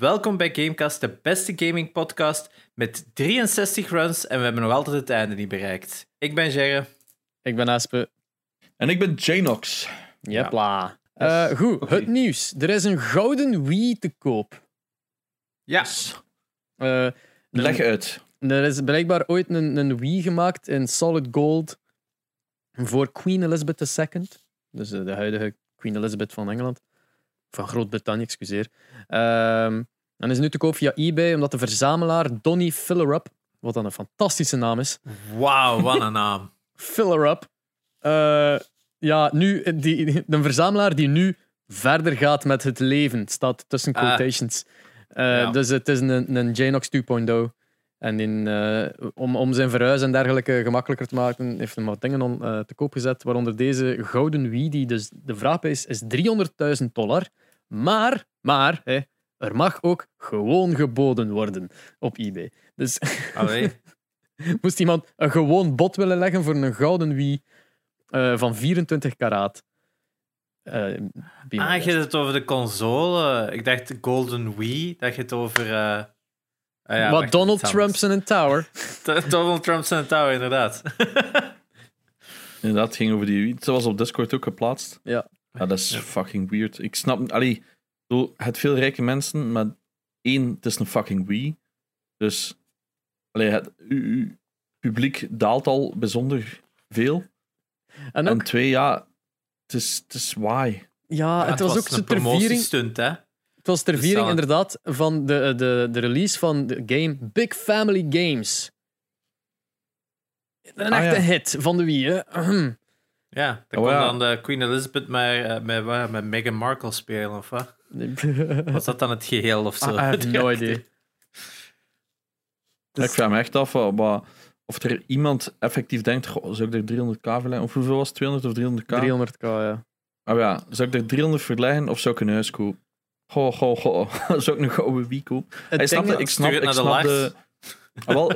Welkom bij Gamecast, de beste gaming podcast met 63 runs en we hebben nog altijd het einde niet bereikt. Ik ben Jerre. Ik ben Aspe. En ik ben Janox. Jepla. Eh, goed, het nieuws. Er is een gouden Wii te koop. Ja. Eh, Leg uit. er is blijkbaar ooit een, een Wii gemaakt in solid gold voor Queen Elizabeth II. Dus eh, de huidige Queen Elizabeth van Engeland. Van Groot-Brittannië, excuseer. Ehm, en is nu te koop via eBay, omdat de verzamelaar Donny Fillerup, wat dan een fantastische naam is, Wauw, wat een naam. Fillerup, eh ja, nu, die, een verzamelaar die nu verder gaat met het leven, staat tussen Ah. quotations. Eh, Ja. Dus het is een, een Janox 2.0. En in, eh, om, om zijn verhuis en dergelijke gemakkelijker te maken, heeft hij wat dingen on, te koop gezet. Waaronder deze gouden Wii, die dus de vraagprijs is 300.000 dollar. Maar, maar, hè, er mag ook gewoon geboden worden op eBay. Dus Allee. moest iemand een gewoon bod willen leggen voor een gouden Wii eh, van 24 karaat. Eh, my Ah, je hebt het over de console. Ik dacht de Golden Wii, dat je het over... eh, ah ja, Donald Trump's in een tower. Donald Trump's in de tower, inderdaad. Inderdaad, het ging over die Wii. Het was op Discord ook geplaatst. Ja. Ja, dat is fucking weird. Ik snap... Allee, zo, het veel rijke mensen, maar één, het is een fucking Wii. Dus... Allee, het, publiek daalt al bijzonder veel. En En ook, twee, ja... Het is, het is why. ja, het was ook een ter viering, promotiestunt, hè. het was ter Dus viering het- inderdaad van de, de, de release van de game Big Family Games. Een Ah, echte ja. hit van de Wii, hè. Ja, dan Oh, kon ja. dan de Queen Elizabeth met, eh, met, wat, met Meghan Markle spelen, of wat? Was dat dan het geheel of zo? I have no idea. Ja, ik vraag me echt af wat, wat- of er iemand effectief denkt, goh, zou ik er 300k verleggen? Of hoeveel was het? 200 of 300k? 300k, ja. Ah ja, zou ik er 300 verleggen of zou ik een huis kopen? Goh, goh, goh. zou ik een gouden Wii kopen? Het Hij snapte, ik snap, ik naar de snap de... Ah, wel,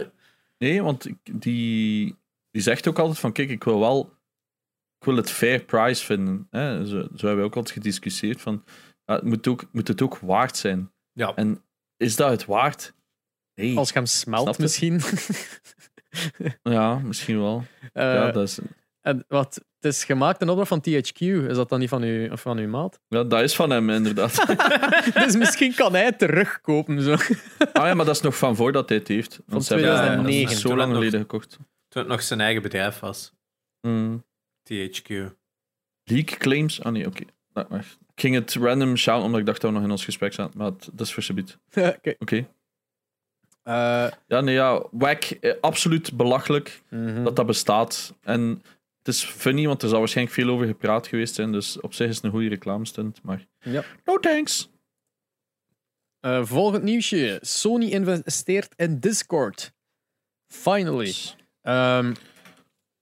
nee, want ik- die, die zegt ook altijd van, kijk, ik wil wel... Ik wil het fair price vinden. Hè? Zo, zo hebben we ook altijd gediscussieerd van... ja, het moet, ook, moet het ook waard zijn. Ja. En is dat het waard? Nee. Als je hem smelt, misschien. Ja, misschien wel. Eh, ja, dat is, en wat, het is gemaakt in opdracht van THQ. Is dat dan niet van, u, van uw maat? ja, dat is van hem, inderdaad. dus misschien kan hij het terugkopen. Zo. ah ja, maar dat is nog van voordat hij het heeft. Want ze hebben- 2009. dat is Toen zo lang geleden gekocht. Toen het nog zijn eigen bedrijf was, Hmm. THQ. Leak claims? Ah nee, oké. Nou, wacht. Ik ging het random shouten omdat ik dacht dat we nog in ons gesprek zaten. Maar het- dat is voor. Oké. Oké. Eh, Ja, nee, ja. Wack. eh, absoluut belachelijk mhm. dat dat bestaat. En het is funny, want er zal waarschijnlijk veel over gepraat geweest zijn. Dus op zich is het een goede reclamestunt. Maar Ja. no thanks. Eh, volgend nieuwsje. Sony investeert in Discord. Finally. Ehm,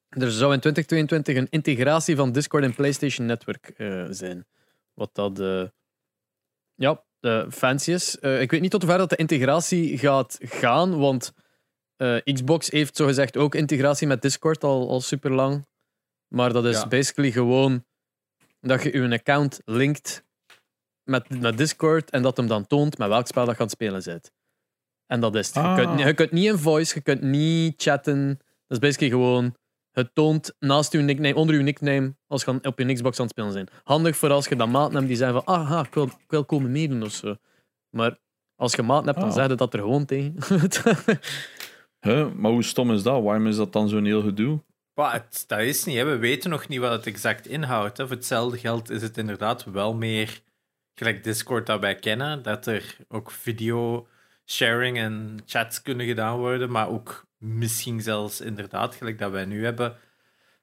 er zou in 2022 een integratie van Discord en PlayStation Network eh, zijn. Wat dat eh, ja, eh, fancy is. Ik weet niet tot hoever dat de integratie gaat gaan, want Xbox heeft zogezegd ook integratie met Discord al, al super lang. Maar dat is Ja. basically gewoon dat je je account linkt met, met Discord en dat hem dan toont met welk spel dat je aan het spelen bent. En dat is het. Je, Ah. kunt, je kunt niet in voice, je kunt niet chatten. Dat is basically gewoon. Het toont naast uw nickname, onder uw nickname, als je op je Xbox aan het spelen zijn. Handig voor als je dan maat hebt die zeggen van, ah, ik wil, ik wil komen meedoen of zo. Maar als je maat hebt, dan Ah. zeg je dat er gewoon tegen. Huh? Maar hoe stom is dat? Waarom is dat dan zo'n heel gedoe? Het, dat is niet, hè. we weten nog niet wat het exact inhoudt. Hè. Voor hetzelfde geld is het inderdaad wel meer gelijk Discord dat wij kennen, dat er ook video sharing en chats kunnen gedaan worden, maar ook misschien zelfs inderdaad, gelijk dat wij nu hebben,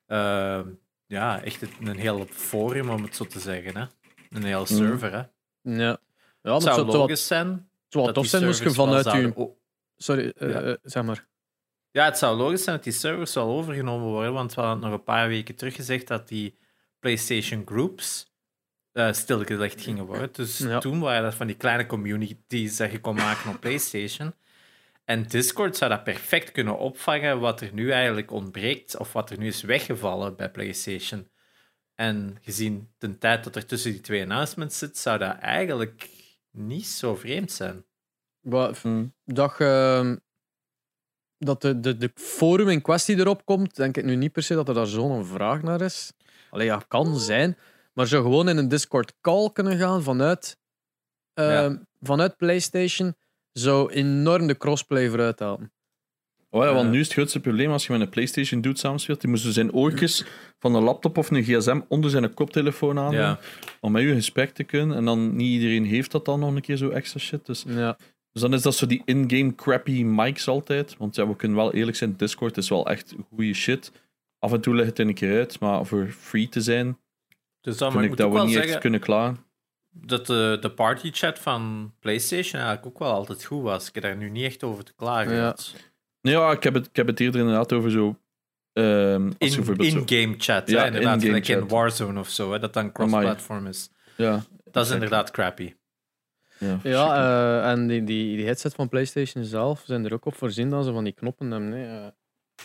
eh, ja, echt het- een heel forum, om het zo te zeggen. Hè. Een heel server. Hè. ja. ja, het zou logisch zijn. dat tof die zijn moest je vanuit je... o- Sorry, eh, Ja. eh, zeg maar. Ja, het zou logisch zijn dat die servers wel overgenomen worden, want we hadden nog een paar weken terug gezegd dat die PlayStation Groups eh, stilgelegd gingen worden. Dus Ja. toen waren dat van die kleine communities dat je kon maken op PlayStation. En Discord zou dat perfect kunnen opvangen wat er nu eigenlijk ontbreekt, of wat er nu is weggevallen bij PlayStation. En gezien de tijd dat er tussen die twee announcements zit, zou dat eigenlijk niet zo vreemd zijn. Wat, Hmm. dat, je- dat de, de, de forum in kwestie erop komt, denk ik nu niet per se dat er daar zo'n vraag naar is. Allee, ja, kan zijn. Maar zou gewoon in een Discord call kunnen gaan vanuit, eh, Ja. vanuit PlayStation, zou enorm de crossplay vooruit halen. Oh ja, want Eh. nu is het grootste probleem als je met een PlayStation doet samenspeelt. Die moesten zijn oortjes van een laptop of een gsm onder zijn koptelefoon aan Ja. om met u een gesprek te kunnen. En dan niet iedereen heeft dat dan nog een keer zo extra shit. Dus, Ja. dus dan is dat zo die in-game crappy mics altijd. Want ja, we kunnen wel eerlijk zijn, Discord is wel echt goede shit. Af en toe ligt het er een keer uit, maar voor free te zijn, Dus dan vind moet ik ik dat we wel niet zeggen echt kunnen klagen. Dat de, de partychat van PlayStation eigenlijk ook wel altijd goed was. Ik heb daar nu niet echt over te klagen. Ja. Het- Nee, ja, ik heb het, ik heb het eerder inderdaad over zo... ehm, In, zo- in-game chat, Ja, hè, inderdaad. in chat. Warzone of zo, hè, dat dan cross-platform is. Ja, Dat is inderdaad crappy. Ja, Ja, eh, en die, die, die headset van PlayStation zelf zijn er ook op voorzien dat ze van die knoppen hebben. Nee. eh.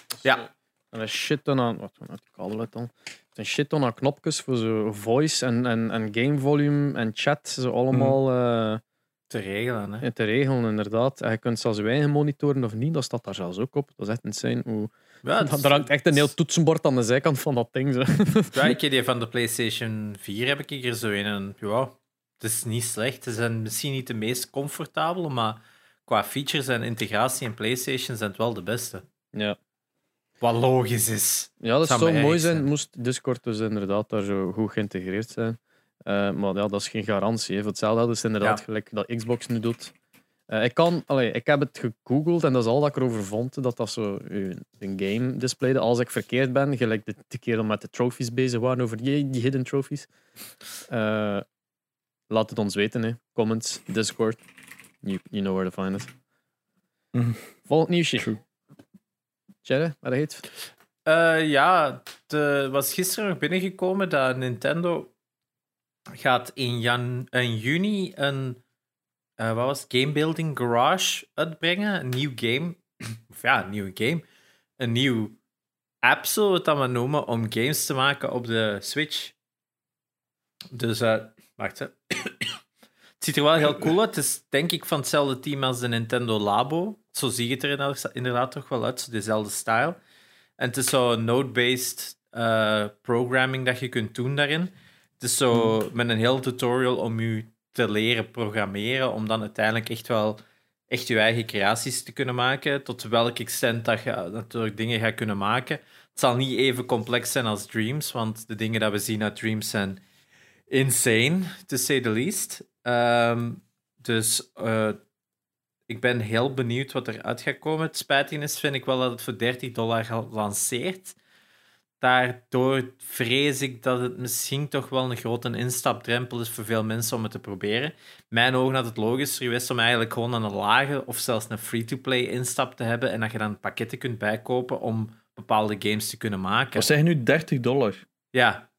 Dus, Ja. Er is shit ton aan. Wat uit die kabel uit dan? Zijn shit ton aan knopjes voor zo voice en, en, en game volume en chat. Ze allemaal eh, Te regelen, hè. te regelen, inderdaad. En je kunt zelfs je eigen monitoren of niet. Dat staat daar zelfs ook op. Dat is echt insane. Hoe... Ja, is- Er hangt echt een heel toetsenbord aan de zijkant van dat ding. Zo. Ja, ik die van de PlayStation 4 heb ik er zo in. En ja, het is niet slecht. Ze zijn misschien niet de meest comfortabele, maar qua features en integratie in PlayStation zijn het wel de beste. Ja. Wat logisch is. Ja, dat Zou mooi zijn. zijn. Moest Discord dus inderdaad daar zo goed geïntegreerd zijn. Eh, maar ja, dat is geen garantie. Hè. Voor hetzelfde is inderdaad Ja. gelijk dat Xbox nu doet. Eh, ik, kan, allee, ik heb het gegoogeld en dat is al dat ik erover vond. Dat dat zo een game displayde. Als ik verkeerd ben, gelijk de, de keer dat met de trophies bezig waren over die, die hidden trophies. Eh, laat het ons weten. Hè. Comments, Discord. You, you know where to find us. Mhm. Volgend nieuwsje. True. Wat heet? Eh, ja, het was gisteren nog binnengekomen dat Nintendo gaat in, jan in juni een eh, wat was? Game Building Garage uitbrengen. Een nieuw game. Of ja, een nieuwe game. Een nieuw app, zullen we het dan maar noemen, om games te maken op de Switch. Dus, eh wacht. Het ziet er wel heel cool uit. Het is denk ik van hetzelfde team als de Nintendo Labo. Zo zie je het er inderdaad- toch wel uit. zo Dezelfde style. En het is zo node-based eh, programming dat je kunt doen daarin. Het is zo met een heel tutorial om je te leren programmeren, om dan uiteindelijk echt wel echt je eigen creaties te kunnen maken. Tot welk extent dat je natuurlijk dingen gaat kunnen maken. Het zal niet even complex zijn als Dreams, want de dingen dat we zien uit Dreams zijn insane, to say the least. Ehm, dus eh, ik ben heel benieuwd wat eruit gaat komen. Het is, vind ik wel dat het voor 30 dollar gelanceerd. Daardoor vrees ik dat het misschien toch wel een grote instapdrempel is voor veel mensen om het te proberen. Mijn ogen had het logischer geweest om eigenlijk gewoon een lage of zelfs een free-to-play instap te hebben en dat je dan pakketten kunt bijkopen om bepaalde games te kunnen maken. Wat zeg je nu? 30 dollar? Ja.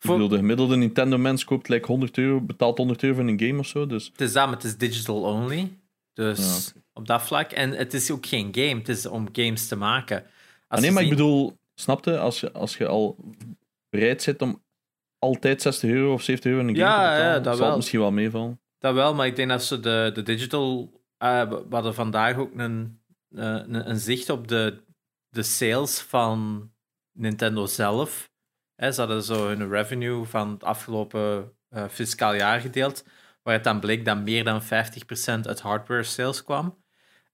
Ik Voor- bedoel, de gemiddelde Nintendo-mens koopt like 100 euro, betaalt 100 euro voor een game of zo. Dus Het is dat, maar het is digital only. Dus Ja, op dat vlak. En het is ook geen game, het is om games te maken. Als Ah, nee, maar ik bedoel, snapte, als je, als je al bereid zit om altijd 60 euro of 70 euro in een game Ja, te ja, betalen, dat zal wel. het misschien wel meevallen. Dat wel, maar ik denk dat ze de, de digital. eh, we hadden vandaag ook een, eh, een, een zicht op de, de sales van Nintendo zelf. Hè, ze hadden zo hun revenue van het afgelopen eh, fiscaal jaar gedeeld, waar het dan bleek dat meer dan 50% uit hardware sales kwam.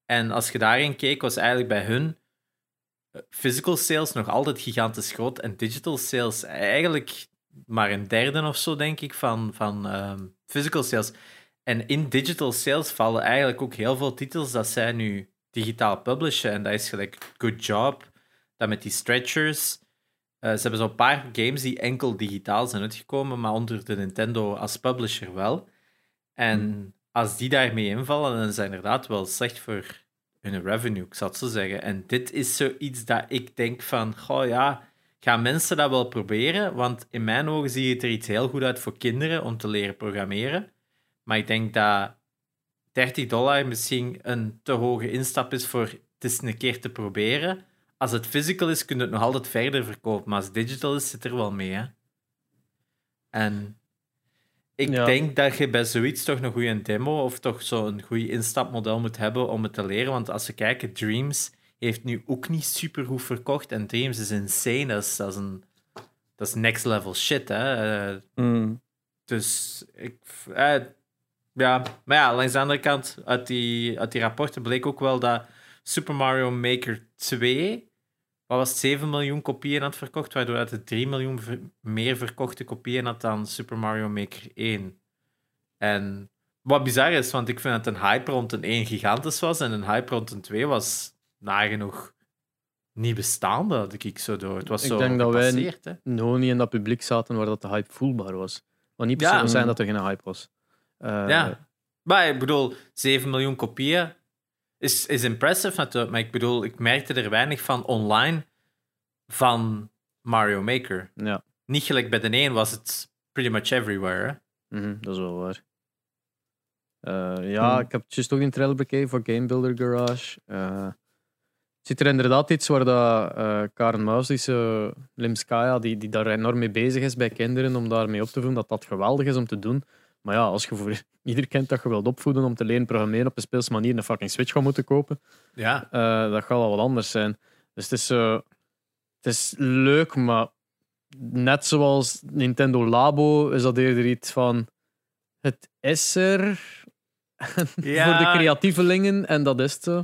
En als je daarin keek, was eigenlijk bij hun eh, physical sales nog altijd gigantisch groot en digital sales eigenlijk maar een derde of zo, denk ik, van, van ehm, physical sales. En in digital sales vallen eigenlijk ook heel veel titels dat zij nu digitaal publishen. En dat is gelijk Good Job, dat met die stretchers. Eh, ze hebben zo'n paar games die enkel digitaal zijn uitgekomen, maar onder de Nintendo als publisher wel. En als die daarmee invallen, dan dat inderdaad wel slecht voor hun revenue, ik zou het zo zeggen. En dit is zoiets dat ik denk van, goh ja, gaan mensen dat wel proberen? Want in mijn ogen ziet het er iets heel goed uit voor kinderen om te leren programmeren. Maar ik denk dat 30 dollar misschien een te hoge instap is voor het eens een keer te proberen. Als het physical is, kun je het nog altijd verder verkopen. Maar als digital is, zit er wel mee. Hè? En ik Ja. denk dat je bij zoiets toch een goede demo of toch zo'n goed instapmodel moet hebben om het te leren. Want als we kijken, Dreams heeft nu ook niet super goed verkocht. En Dreams is insane. Dat is, dat is, een, dat is next level shit. Hè? Mm. dus ik. eh, ja, maar ja, langs de andere kant, uit die, uit die rapporten bleek ook wel dat Super Mario Maker 2. Wat was het, 7 miljoen kopieën had verkocht, waardoor het 3 miljoen ver- meer verkochte kopieën had dan Super Mario Maker 1. En wat bizar is, want ik vind dat een hype rond een 1 gigantisch was en een hype rond een 2 was nagenoeg niet bestaande, had ik zo door. Het was Ik zo denk dat wij- hè. nog niet in dat publiek zaten waar dat de hype voelbaar was. Maar niet per Ja. wil zijn dat er geen hype was. Eh, Ja. Maar ik bedoel, 7 miljoen kopieën is, is impressive natuurlijk. Maar ik bedoel, ik merkte er weinig van online van Mario Maker. ja. Niet gelijk bij de een was het pretty much everywhere. Mhm, dat is wel waar. Eh, ja, Hmm. ik heb juist ook een trailer bekeken voor Game Builder Garage. Eh, het ziet er inderdaad iets waar dat, eh, Karen Muis, die, ze- Limskaya, die, die daar enorm mee bezig is bij kinderen, om daarmee op te voeden, dat dat geweldig is om te doen. Maar ja, als je voor ieder kind dat je wilt opvoeden om te leren programmeren op een speelse manier een fucking Switch gaat moeten kopen, Ja. eh, dat gaat wel wat anders zijn. Dus het is, eh, het is leuk, maar net zoals Nintendo Labo is dat eerder iets van het is er Ja. voor de creatievelingen en dat is het zo.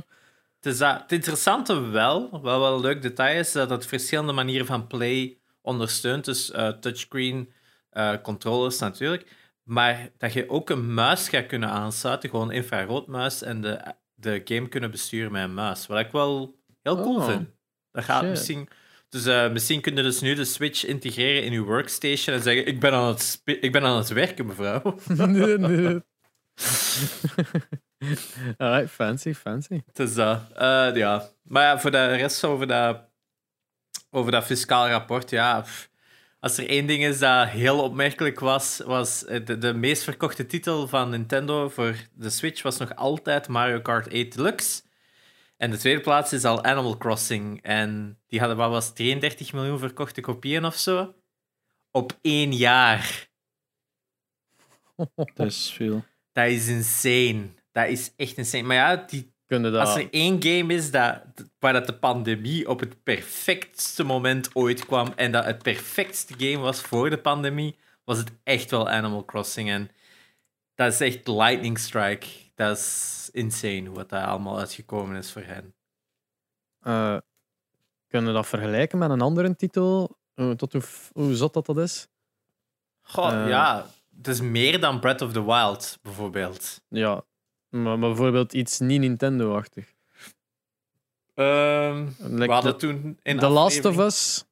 Het, is dat, het interessante wel, wel wel een leuk detail is, dat het verschillende manieren van play ondersteunt. Dus eh, touchscreen, controllers natuurlijk. Maar dat je ook een muis gaat kunnen aansluiten, gewoon een infraroodmuis, en de, de game kunnen besturen met een muis. Wat ik wel heel cool Oh, vind. Dat gaat shit. misschien... Dus eh, misschien kun je dus nu de Switch integreren in je workstation en zeggen: Ik ben aan het, ik ben aan het werken, mevrouw. nee, nee. Alright, fancy, fancy. Het is dat. Eh, ja. Maar ja, voor de rest over dat, over dat fiscaal rapport, ja. pff. Als er één ding is dat heel opmerkelijk was, was eh, de, de meest verkochte titel van Nintendo voor de Switch was nog altijd Mario Kart 8 Deluxe. En de tweede plaats is al Animal Crossing. En die hadden, wat was het, 33 miljoen verkochte kopieën of zo? Op één jaar. Dat is veel. Dat is insane. Dat is echt insane. Maar ja, die dat... Als er één game is dat, waar dat de pandemie op het perfectste moment ooit kwam en dat het perfectste game was voor de pandemie, was het echt wel Animal Crossing. En dat is echt lightning strike. Dat is insane wat daar allemaal uitgekomen is voor hen. Eh, kunnen we dat vergelijken met een andere titel? Tot hoe, hoe zot dat dat is? Goh, Eh. ja. Het is meer dan Breath of the Wild, bijvoorbeeld. Ja, maar, maar bijvoorbeeld iets niet Nintendo-achtig. Ehm Like we hadden The- toen in The Last of Us.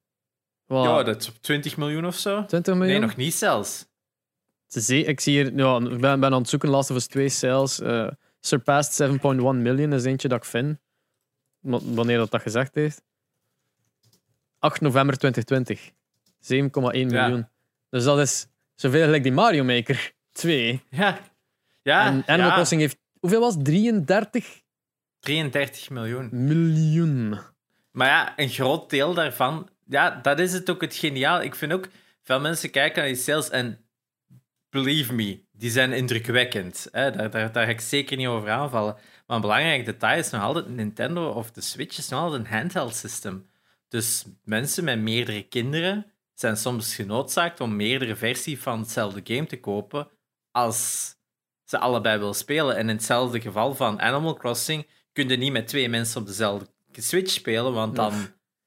Ja, dat is op 20 miljoen of zo. 20 Nee, miljoen? nog niet zelfs. Ik zie hier, ja, ik ben, ben aan het zoeken, Last of Us 2 sales. eh surpassed 7.1 million is eentje dat ik vind. Wa- Wanneer dat, dat gezegd heeft. 8 november 2020. 7,1 Ja. miljoen. Dus dat is zoveel gelijk die Mario Maker 2. Ja. Ja, en Animal ja. Crossing heeft, hoeveel was het? 33 33 miljoen. miljoen. Maar ja, een groot deel daarvan, ja, dat is het ook het geniaal. Ik vind ook, veel mensen kijken naar die sales en believe me, die zijn indrukwekkend. Hè? Daar, daar, daar ga ik zeker niet over aanvallen. Maar een belangrijk detail is nog altijd Nintendo of de Switch is nog altijd een handheld system. Dus mensen met meerdere kinderen zijn soms genoodzaakt om meerdere versies van hetzelfde game te kopen als ze allebei willen spelen. En in hetzelfde geval van Animal Crossing kun je niet met twee mensen op dezelfde Switch spelen, want dan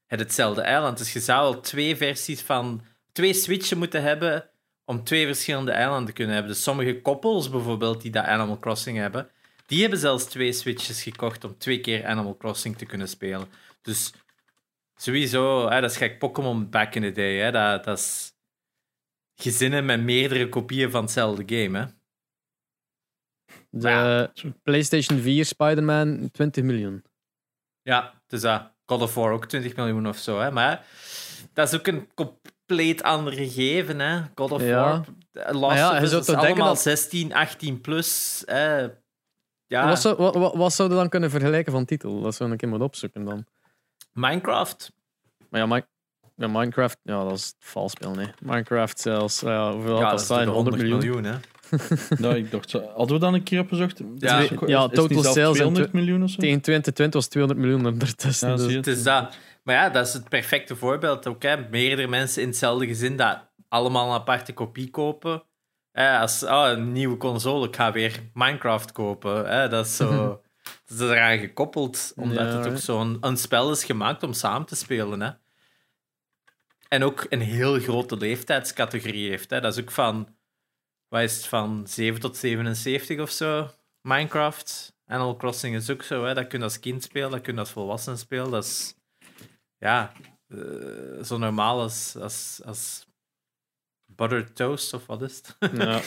heb je hetzelfde eiland. Dus je zou al twee versies van twee Switchen moeten hebben om twee verschillende eilanden te kunnen hebben. Dus sommige koppels bijvoorbeeld die dat Animal Crossing hebben, die hebben zelfs twee Switches gekocht om twee keer Animal Crossing te kunnen spelen. Dus sowieso, hè, dat is gek Pokémon back in the day. Hè, dat, dat is gezinnen met meerdere kopieën van hetzelfde game. Hè. De Ja. PlayStation 4 Spider-Man 20 miljoen. Ja, dus dat. God of War ook 20 miljoen of zo. Hè. Maar ja, dat is ook een compleet ander gegeven. Hè. God of Ja. War, eh, Last ja, of Us is allemaal dat- 16, 18 plus. Hè. Ja, Wat, zou, wat, wat, wat zouden we dan kunnen vergelijken van titel? Dat zou ik een keer moeten opzoeken dan. Minecraft. Maar ja, maar Ja, Minecraft, ja, dat is vals spel, nee. Minecraft zelfs, ja, hoeveel had Ja, dat toch 100 miljoen. hè? Nou, ik dacht, zo- hadden we dan een keer opgezocht? Ja. Ja, is het total sales in 200 miljoen of zo? Tegen 2020 was 200 miljoen ondertussen. Ja, dus-. Het is dat. Maar ja, dat is het perfecte voorbeeld ook. Hè. Meerdere mensen in hetzelfde gezin dat allemaal een aparte kopie kopen. Hè, als oh, een nieuwe console, ik ga weer Minecraft kopen. Hè. Dat is zo. Dat is eraan gekoppeld, omdat Ja, het ook zo'n een spel is gemaakt om samen te spelen. Hè. En ook een heel grote leeftijdscategorie heeft. Hè. Dat is ook van, wat is het, van 7 tot 77 of zo, Minecraft. Animal Crossing is ook zo, hè. dat kun je als kind spelen, dat kun je als volwassen spelen. Dat is, ja, eh, zo normaal als, als, als buttered toast, of wat is het? ja.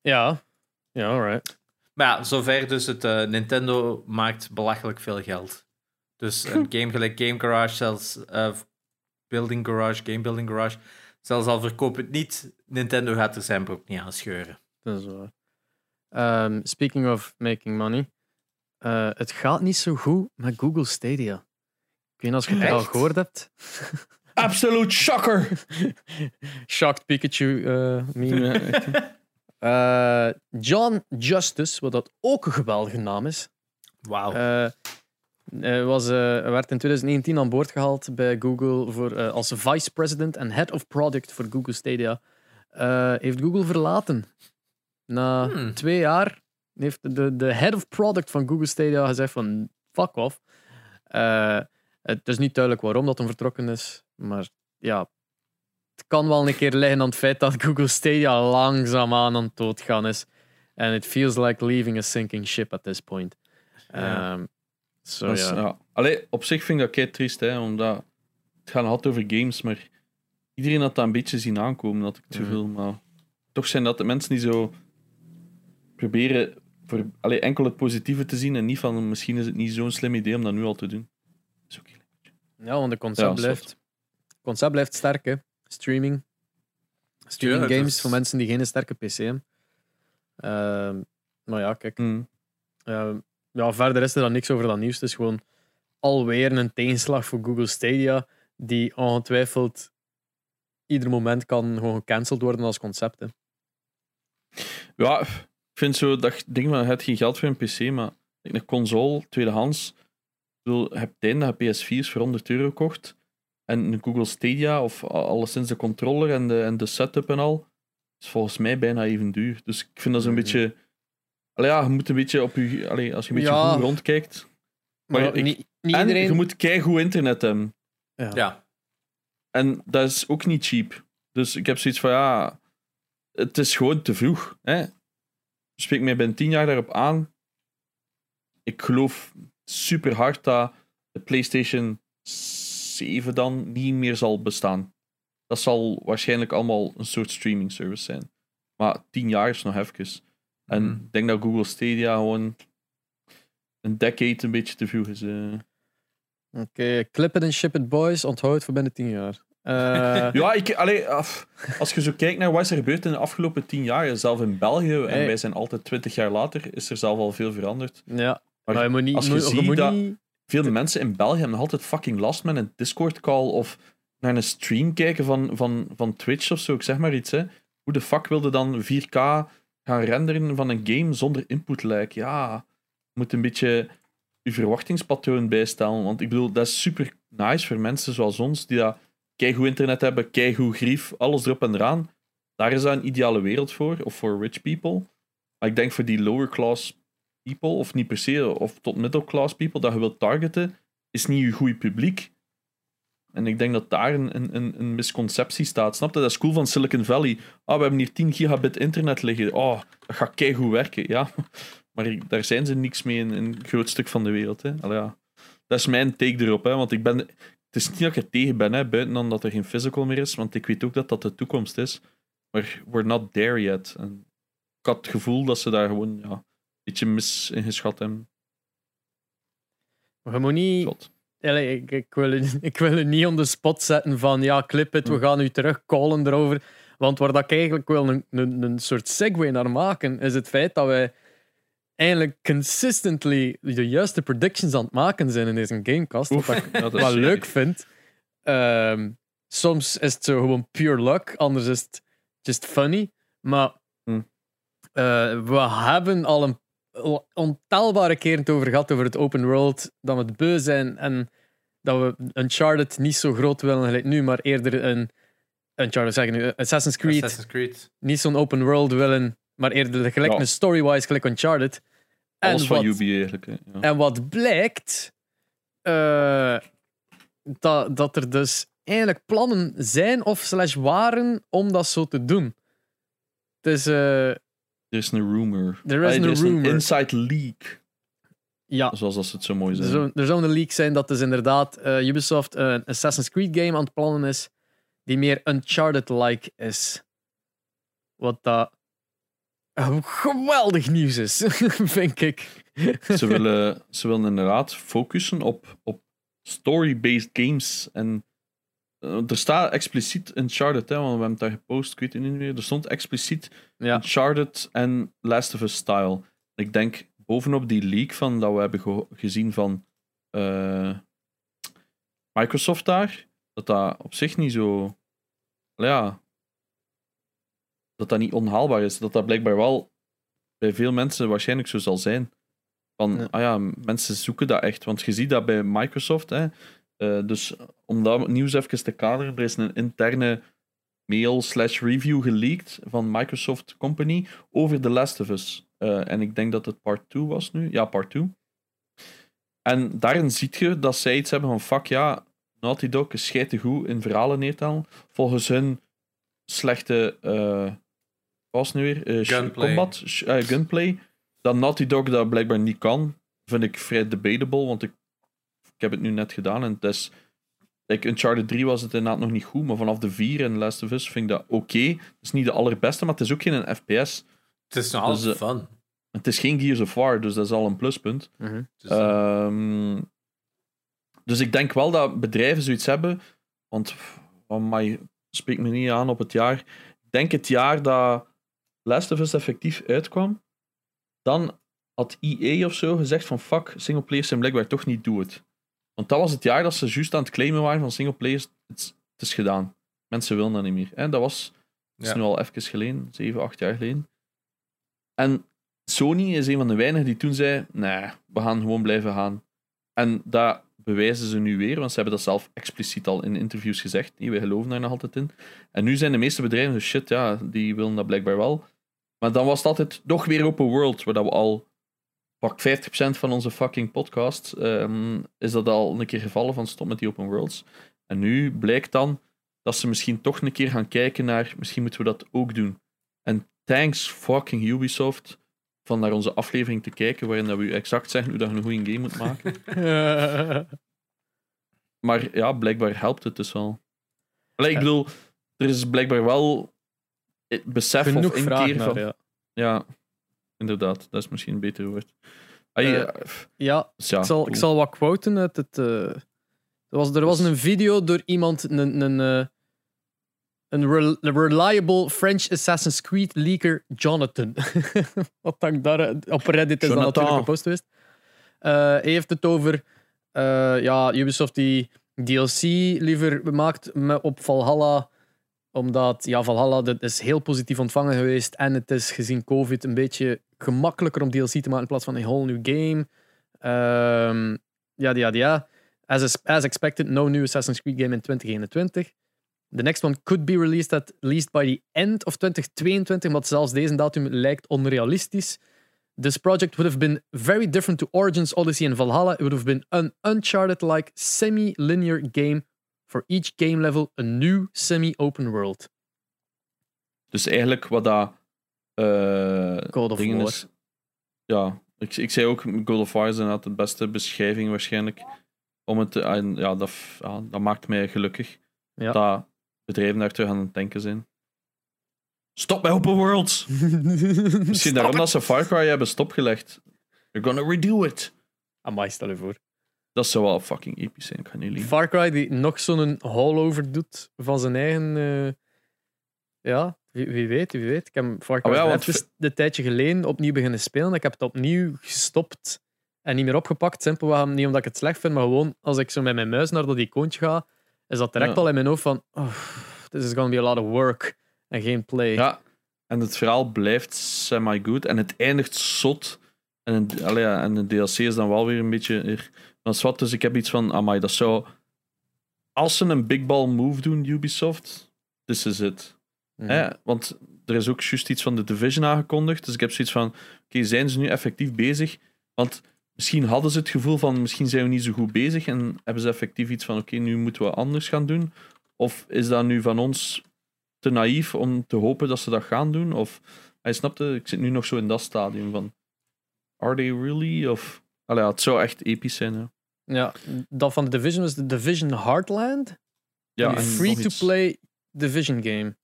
ja, ja, alright. Maar ja, zover dus het eh, Nintendo maakt belachelijk veel geld. Dus een game gelijk Game Garage, zelfs eh, Building Garage, Game Building Garage, zelfs al verkoop het niet, Nintendo gaat er zijn broek niet aan scheuren. Dat is waar. Ehm, speaking of making money. eh, het gaat niet zo goed met Google Stadia. Ik weet niet als je het al gehoord hebt. Absolute shocker! Shocked Pikachu eh meme. Eh, John Justice, wat dat ook een geweldige naam is. Wauw. Eh, hij was, eh, werd in 2019 aan boord gehaald bij Google voor, eh, als vice president en head of product voor Google Stadia. Eh, heeft Google verlaten. Na Hmm. twee jaar heeft de, de head of product van Google Stadia gezegd van fuck off. Eh, het is niet duidelijk waarom dat hem vertrokken is, maar ja, het kan wel een keer liggen aan het feit dat Google Stadia langzaamaan aan het doodgaan is. And it feels like leaving a sinking ship at this point. Ja. Ehm, zo ja. ja. Allee, op zich vind ik dat kei triest, hè, omdat het gaat altijd over games, maar iedereen had dat een beetje zien aankomen, dat ik te veel. Maar toch zijn dat de mensen die zo proberen voor allee, enkel het positieve te zien en niet van misschien is het niet zo'n slim idee om dat nu al te doen. Dat is ook heel- Ja, want het concept, Ja, blijft, concept blijft sterk. Hè. Streaming. Streaming games is- voor mensen die geen sterke PC hebben. Ehm, maar ja, kijk. Mm. ehm, ja, verder is er dan niks over dat nieuws. Het is gewoon alweer een tegenslag voor Google Stadia, die ongetwijfeld ieder moment kan gewoon gecanceld worden als concept. Hè. Ja, ik vind zo dat denkt van, je hebt geen geld voor een PC, maar een console, tweedehands, ik bedoel, je hebt tijd dat je PS4's voor 100 euro kocht en een Google Stadia of alleszins de controller en de, en de setup en al, is volgens mij bijna even duur. Dus ik vind dat zo'n beetje... Allee, ja, je moet een beetje op je... Allee, als je een beetje Ja. goed rondkijkt... Maar, Maar ik- niet, niet en iedereen... je moet keigoed internet hebben. ja. ja. En dat is ook niet cheap. Dus ik heb zoiets van, ja, het is gewoon te vroeg. Hè? Spreek mij binnen tien jaar daarop aan. Ik geloof super hard dat de PlayStation 7 dan niet meer zal bestaan. Dat zal waarschijnlijk allemaal een soort streaming service zijn. Maar tien jaar is nog even. En Mhm. ik denk dat Google Stadia gewoon een decade een beetje te vroeg is. eh. Oké, clip it and ship it, boys. Onthoud voor binnen tien jaar. Eh, Ja, ik, allee, af, als je zo kijkt naar wat is er gebeurd in de afgelopen tien jaar, zelf in België, en wij zijn altijd twintig jaar later, is er zelf al veel veranderd. ja, Maar maar je moet niet... als je moet- ziet moet dat- niet- Veel mensen in België hebben nog altijd fucking last met een Discord-call of naar een stream kijken van, van, van Twitch of zo, ik zeg maar iets. Hè. Hoe de fuck wilde dan 4K gaan renderen van een game zonder input lag? Ja, moet een beetje je verwachtingspatroon bijstellen. Want ik bedoel, dat is super nice voor mensen zoals ons, die dat keigoed internet hebben, keigoed grief, alles erop en eraan. Daar is dat een ideale wereld voor, of voor rich people. Maar ik denk voor die lower class people, of niet per se, of tot middle class people, dat je wilt targeten, is niet je goed publiek. En ik denk dat daar een, een, een, misconceptie staat. Snap je? Dat is cool van Silicon Valley. Ah, we hebben hier 10 gigabit internet liggen. Oh, dat gaat keigoed werken. Ja, maar ik- daar zijn ze niks mee in, in een groot stuk van de wereld. Hè. Allee, ja. Dat is mijn take erop. Hè. Want ik ben... Het is niet dat ik er tegen ben, hè, buiten dan dat er geen physical meer is. Want ik weet ook dat dat de toekomst is. Maar we're not there yet. En ik had het gevoel dat ze daar gewoon ja, een beetje mis in geschat hebben. Je moet niet... Zot. Ik, ik, wil, ik wil u niet on the spot zetten van ja, clip it, we Hm. gaan u terugcallen erover. Want waar dat ik eigenlijk wil een, een, een soort segue naar maken, is het feit dat wij eigenlijk consistently de juiste predictions aan het maken zijn in deze gamecast. Wat ik wel leuk vind. Ehm, soms is het zo gewoon pure luck, anders is het just funny. Maar Hm. eh, we hebben al een ontelbare keren het over gehad over het open world, dat we het beu zijn en dat we Uncharted niet zo groot willen gelijk nu, maar eerder een Uncharted zeggen nu, Assassin's Creed, Assassin's Creed. niet zo'n open world willen, maar eerder gelijk Ja. een story-wise, gelijk Uncharted. En Alles van wat- Ubi eigenlijk. hè. Ja. en wat blijkt, eh, dat, dat er dus eigenlijk plannen zijn of slash waren om dat zo te doen. Dus eh, Er is een rumor. Er is een er rumor. inside leak. ja, Zoals dat ze het zo mooi er zeggen. zou, er zou een leak zijn dat dus inderdaad eh, Ubisoft een Assassin's Creed game aan het plannen is die meer Uncharted-like is. Wat dat geweldig nieuws is, vind ik. Ze, willen, ze willen inderdaad focussen op, op story-based games. En er staat expliciet Uncharted, hè, want we hebben het daar gepost, ik weet het niet meer. Er stond expliciet Ja. Uncharted en Last of Us style. Ik denk bovenop die leak van dat we hebben gezien van eh, Microsoft daar, dat dat op zich niet zo. Ja. Dat dat niet onhaalbaar is. Dat dat blijkbaar wel bij veel mensen waarschijnlijk zo zal zijn. Van, Ja. ah ja, mensen zoeken dat echt. Want je ziet dat bij Microsoft. Hè, Eh, dus om dat nieuws even te kaderen, er is een interne mail slash review geleakt van Microsoft Company over The Last of Us. Eh, en ik denk dat het part 2 was nu. Ja, part 2. En daarin zie je dat zij iets hebben van fuck ja, Naughty Dog is schijte goed in verhalen neertellen. Volgens hun slechte uh, was nu weer? Gunplay. Combat, gunplay. Dat Naughty Dog dat blijkbaar niet kan, vind ik vrij debatable, want ik, ik heb het nu net gedaan en het is Like Uncharted 3 was het inderdaad nog niet goed, maar vanaf de 4 en Last of Us vind ik dat oké. Het is niet de allerbeste, maar het is ook geen FPS. Het is nogal Dus, eh, fun. Het is geen Gears of War, dus dat is al een pluspunt. Mhm. Dus, eh, Ehm, dus ik denk wel dat bedrijven zoiets hebben, want van mij spreekt me niet aan op het jaar. Ik denk het jaar dat Last of Us effectief uitkwam, dan had EA of zo gezegd van fuck, singleplayers zijn blijkbaar toch niet do it. Want dat was het jaar dat ze juist aan het claimen waren van singleplayers, het, is- het is gedaan. Mensen willen dat niet meer. En dat was, dat is Ja. nu al even geleden, 7, 8 jaar geleden. En Sony is een van de weinigen die toen zei: nee, we gaan gewoon blijven gaan. En dat bewijzen ze nu weer, want ze hebben dat zelf expliciet al in interviews gezegd. Nee, wij geloven daar nog altijd in. En nu zijn de meeste bedrijven zo shit, ja, die willen dat blijkbaar wel. Maar dan was het altijd toch weer open world, waar dat we al pak 50% van onze fucking podcast ehm, is dat al een keer gevallen van stop met die open worlds. En nu blijkt dan dat ze misschien toch een keer gaan kijken naar, misschien moeten we dat ook doen. En thanks fucking Ubisoft van naar onze aflevering te kijken, waarin dat we u exact zeggen hoe dat je een goede game moet maken. Maar ja, blijkbaar helpt het dus wel. Allee, ik bedoel, er is blijkbaar wel het besef Genoeg of inkeer naar, van... ja. Ja, inderdaad. Dat is misschien een beter woord. Ah, ja, Ja, dus ja, ik, zal, ik zal wat quoten uit het. eh, er, was, er was een video door iemand, een, een, eh, een rel- reliable French Assassin's Creed leaker, Jonathan. wat dan daar eh, op Reddit is dan Jonathan. natuurlijk gepost geweest. Eh, hij heeft het over eh, ja, Ubisoft die DLC liever maakt op Valhalla omdat ja, Valhalla dat is heel positief ontvangen geweest en het is gezien COVID een beetje gemakkelijker om DLC te maken in plaats van een whole new game. Ehm ja, ja, ja. As, as expected, no new Assassin's Creed game in 2021. The next one could be released at least by the end of 2022, maar zelfs deze datum lijkt onrealistisch. This project would have been very different to Origins, Odyssey en Valhalla. It would have been an Uncharted-like semi-linear game for each game level, a new semi-open world. Dus eigenlijk wat dat... eh God of War. is- ja, ik, ik zei ook, God of War is inderdaad de beste beschrijving waarschijnlijk. Om het te, en ja, dat, ja, dat maakt mij gelukkig. Ja. Dat bedrijven daar terug aan het denken zijn. Stop bij open worlds! Misschien daarom dat ze Far Cry hebben stopgelegd. They're gonna redo it. Amai, stel je voor. Dat zou wel fucking episch zijn, ik ga niet liegen. Far Cry die nog zo'n haul-over doet van zijn eigen... eh, ja, wie, wie weet, wie weet. Ik heb Far Cry Oh ja, want een tijdje geleden opnieuw beginnen spelen. Ik heb het opnieuw gestopt en niet meer opgepakt. Simpelweg niet omdat ik het slecht vind, maar gewoon als ik zo met mijn muis naar dat icoontje ga is dat direct Ja. al in mijn hoofd van oh, this is gonna be a lot of work en geen play. Ja, en het verhaal blijft semi-good en het eindigt zot. En, een- allee, ja, en de DLC is dan wel weer een beetje dan zwart. Dus ik heb iets van, amai, dat zou... Als ze een big ball move doen, Ubisoft, this is it. Mhm. Hè? Want er is ook juist iets van de Division aangekondigd. Dus ik heb zoiets van, oké, zijn ze nu effectief bezig? Want misschien hadden ze het gevoel van, misschien zijn we niet zo goed bezig en hebben ze effectief iets van, oké, nu moeten we anders gaan doen. Of is dat nu van ons te naïef om te hopen dat ze dat gaan doen? Of, hij snapte, ik zit nu nog zo in dat stadium van, are they really? Of, allee, ja, het zou echt episch zijn. Ja, Ja, dat van de Division was de Division Heartland. ja een free-to-play Division game.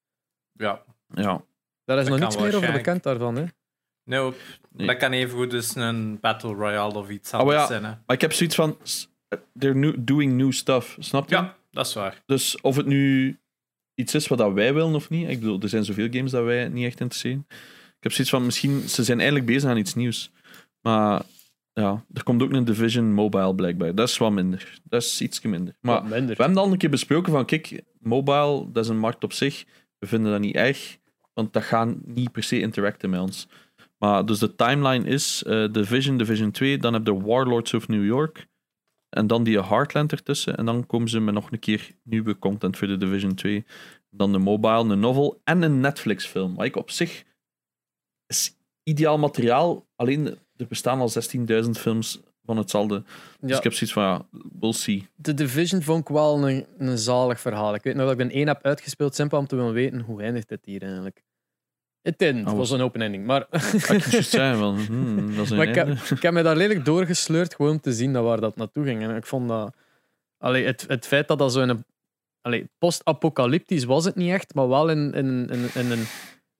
Ja. Ja, Daar is Dat nog niets meer over bekend daarvan. Hè? Nope. Nee. Dat kan even goed dus een Battle Royale of iets Oh, anders ja. zijn. Hè. maar ik heb zoiets van, they're new, doing new stuff, snap je? Ja, dat is waar. Dus of het nu iets is wat dat wij willen of niet. Ik bedoel, er zijn zoveel games dat wij niet echt interesseren. Ik heb zoiets van, misschien, ze zijn eigenlijk bezig aan iets nieuws. Maar ja, er komt ook een Division Mobile blijkbaar. Dat is wat minder. Dat is iets minder. Maar minder. we hebben al een keer besproken van, kijk, mobile, dat is een markt op zich. We vinden dat niet erg, want dat gaat niet per se interacten met ons. Maar dus de timeline is eh, Division, Division 2, dan heb je Warlords of New York. En dan die Heartland ertussen. En dan komen ze met nog een keer nieuwe content voor de Division 2. Dan de mobile, een novel en een Netflix-film. Wat ik op zich is ideaal materiaal. Alleen er bestaan al 16.000 films van hetzelfde. Dus Ja, ik heb zoiets van, ja, we'll see. de Division vond ik wel een, een zalig verhaal. Ik weet nog dat ik een één heb uitgespeeld, simpel om te willen weten hoe eindigt het hier eigenlijk. Het Oh. was een open ending. Maar, Ik zeggen, van, hmm, dat is een maar ik, heb, ik heb me daar lelijk doorgesleurd gewoon om te zien naar waar dat naartoe ging. En ik vond dat... Allee, het, het feit dat dat zo in een... Allee, post-apocalyptisch was het niet echt, maar wel in, in, in, in een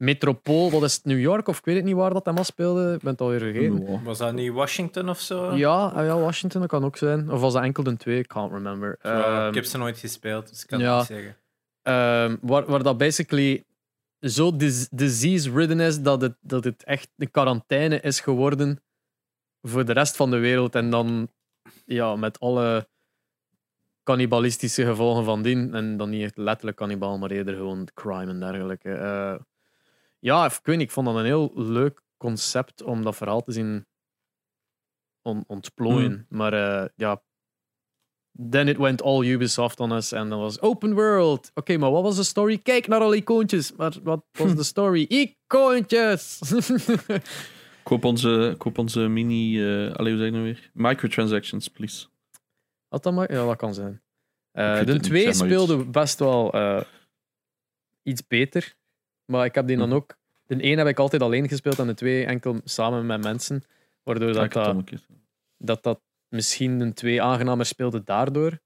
metropool. Wat is het, New York? Of ik weet het niet waar dat hem speelde. Ik ben het alweer vergeten. Was dat niet Washington of zo? Ja, ah ja, Washington, dat kan ook zijn. Of was dat enkel de twee? Ik can't remember. Ja, Ehm, ik heb ze nooit gespeeld, dus ik kan ja. het niet zeggen. Ehm, waar, waar dat basically zo dis- disease-ridden is dat het, dat het echt een quarantaine is geworden voor de rest van de wereld. En dan ja, met alle cannibalistische gevolgen van dien. En dan niet echt letterlijk cannibal, maar eerder gewoon crime en dergelijke. Eh, ja, ik weet niet, ik vond dat een heel leuk concept om dat verhaal te zien on- ontplooien. Maar eh, ja, then it went all Ubisoft on us en dat was open world. Oké, maar wat was de story? Kijk naar alle icoontjes. Maar wat was de story? Icoontjes! Koop onze, koop onze mini, allee, hoe zeg je nou weer? Microtransactions, please. Had dat maar? Ja, dat kan zijn. Eh, Ik de het niet, 2 zeg maar speelde best wel iets beter. Maar ik heb die dan Mhm. ook... De 1 heb ik altijd alleen gespeeld en de 2 enkel samen met mensen. Waardoor dat, dat, een dat dat misschien een 2 aangenamer speelde daardoor.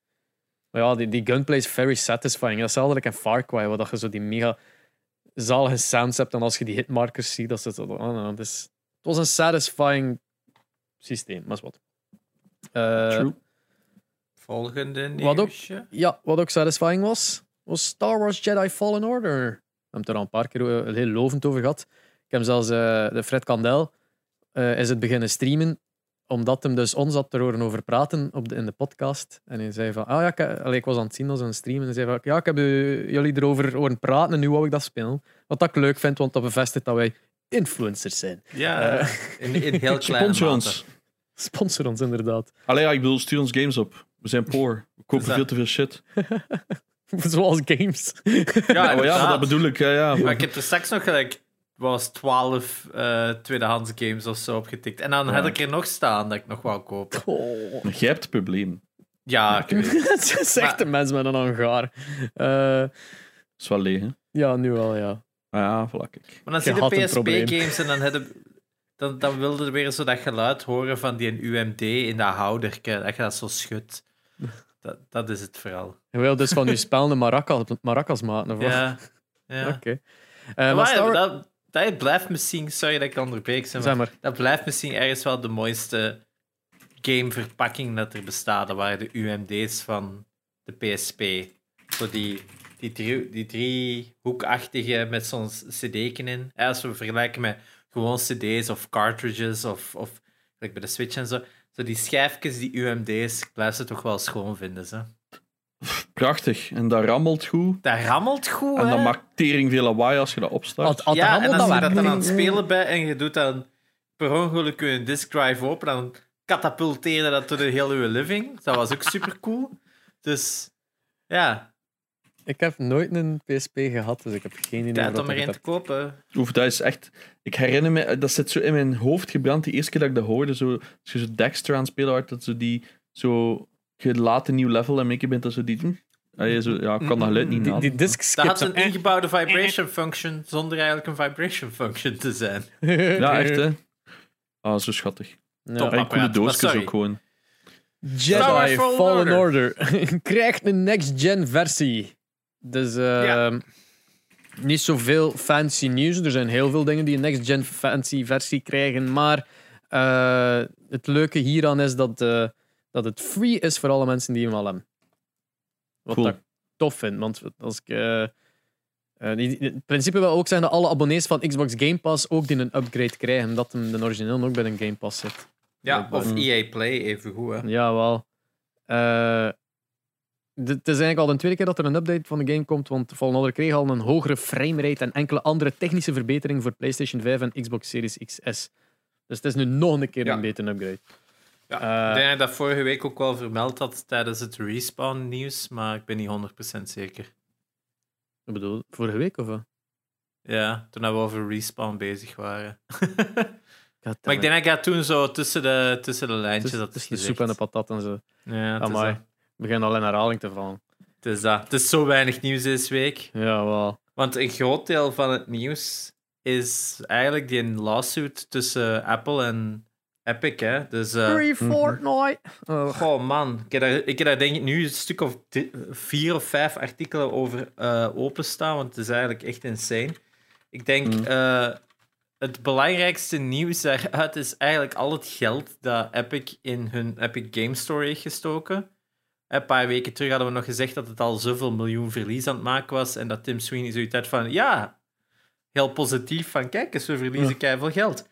Maar ja, die, die gunplay is very satisfying. Dat is hetzelfde like in Far Cry, waar dat je zo die mega zalige sounds hebt. En als je die hitmarkers ziet, dat is het... Oh, no, het, is, het was een satisfying systeem, maar is wat. Eh, True. Volgende Wat ook- nieuwsje. Ja, wat ook satisfying was, was Star Wars Jedi Fallen Order. We hebben het er al een paar keer eh, heel lovend over gehad. Ik heb zelfs eh, de Fred Kandel eh, is het beginnen streamen, omdat hem dus ons had te horen over praten op de, in de podcast. En hij zei van, ah ja, ik, allee, ik was aan het zien als een stream en hij zei van, ja, ik heb jullie erover horen praten en nu wou ik dat spelen. Wat dat ik leuk vind, want dat bevestigt dat wij influencers zijn. Ja, in, in heel kleine Sponsor mate. ons. Sponsor ons inderdaad. Allee, ja, ik bedoel, stuur ons games op. We zijn poor. We kopen veel te veel shit. Zoals games. Ja, dat bedoel ik. Ja, ja. Maar ik heb er straks nog gelijk was 12 eh tweedehands games of zo opgetikt. En dan Ja. had ik er nog staan dat ik nog wou kopen. Oh. Jij hebt het probleem. Ja, ik weet het. Echt een mens met een hangaar. Eh, Dat is wel leeg, hè? ja, nu wel, ja. Ah ja, voilà, kijk. Maar dan Je zie je de. PSP-games en dan, hadden, dan, dan wilde er weer zo dat geluid horen van die UMD in dat houderke. Dat je dat zo schudt. Dat, dat is het vooral. Je wil dus van je spel een maracas, maracas maken. Of? Ja. ja. Oké. Eh, Maar maar Star Wars- dat, dat blijft misschien, sorry dat ik onderbreek, zeg maar, maar. dat blijft misschien ergens wel de mooiste gameverpakking dat er bestaat. Dat waren de UMD's van de PSP. Zo die, die, drie, die driehoekachtige met zo'n cd'ken in. Als we vergelijken met gewoon cd's of cartridges of, of like bij de Switch en zo. Zo die schijfjes, die UMD's, ik blijf ze toch wel schoon vinden. Ze. prachtig. En dat rammelt goed. Dat rammelt goed, En hè? dat maakt tering veel lawaai als je dat opstart. Als, als ja, het en allemaal als je dat dan aan het spelen bent en je doet dan per ongeluk je disk drive open, dan katapulteerde dat door de hele living. Dat was ook super cool. Dus ja, Ik heb nooit een PSP gehad, dus ik heb geen idee tijd wat om er ik een te kopen. Oef, dat is echt... Ik herinner me, dat zit zo in mijn hoofd gebrand. Die eerste keer dat ik dat hoorde, zo, als je zo Dexter aan het spelen wordt, dat zo die... Zo, je laat een nieuw level en ik bent dat zo die... zo, ja, ik kan dat geluid niet Die, die disc Dat had een ingebouwde vibration function zonder eigenlijk een vibration function te zijn. Ja, echt, hè. Ah, zo schattig. Ja. Top. En coole doosjes ook gewoon. Jedi Fallen Fallen Order krijgt een next-gen versie. Dus eh, Ja. niet zoveel fancy nieuws. Er zijn heel veel dingen die een next-gen fancy versie krijgen. Maar eh, het leuke hieraan is dat, eh, dat het free is voor alle mensen die hem al hebben. Wat Cool. ik tof vind. Want als ik. eh, het principe wil ook zijn dat alle abonnees van Xbox Game Pass ook die een upgrade krijgen. Dat hem de origineel ook bij een Game Pass zit. Ja, of. EA Play even goed. Hè. Ja, wel. Het is eigenlijk al de tweede keer dat er een update van de game komt, want Fallen Order kreeg al een hogere framerate en enkele andere technische verbeteringen voor PlayStation 5 en Xbox Series XS. Dus het is nu nog een keer Ja. een betere upgrade. Ja, Eh, ik denk dat ik dat vorige week ook wel vermeld had tijdens het respawn nieuws, maar ik ben niet 100% zeker. Ik bedoel, vorige week of wat? Ja, toen we over respawn bezig waren. Maar ik denk dat ik dat toen zo tussen de, tussen de lijntjes had is de soep en de patat en zo. Ja, Amai. Dat. Ik begin al in herhaling te vallen. het is dat. Het is zo weinig nieuws deze week. Ja, wel. Want een groot deel van het nieuws is eigenlijk die lawsuit tussen Apple en Epic. Hè? Dus, eh, Free Fortnite! Oh. Goh, man. Ik heb, daar, ik heb daar denk ik nu een stuk of vier of vijf artikelen over eh, openstaan, want het is eigenlijk echt insane. Ik denk, Mm. eh, het belangrijkste nieuws daaruit is eigenlijk al het geld dat Epic in hun Epic Game Store heeft gestoken. Een paar weken terug hadden we nog gezegd dat het al zoveel miljoen verlies aan het maken was en dat Tim Sweeney zoiets had van, ja, heel positief van, kijk eens, we verliezen Ja. keiveel geld.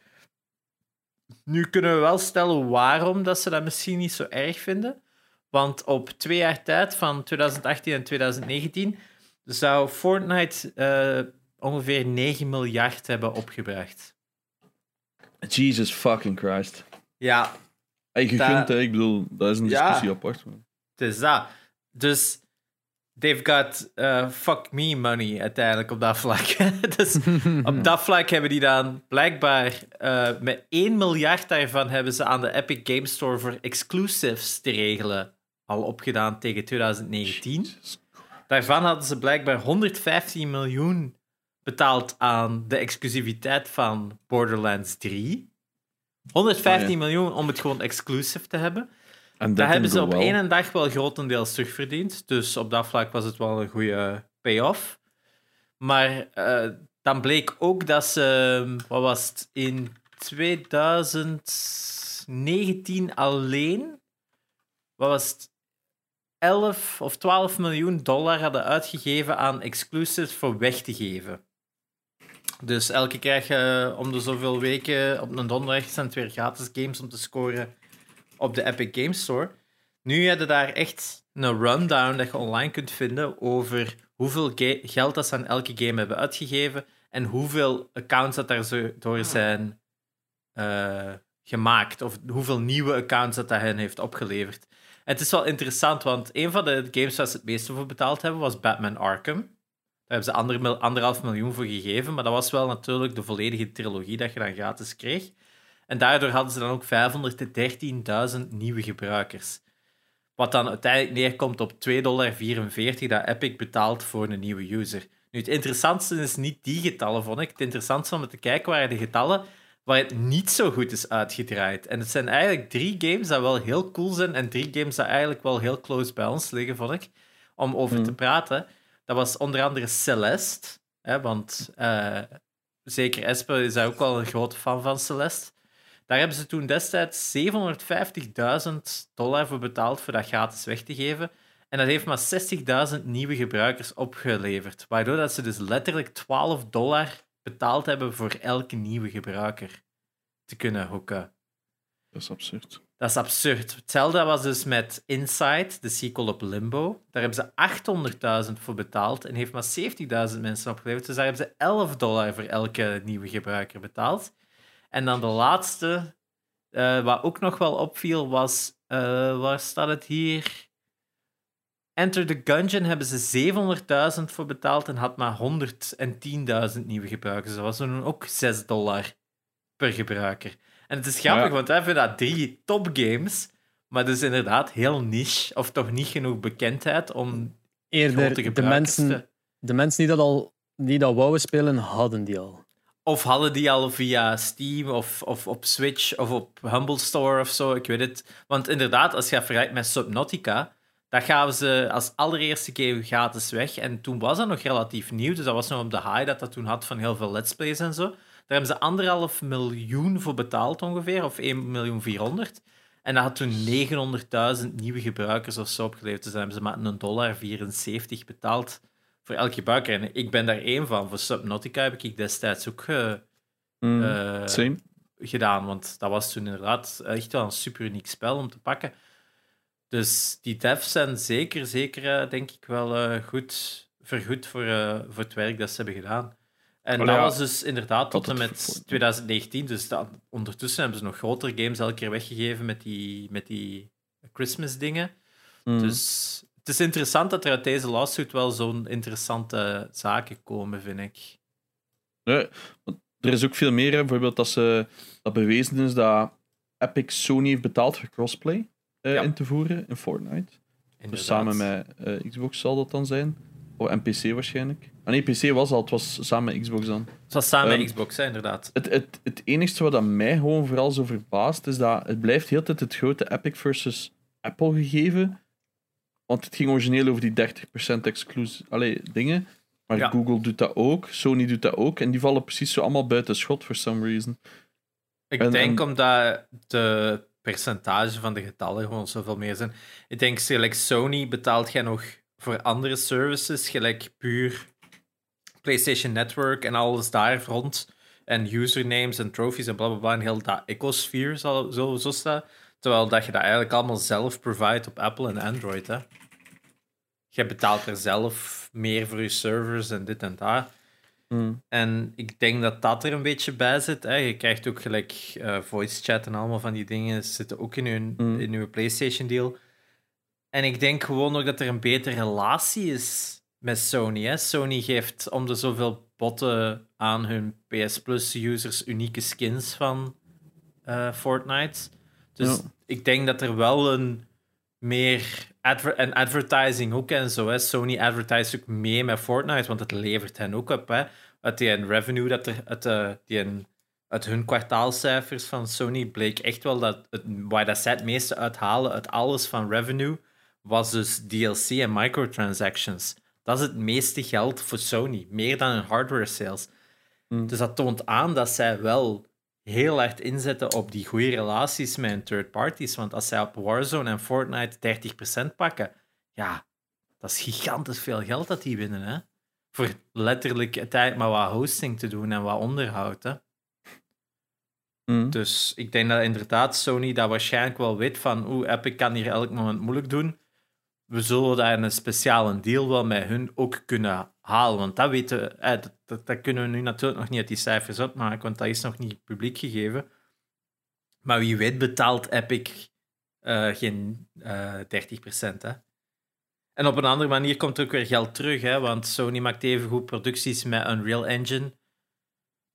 Nu kunnen we wel stellen waarom dat ze dat misschien niet zo erg vinden. Want op twee jaar tijd, van 2018 en 2019, zou Fortnite eh, ongeveer 9 miljard hebben opgebracht. Jesus fucking Christ. Ja, Hey, gegund, Dat- hè. Ik bedoel, dat is een Ja. discussie apart. man. Het is dat. Dus they've got eh, fuck me money uiteindelijk op dat vlak. dus op dat vlak hebben die dan blijkbaar eh, met 1 miljard daarvan hebben ze aan de Epic Game Store voor exclusives te regelen al opgedaan tegen 2019. Jesus. Daarvan hadden ze blijkbaar 115 miljoen betaald aan de exclusiviteit van Borderlands 3. 115 Oh ja. miljoen om het gewoon exclusive te hebben. En Dat hebben ze op één dag wel grotendeels terugverdiend. Dus op dat vlak was het wel een goede payoff. Maar eh, dan bleek ook dat ze, wat was het, in 2019 alleen, wat was het, 11 of 12 miljoen dollar hadden uitgegeven aan exclusives voor weg te geven. Dus elke keer krijg je om de zoveel weken op een donderdag zijn het weer gratis games om te scoren op de Epic Games Store. Nu heb je daar echt een rundown dat je online kunt vinden over hoeveel geld dat ze aan elke game hebben uitgegeven en hoeveel accounts dat daar zo door zijn eh, gemaakt of hoeveel nieuwe accounts dat dat hen heeft opgeleverd. En het is wel interessant, want een van de games waar ze het meeste voor betaald hebben was Batman Arkham. Daar hebben ze ander, anderhalf miljoen voor gegeven, maar dat was wel natuurlijk de volledige trilogie dat je dan gratis kreeg. En daardoor hadden ze dan ook 513.000 nieuwe gebruikers. Wat dan uiteindelijk neerkomt op 2,44 dollar dat Epic betaalt voor een nieuwe user. Nu, het interessantste is niet die getallen, vond ik. Het interessantste om te kijken waren de getallen waar het niet zo goed is uitgedraaid. En het zijn eigenlijk drie games dat wel heel cool zijn en drie games dat eigenlijk wel heel close bij ons liggen, vond ik, om over te praten. Dat was onder andere Celeste, hè, want eh, zeker Esper is daar ook wel een grote fan van Celeste. Daar hebben ze toen destijds 750.000 dollar voor betaald voor dat gratis weg te geven. En dat heeft maar 60.000 nieuwe gebruikers opgeleverd. Waardoor dat ze dus letterlijk 12 dollar betaald hebben voor elke nieuwe gebruiker te kunnen hoeken. Dat is absurd. Dat is absurd. Hetzelfde was dus met Inside, de sequel op Limbo. Daar hebben ze 800.000 voor betaald en heeft maar 70.000 mensen opgeleverd. Dus daar hebben ze 11 dollar voor elke nieuwe gebruiker betaald. En dan de laatste, uh, wat ook nog wel opviel, was... Uh, waar staat het hier? Enter the Gungeon hebben ze 700.000 voor betaald en had maar 110.000 nieuwe gebruikers. Dat was toen ook 6 dollar per gebruiker. En het is grappig, want we hebben dat drie topgames, maar dus inderdaad heel niche, of toch niet genoeg bekendheid om Eerder de mensen, de mensen die dat al die dat wouden spelen, hadden die al. Of hadden die al via Steam of, of op Switch of op Humble Store of zo, ik weet het. Want inderdaad, als je vergelijkt met Subnautica, dat gaven ze als allereerste game gratis weg. En toen was dat nog relatief nieuw, dus dat was nog op de high dat dat toen had van heel veel let's plays en zo. Daar hebben ze anderhalf miljoen voor betaald ongeveer, of 1 miljoen 400. En dat had toen 900.000 nieuwe gebruikers of zo opgeleverd. Dus dan hebben ze maar een dollar 74 betaald voor elke gebruiker. En ik ben daar één van. Voor Subnautica heb ik destijds ook uh, gedaan. Want dat was toen inderdaad echt wel een super uniek spel om te pakken. Dus die devs zijn zeker, zeker, uh, denk ik wel goed vergoed voor, voor het werk dat ze hebben gedaan. En dat was dus inderdaad tot en met 2019. Dus dat, ondertussen hebben ze nog grotere games elke keer weggegeven met die, met die Christmas-dingen. Mm. Dus het is interessant dat er uit deze lawsuit wel zo'n interessante zaken komen, vind ik. Nee, er is ook veel meer. Bijvoorbeeld dat, ze, dat bewezen is dat Epic Sony heeft betaald voor crossplay uh, in te voeren in Fortnite. Dus samen met uh, Xbox zal dat dan zijn. Of NPC waarschijnlijk. Ah, nee, PC was al, het was samen met Xbox dan. Het was samen met ehm, Xbox, hè, inderdaad. Het, het, het enige wat mij gewoon vooral zo verbaast, is dat het blijft heel tijd het grote Epic versus Apple gegeven. Want het ging origineel over die 30% exclusive allee, dingen. Maar Google doet dat ook, Sony doet dat ook. En die vallen precies zo allemaal buiten schot, for some reason. Ik denk omdat de percentage van de getallen gewoon zoveel meer zijn. Ik denk, like Sony betaalt jij nog voor andere services, gelijk puur PlayStation Network en alles daar rond. En usernames en trophies en blablabla. En heel dat ecosphere zo, zo, zo staat. Terwijl dat je dat eigenlijk allemaal zelf provide op Apple en Android. Hè. Je betaalt er zelf meer voor je servers en dit en dat. Mm. En ik denk dat dat er een beetje bij zit. Hè. Je krijgt ook gelijk uh, voice chat en allemaal van die dingen zitten ook in je, mm. in uw PlayStation deal. En ik denk gewoon nog dat er een betere relatie is met Sony. Hè. Sony geeft om de zoveel botten aan hun PS Plus users unieke skins van uh, Fortnite. Dus ik denk dat er wel een meer adver en advertising ook en zo. Hè. Sony advertise ook mee met Fortnite, want het levert hen ook op. Hè. Uit die revenue dat er uit, uh, die uit hun kwartaalcijfers van Sony bleek echt wel dat het, waar dat zij het meeste uithalen uit alles van revenue was dus DLC en microtransactions. Dat is het meeste geld voor Sony, meer dan hun hardware sales. Mm. Dus dat toont aan dat zij wel heel hard inzetten op die goede relaties met hun third parties. Want als zij op Warzone en Fortnite 30% pakken, ja, dat is gigantisch veel geld dat die winnen. Hè? Voor letterlijk tijd maar wat hosting te doen en wat onderhoud. Hè? Mm. Dus ik denk dat inderdaad Sony dat waarschijnlijk wel weet van oeh, Epic kan hier elk moment moeilijk doen we zullen daar een speciale deal wel met hun ook kunnen halen. Want dat weten eh, dat, dat, kunnen we nu natuurlijk nog niet uit die cijfers opmaken, want dat is nog niet publiek gegeven. Maar wie weet betaalt Epic uh, geen uh, eh, 30%. Hè? En op een andere manier komt er ook weer geld terug, hè? want Sony maakt even goed producties met Unreal Engine,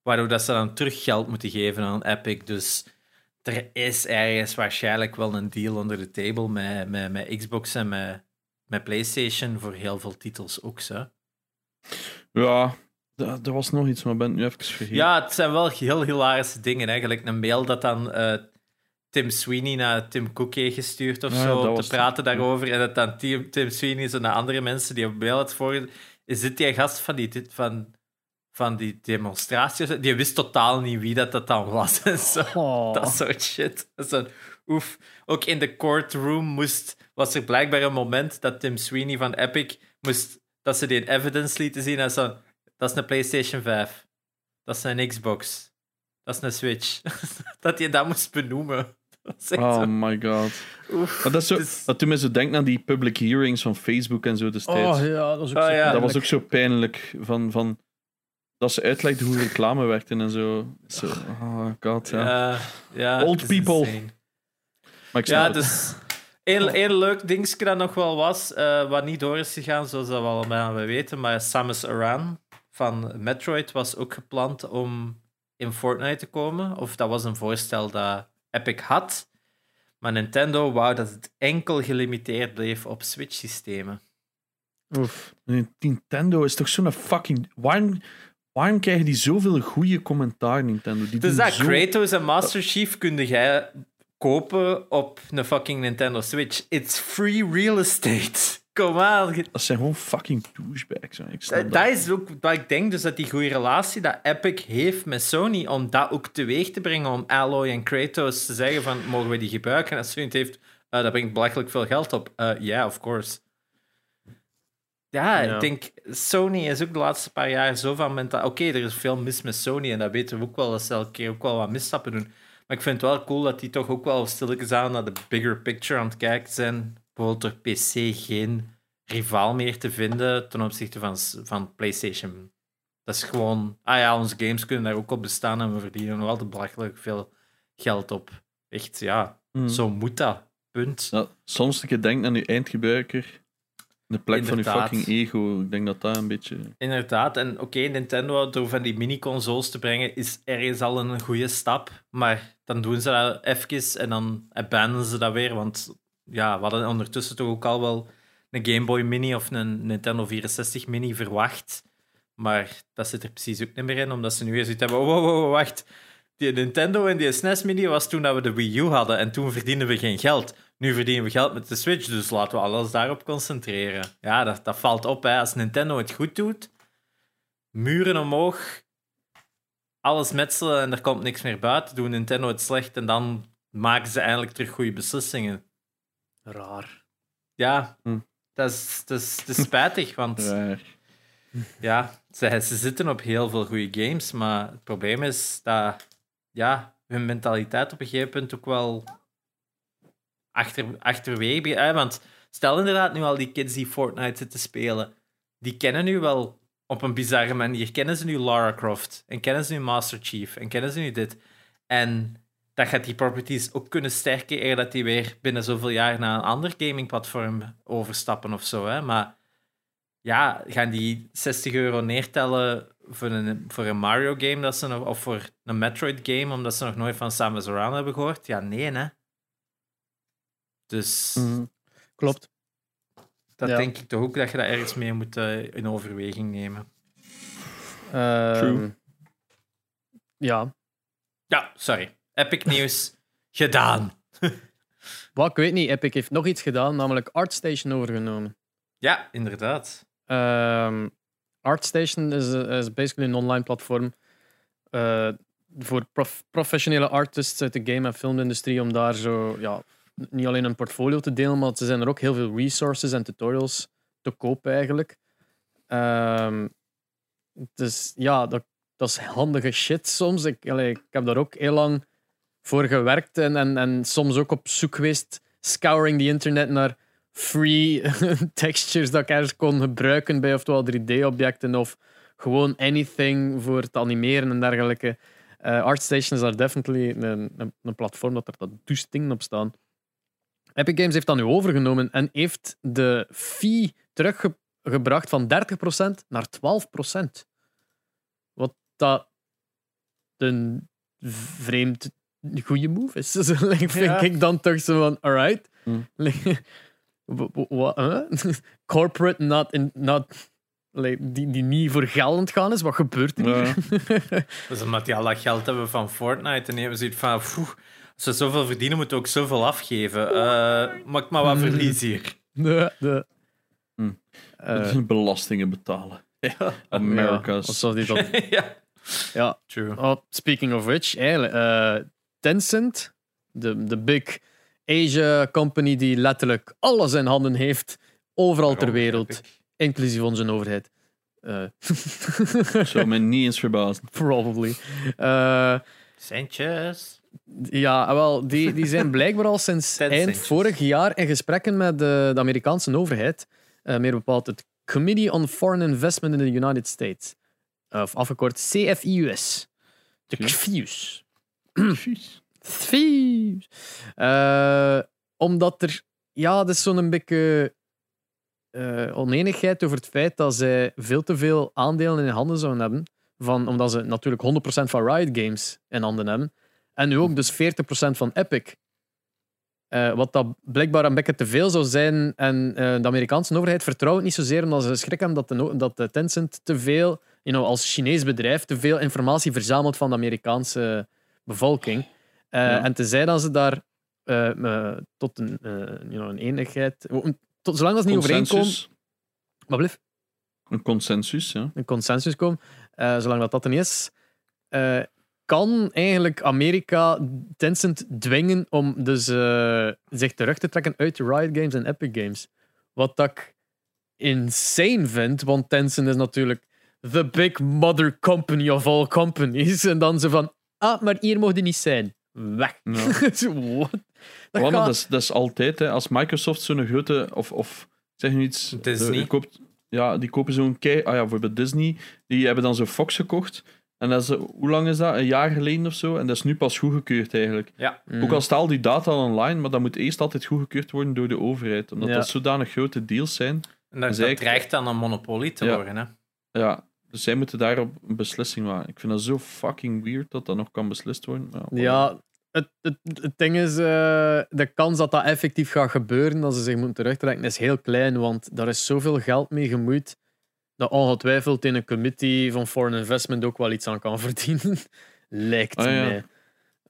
waardoor dat ze dan terug geld moeten geven aan Epic. Dus er is ergens waarschijnlijk wel een deal onder de table met, met, met Xbox en met, met PlayStation voor heel veel titels ook. Zo. Ja, er was nog iets, maar ben nu even vergeten. Ja, het zijn wel heel hilarische dingen. Eigenlijk een mail dat dan uh, Tim Sweeney naar Tim Cook heeft gestuurd of zo, om te praten daarover. En dat dan Tim, Tim Sweeney zo naar andere mensen die op mail had voor. Is dit die gast van die, van van die demonstraties. Die wist totaal niet wie dat, dat dan was. En zo. Oh. Dat soort shit. Zo, oef. Ook in de courtroom moest, was er blijkbaar een moment dat Tim Sweeney van Epic moest, dat ze die evidence lieten zien. En zo, dat is een PlayStation 5. Dat is een Xbox. Dat is een Switch. dat je dat moest benoemen. Oh zo. my god. Oef. Maar dat, is zo, Dus- dat doet me zo denken aan die public hearings van Facebook en zo destijds. Oh ja, dat was ook Oh, zo ja. dat was pijnlijk. ook zo pijnlijk. Van, van, dat ze uitlegde hoe reclame werkte en zo. zo oh god, ja. Ja, ja, Old people. insane. Maar ik Ja, dus één, één leuk dingetje dat nog wel was, eh, wat niet door is gegaan, zoals dat we allemaal weten, maar Samus Aran van Metroid was ook gepland om in Fortnite te komen. Of dat was een voorstel dat Epic had. Maar Nintendo wou dat het enkel gelimiteerd bleef op Switch-systemen. Oef. Nintendo is toch zo'n fucking... Waarom, waarom krijgen die zoveel goede commentaar, Nintendo? Die Dus dat zo... Kratos en Master Chief kun jij kopen op een fucking Nintendo Switch. It's free real estate. Kom aan, Dat zijn gewoon fucking douchebags. Ik Dat, dat. dat is ook wat ik denk, dus dat die goede relatie dat Epic heeft met Sony, om dat ook teweeg te brengen, om Alloy en Kratos te zeggen van, mogen we die gebruiken? En als Sony het heeft, eh, dat brengt belachelijk veel geld op. Ja, yeah, of course. Ja, Ja. ik denk, Sony is ook de laatste paar jaar zo van mentaal... Oké, er is veel mis met Sony, en dat weten we ook wel, dat ze elke keer ook wel wat misstappen doen. Maar ik vind het wel cool dat die toch ook wel stilletjes aan naar de bigger picture aan het kijken zijn. Bijvoorbeeld door PC geen rivaal meer te vinden ten opzichte van, van PlayStation. Dat is gewoon, ah ja, onze games kunnen daar ook op bestaan en we verdienen nog altijd belachelijk veel geld op. Echt, ja, Mm. zo moet dat. Punt. Ja, soms een keer denk aan je eindgebruiker. De plek van je fucking ego. Ik denk dat dat een beetje... Inderdaad, en oké, Nintendo door van die mini-consoles te brengen is ergens al een goede stap, maar dan doen ze dat even en dan abandonen ze dat weer, want ja, we hadden ondertussen toch ook al wel een Game Boy Mini of een Nintendo 64 Mini verwacht, maar dat zit er precies ook niet meer in, omdat ze nu weer zoiets hebben, oh, wow, wow, wow, wacht, die Nintendo en die SNES Mini was toen dat we de Wii U hadden en toen verdienden we geen geld. Nu verdienen we geld met de Switch, dus laten we alles daarop concentreren. Ja, dat, dat valt op. Hè. Als Nintendo het goed doet, muren omhoog, alles metselen en er komt niks meer buiten. Doen Nintendo het slecht en dan maken ze eindelijk terug goede beslissingen. Raar. Ja, Hm. dat, is, dat, is, dat is spijtig, want Raar. ja, ze, ze zitten op heel veel goede games, maar het probleem is dat ja, hun mentaliteit op een gegeven punt ook wel achter, achterwege Want stel inderdaad nu al die kids die Fortnite zitten spelen, die kennen nu wel op een bizarre manier. Kennen ze nu Lara Croft en kennen ze nu Master Chief en kennen ze nu dit. En dat gaat die properties ook kunnen sterken eer dat die weer binnen zoveel jaar naar een ander gamingplatform overstappen of zo. Hè? Maar ja, gaan die 60 euro neertellen voor een, voor een Mario game dat ze nog, of voor een Metroid game omdat ze nog nooit van Samus Aran hebben gehoord? Ja, nee, hè. Dus Mhm. Klopt. dat Ja. denk ik toch ook dat je dat ergens mee moet eh, in overweging nemen. Ehm, True. Ja. Ja, sorry. Epic nieuws gedaan. Wat, ik weet niet. Epic heeft nog iets gedaan, namelijk ArtStation overgenomen. Ja, inderdaad. Ehm, ArtStation is, is basically een online platform eh, voor prof- professionele artists uit de game- en filmindustrie om daar zo, ja, niet alleen een portfolio te delen, maar er zijn er ook heel veel resources en tutorials te kopen eigenlijk. Ehm, dus ja, dat, dat is handige shit soms. Ik, ik heb daar ook heel lang voor gewerkt en, en, en soms ook op zoek geweest, scouring the internet naar free textures dat ik ergens kon gebruiken bij oftewel 3D-objecten of gewoon anything voor het animeren en dergelijke. Eh, ArtStation is daar definitely een, een, platform dat er dat dingen op staan. Epic Games heeft dat nu overgenomen en heeft de fee teruggebracht van 30% naar 12%. Wat dat een vreemd goede move is. Dus, vind Ja. ik dan toch zo van, alright. Hmm. Huh? Corporate not, in, not like, die, die niet voor geld gaan is. Wat gebeurt er Ja. hier? Dus omdat die al dat geld hebben van Fortnite en hebben zoiets van... "Poeh, als we zoveel verdienen, moeten we ook zoveel afgeven. Eh maak maar wat verlies hier. de, de, eh, Belastingen betalen. Ja. America's. ja, alsof die dat, ja. ja. True. Oh, speaking of which, eigenlijk, eh, Tencent, de, de big Asia company die letterlijk alles in handen heeft, overal ter Waarom wereld, inclusief onze overheid. Eh, Zou mij niet eens verbazen. probably. Eh, Centjes. Ja, wel, die, die zijn blijkbaar al sinds Ten eind centjes. vorig jaar in gesprekken met de, de Amerikaanse overheid. Eh, meer bepaald het Committee on Foreign Investment in the United States. Of afgekort CFIUS. De. CFIUS. Vies. CFIUS. Eh, omdat er... Ja, dat is zo'n beetje eh, oneenigheid over het feit dat zij veel te veel aandelen in handen zouden hebben. Van, omdat ze natuurlijk 100% van Riot Games in handen hebben. En nu ook dus 40% van Epic. Eh, wat dat blijkbaar een beetje te veel zou zijn. En eh, de Amerikaanse overheid vertrouwt het niet zozeer omdat ze schrik hebben dat, de, dat de Tencent te veel, you know, als Chinees bedrijf, te veel informatie verzamelt van de Amerikaanse bevolking. Eh, Ja. En tenzij dat ze daar tot een, eh, you know, een eenigheid. Tot, zolang dat ze niet overeenkomen. Consensus. Wat blijft? Een consensus, ja. een consensus komen, zolang dat dat er niet is, kan eigenlijk Amerika Tencent dwingen om dus, eh, zich terug te trekken uit de Riot Games en Epic Games. Wat dat ik insane vind, want Tencent is natuurlijk the big mother company of all companies. En dan ze van, ah, maar hier mocht je niet zijn. Weg. Ja. Zo, What? Dat Ja, dat, is, dat is altijd, hè, als Microsoft zo'n grote, of, of zeg nu iets, Disney. eh, die koopt, ja, die kopen zo'n kei, ah ja, bijvoorbeeld Disney, die hebben dan zo'n Fox gekocht. En dat is, eh, hoe lang is dat? Een jaar geleden of zo? En dat is nu pas goedgekeurd eigenlijk. Ja. Mm. Ook al staat al die data al online, maar dat moet eerst altijd goedgekeurd worden door de overheid. Omdat Ja. dat zodanig grote deals zijn. En dat, Zij- dat dreigt dan een monopolie te Ja. worden. Hè? Ja, dus zij moeten daarop een beslissing maken. Ik vind dat zo fucking weird dat dat nog kan beslist worden. Ja, het, het, het ding is, eh, de kans dat dat effectief gaat gebeuren, dat ze zich moeten terugtrekken, is heel klein, want daar is zoveel geld mee gemoeid dat ongetwijfeld in een committee van foreign investment ook wel iets aan kan verdienen. Lijkt Ah, ja. mij.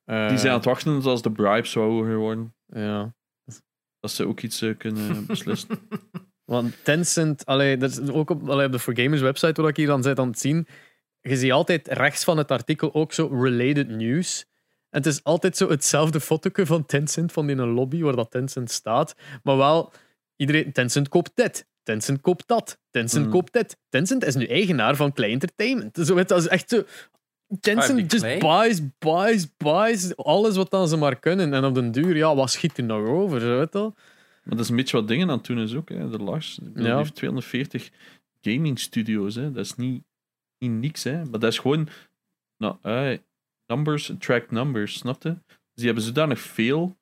Eh, Die zijn aan het wachten tot als de bribes hoger worden. Ja. Dat ze ook iets eh, kunnen beslissen. Want Tencent, allee, dat is ook op, allee, op de For Gamers website waar ik hier dan zit aan het zien, je ziet altijd rechts van het artikel ook zo related news. En het is altijd zo hetzelfde fotoke van Tencent, van in een lobby waar dat Tencent staat. Maar wel, iedereen, Tencent koopt dit, Tencent koopt dat, Tencent Mm. koopt dit. Tencent is nu eigenaar van Klei Entertainment. Zo, weet je, dat is echt zo... Ah, Tencent just Klei? buys, buys, buys, alles wat dan ze maar kunnen. En op den duur, ja, wat schiet er nog over, zo, weet je wel? Maar dat is een beetje wat dingen aan het doen is ook. Hè. De Lars Ja. die heeft 240 gaming studios. Hè. Dat is niet, niet niks. Hè. Maar dat is gewoon... Nou, eh, numbers attract numbers, snap je? Dus die hebben zodanig veel.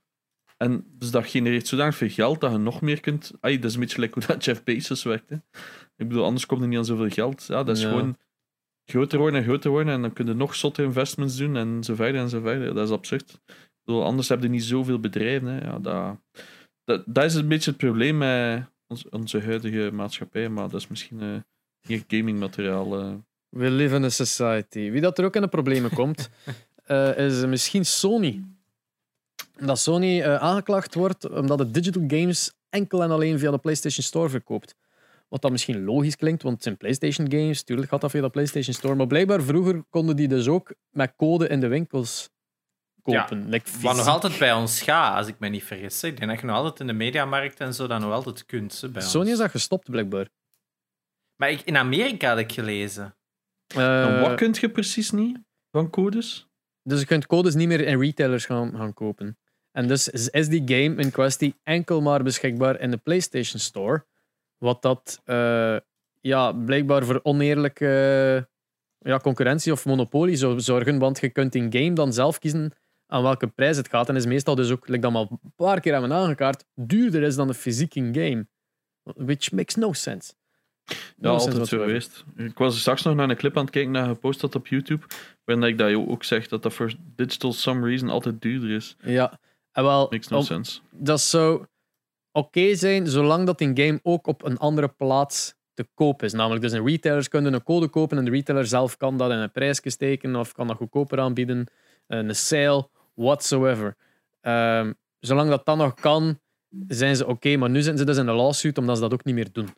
En dus dat genereert zodanig veel geld dat je nog meer kunt... Ay, dat is een beetje like hoe dat Jeff Bezos werkt. Hè. Ik bedoel, anders komt er niet aan zoveel geld. Ja, dat is Ja. gewoon groter worden en groter worden. En dan kun je nog zotte investments doen en zo verder en zo verder. Dat is absurd. Ik bedoel, anders heb je niet zoveel bedrijven. Hè. Ja, dat, dat, dat is een beetje het probleem met onze huidige maatschappij. Maar dat is misschien eh hier gamingmateriaal. eh. We live in a society. Wie dat er ook in de problemen komt, eh, is misschien Sony. Dat Sony eh, aangeklaagd wordt omdat het digital games enkel en alleen via de PlayStation Store verkoopt. Wat dat misschien logisch klinkt, want het zijn PlayStation games. Tuurlijk gaat dat via de PlayStation Store. Maar blijkbaar vroeger konden die dus ook met code in de winkels kopen. Like Wat nog altijd bij ons gaat, als ik me niet vergis. Ik denk dat je nog altijd in de mediamarkt en zo dat nog altijd kunt. hè, bij Sony ons. is dat gestopt, blijkbaar. Maar ik, in Amerika had ik gelezen. en Eh, wat kun je precies niet van codes? Dus je kunt codes niet meer in retailers gaan, gaan kopen. En dus is die game in kwestie enkel maar beschikbaar in de PlayStation Store. Wat dat eh, ja, blijkbaar voor oneerlijke ja, concurrentie of monopolie zou zorgen. Want je kunt in game dan zelf kiezen aan welke prijs het gaat. En is meestal dus ook, like dat we al een paar keer hebben aangekaart, duurder is dan de fysiek in game. Which makes no sense. Ja, sense altijd zo geweest. Ik was straks nog naar een clip aan het kijken je gepost had op YouTube. Waarin ik dat ook zeg dat dat voor digital some reason altijd duurder is. Ja, en wel, Makes no om- sense. dat zou oké zijn, zolang dat in game ook op een andere plaats te koop is. Namelijk, dus een retailers kunnen een code kopen en de retailer zelf kan dat in een prijsje steken of kan dat goedkoper aanbieden, een sale, whatsoever. Ehm, zolang dat dan nog kan, zijn ze oké, maar nu zijn ze dus in een lawsuit omdat ze dat ook niet meer doen.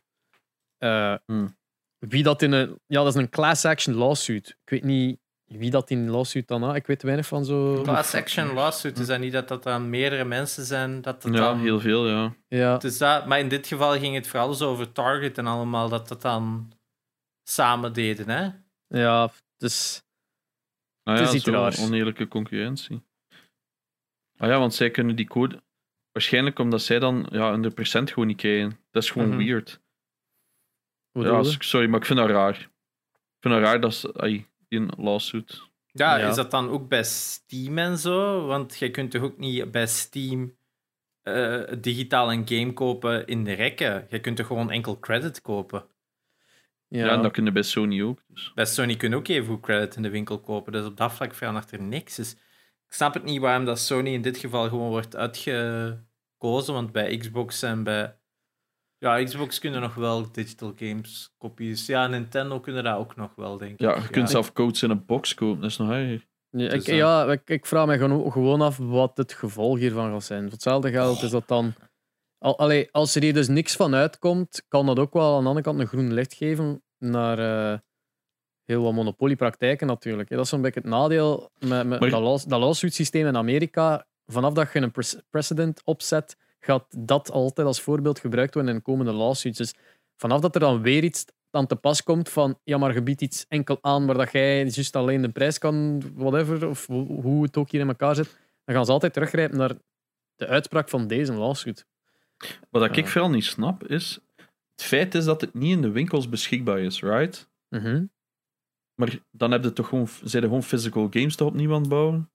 Eh, Hmm. Wie dat in een... Ja, dat is een class action lawsuit. Ik weet niet wie dat in lawsuit dan... Ah, ik weet weinig van zo... Class action lawsuit, is dat niet dat dat dan meerdere mensen zijn? Dat het Ja, dan... heel veel, ja. Ja, Dus dat, maar in dit geval ging het vooral zo over Target en allemaal, dat dat dan samen deden, hè? ja, dus... Nou Het ja, is iets raars. oneerlijke concurrentie. Ah ja, want zij kunnen die code... Waarschijnlijk omdat zij dan ja, een percent gewoon niet krijgen. Dat is gewoon Mhm. weird. Ja, sorry, maar ik vind dat raar. Ik vind dat raar dat ze... ai, die een lawsuit... Ja, Ja. is dat dan ook bij Steam en zo? Want je kunt toch ook niet bij Steam eh, digitaal een game kopen in de rekken? Je kunt toch gewoon enkel credit kopen? Ja, en dat kunnen bij Sony ook. Dus. Bij Sony kun je ook even goed credit in de winkel kopen. Dus op dat vlak verandert er niks. Dus ik snap het niet waarom dat Sony in dit geval gewoon wordt uitgekozen. Want bij Xbox en bij. Ja, Xbox kunnen nog wel digital games kopies. Ja, Nintendo kunnen dat ook nog wel, denk ik. Ja, je kunt zelf codes in een box kopen. Dat is nog erger. Ja, ik, Dus, eh, ja, ik, ik vraag me gewoon, af wat het gevolg hiervan gaat zijn. Voor hetzelfde geld is dat dan. Al, allee, als er hier dus niks van uitkomt, kan dat ook wel aan de andere kant een groen licht geven naar eh, heel wat monopoliepraktijken natuurlijk. Dat is zo'n beetje het nadeel met, met Maar- dat, laws, dat lawsuit systeem in Amerika. Vanaf dat je een precedent opzet, gaat dat altijd als voorbeeld gebruikt worden in komende lawsuits. Dus vanaf dat er dan weer iets aan te pas komt van ja, maar je biedt iets enkel aan waar dat jij juist alleen de prijs kan, whatever, of hoe, het ook hier in elkaar zit, dan gaan ze altijd teruggrijpen naar de uitspraak van deze lawsuit. Wat ik Ja. vooral niet snap, is... Het feit is dat het niet in de winkels beschikbaar is, right? Mhm. Maar dan heb je toch gewoon, zijn er gewoon physical games toch opnieuw aan het bouwen?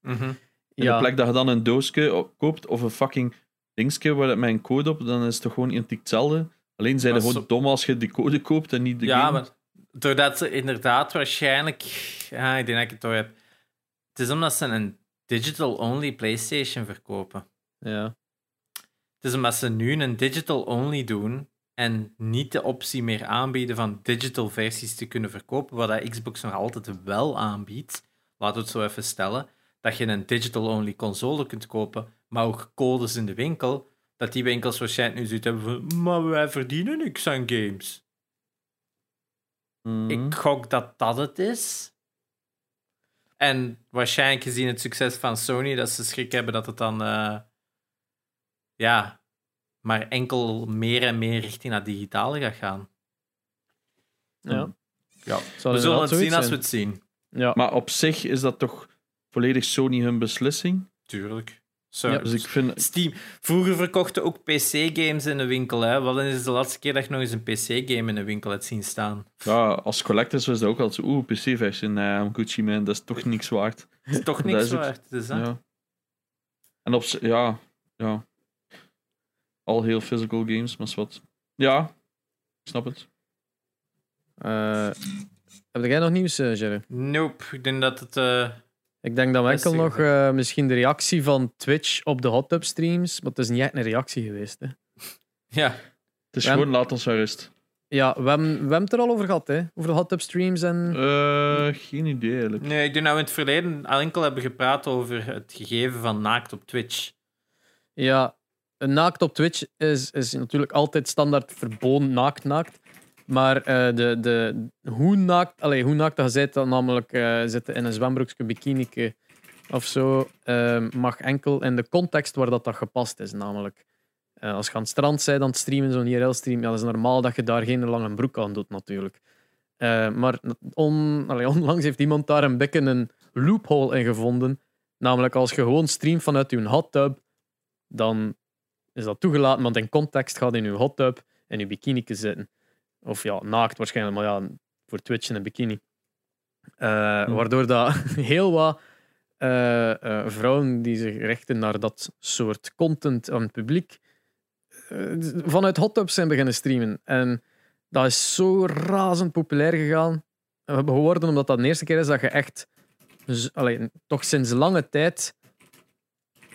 Mhm. In de plek dat je dan een doosje op- koopt of een fucking dingetje waar met een code op, dan is het toch gewoon identiek hetzelfde. Alleen zijn Maar gewoon zo- dom als je die code koopt en niet de Ja, game. maar doordat ze inderdaad waarschijnlijk. Ja, ik denk dat ik het door heb. Het is omdat ze een digital-only PlayStation verkopen. Ja. Het is omdat ze nu een digital-only doen en niet de optie meer aanbieden van digital versies te kunnen verkopen, wat dat Xbox nog altijd wel aanbiedt. Laten we het zo even stellen. Dat je een digital-only console kunt kopen, maar ook codes in de winkel. Dat die winkels waarschijnlijk nu zoiets hebben van, maar wij verdienen niks aan games. Mhm. Ik gok dat dat het is. En waarschijnlijk gezien het succes van Sony, dat ze schrik hebben dat het dan. eh, ja. maar enkel meer en meer richting dat digitale gaat gaan. ja. Ja. We zullen het zien als we het zien. Ja. Maar op zich is dat toch volledig Sony hun beslissing. Tuurlijk. Zo, Ja, Dus ik vind... Steam. Vroeger verkochten ook PC-games in de winkel. Hè. Wat is de laatste keer dat je nog eens een PC-game in de winkel hebt zien staan? Ja, als collectors was dat ook altijd zo... Oeh, PC-versie. Nee, Gucci man, dat is toch niks waard. Het is toch Dat niks waard. Dus, hè. Ja. En op... Ja, ja. Al heel physical games, maar wat. Ja, ik snap het. Eh, heb jij nog nieuws, eh Jerry? Nope. Ik denk dat het. eh, Ik denk dat we enkel nog eh, misschien de reactie van Twitch op de hot tub streams, maar het is niet echt een reactie geweest. Hè. ja. Het is gewoon, laat ons rust. Ja, we hebben, we hebben het er al over gehad, hè? over de hot tub streams en... Eh, geen idee eigenlijk. Nee, ik denk dat we in het verleden al enkel hebben gepraat over het gegeven van naakt op Twitch. Ja, een naakt op Twitch is, is natuurlijk altijd standaard verboden naakt naakt. Maar eh, de, de, hoe naakt, allee, hoe naakt dat bent, dan namelijk eh, zitten in een zwembroekje, bikini of zo, eh, mag enkel in de context waar dat, dat gepast is. Namelijk, eh, als je aan het strand bent aan het streamen, zo'n IRL-stream, ja, dat is normaal dat je daar geen lange broek aan doet, natuurlijk. Maar on, allee, onlangs heeft iemand daar een beetje een loophole in gevonden. Namelijk, als je gewoon streamt vanuit je hot tub, dan is dat toegelaten, want in context gaat in je hot tub en je bikini zitten. Of ja, naakt waarschijnlijk, maar ja, voor Twitch in een bikini. Eh, Hm. Waardoor dat heel wat eh, eh, vrouwen die zich richten naar dat soort content aan het publiek vanuit hot tubs zijn beginnen streamen. En dat is zo razend populair gegaan. We hebben geworden omdat dat de eerste keer is dat je echt, allee, toch sinds lange tijd,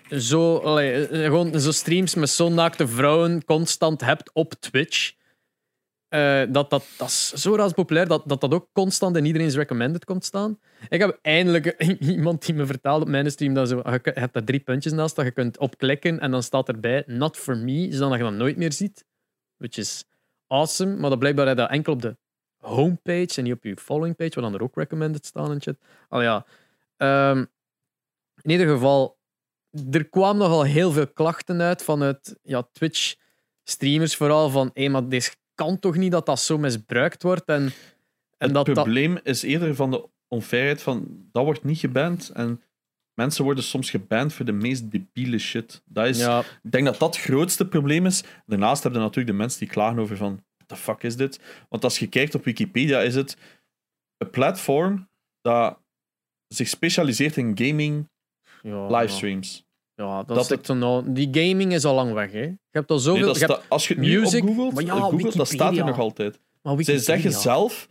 zo, allee, gewoon zo streams met zo'n naakte vrouwen constant hebt op Twitch. Eh, dat, dat, dat is zo razend populair dat, dat dat ook constant in iedereen's recommended komt staan. Ik heb eindelijk iemand die me vertelde op mijn stream dat zo, je kun- je hebt daar drie puntjes naast dat je kunt opklikken en dan staat erbij not for me, zodat je dat nooit meer ziet. Which is awesome, maar dat blijkbaar je dat enkel op de homepage en niet op je following page, waar dan er ook recommended staan en shit. Al ja. Ehm, in ieder geval, er kwamen nogal heel veel klachten uit vanuit ja, Twitch-streamers vooral van maar dit kan toch niet dat dat zo misbruikt wordt en, en Het dat dat... probleem is eerder van de onfairheid van dat wordt niet geband en mensen worden soms geband voor de meest debiele shit. Dat is, Ja, Ik denk dat dat het grootste probleem is. Daarnaast hebben natuurlijk de mensen die klagen over van, what the fuck is dit? Want als je kijkt op Wikipedia, is het een platform dat zich specialiseert in gaming ja, livestreams. Ja, dat, Dat is zo nou, die gaming is al lang weg. Hè. Je hebt al zoveel. Nee, je hebt- als je het nu music, opgoogelt, maar ja, googelt, dat staat er nog altijd. maar Wikipedia. zeggen zelf...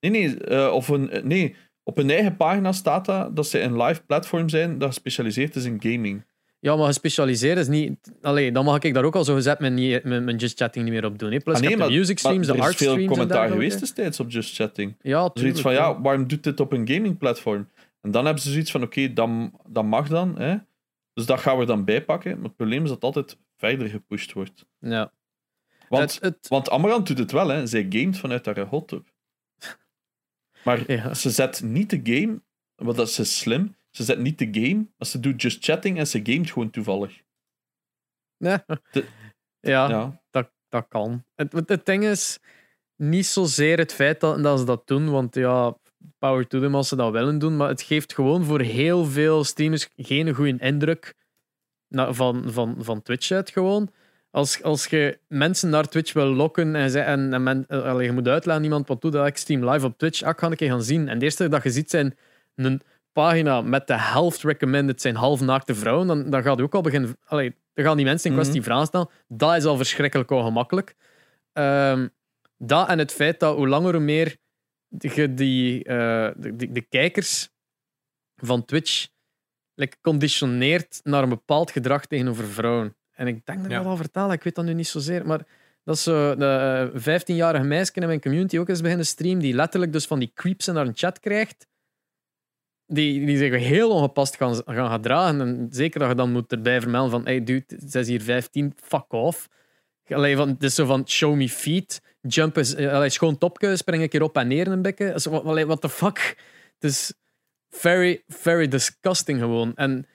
Nee, nee, eh, of een, nee, op hun eigen pagina staat dat, dat ze een live platform zijn dat gespecialiseerd is in gaming. Ja, maar gespecialiseerd is niet. Allee, dan mag ik daar ook al zo gezet mijn, niet- mijn, mijn Just Chatting niet meer op doen. Hè. Plus, Ah, nee, de music streams, maar de er art is veel streams. en commentaar geweest destijds op Just Chatting. Ja, Zoiets tuurlijk, van, ja, waarom doet dit op een gaming platform? En dan hebben ze zoiets van, oké, dan, dat mag dan. Hè? Dus dat gaan we dan bijpakken. Maar het probleem is dat het altijd verder gepusht wordt. Ja. Want, Het, het, want Amarant doet het wel, hè. zij gamet vanuit haar hot tub. Maar ja. ze zet niet de game, want dat is slim, ze zet niet de game, maar ze doet just chatting en ze gamet gewoon toevallig. Ja. De- ja, Ja. Dat, dat kan. Het ding is niet zozeer het feit dat, dat ze dat doen, want ja, power to them als ze dat willen doen, maar het geeft gewoon voor heel veel streamers geen goede indruk van, van, van Twitch uit gewoon. Als, als je mensen naar Twitch wil lokken en, ze, en, en men, eh, allee, je moet uitleggen aan iemand wat doe dat ik stream live op Twitch, ah, ik ga een keer gaan zien. En de eerste dat je ziet zijn een pagina met de helft recommended zijn halfnaakte vrouwen, dan, dan gaat ook al beginnen... Allee, dan gaan die mensen in kwestie vragen stellen. Dat is al verschrikkelijk ongemakkelijk. Ehm, dat en het feit dat hoe langer hoe meer je die, eh, de, de, de kijkers van Twitch like, conditioneert naar een bepaald gedrag tegenover vrouwen. En ik denk dat ik dat al vertellen, ik weet dat nu niet zozeer, maar dat is zo de 15-jarige meisje in mijn community ook eens beginnen stream, die letterlijk dus van die creeps in haar chat krijgt, die, die zich heel ongepast gaan, gaan gedragen. En zeker dat je dan moet erbij vermelden van hey dude, ze is hier 15, fuck off. Allee, van, het is zo van show me feet, jump is, eh, allee, schoon topje, spring een keer op en neer een bekken. Wat- allee, what the fuck? Het is very, very disgusting gewoon. En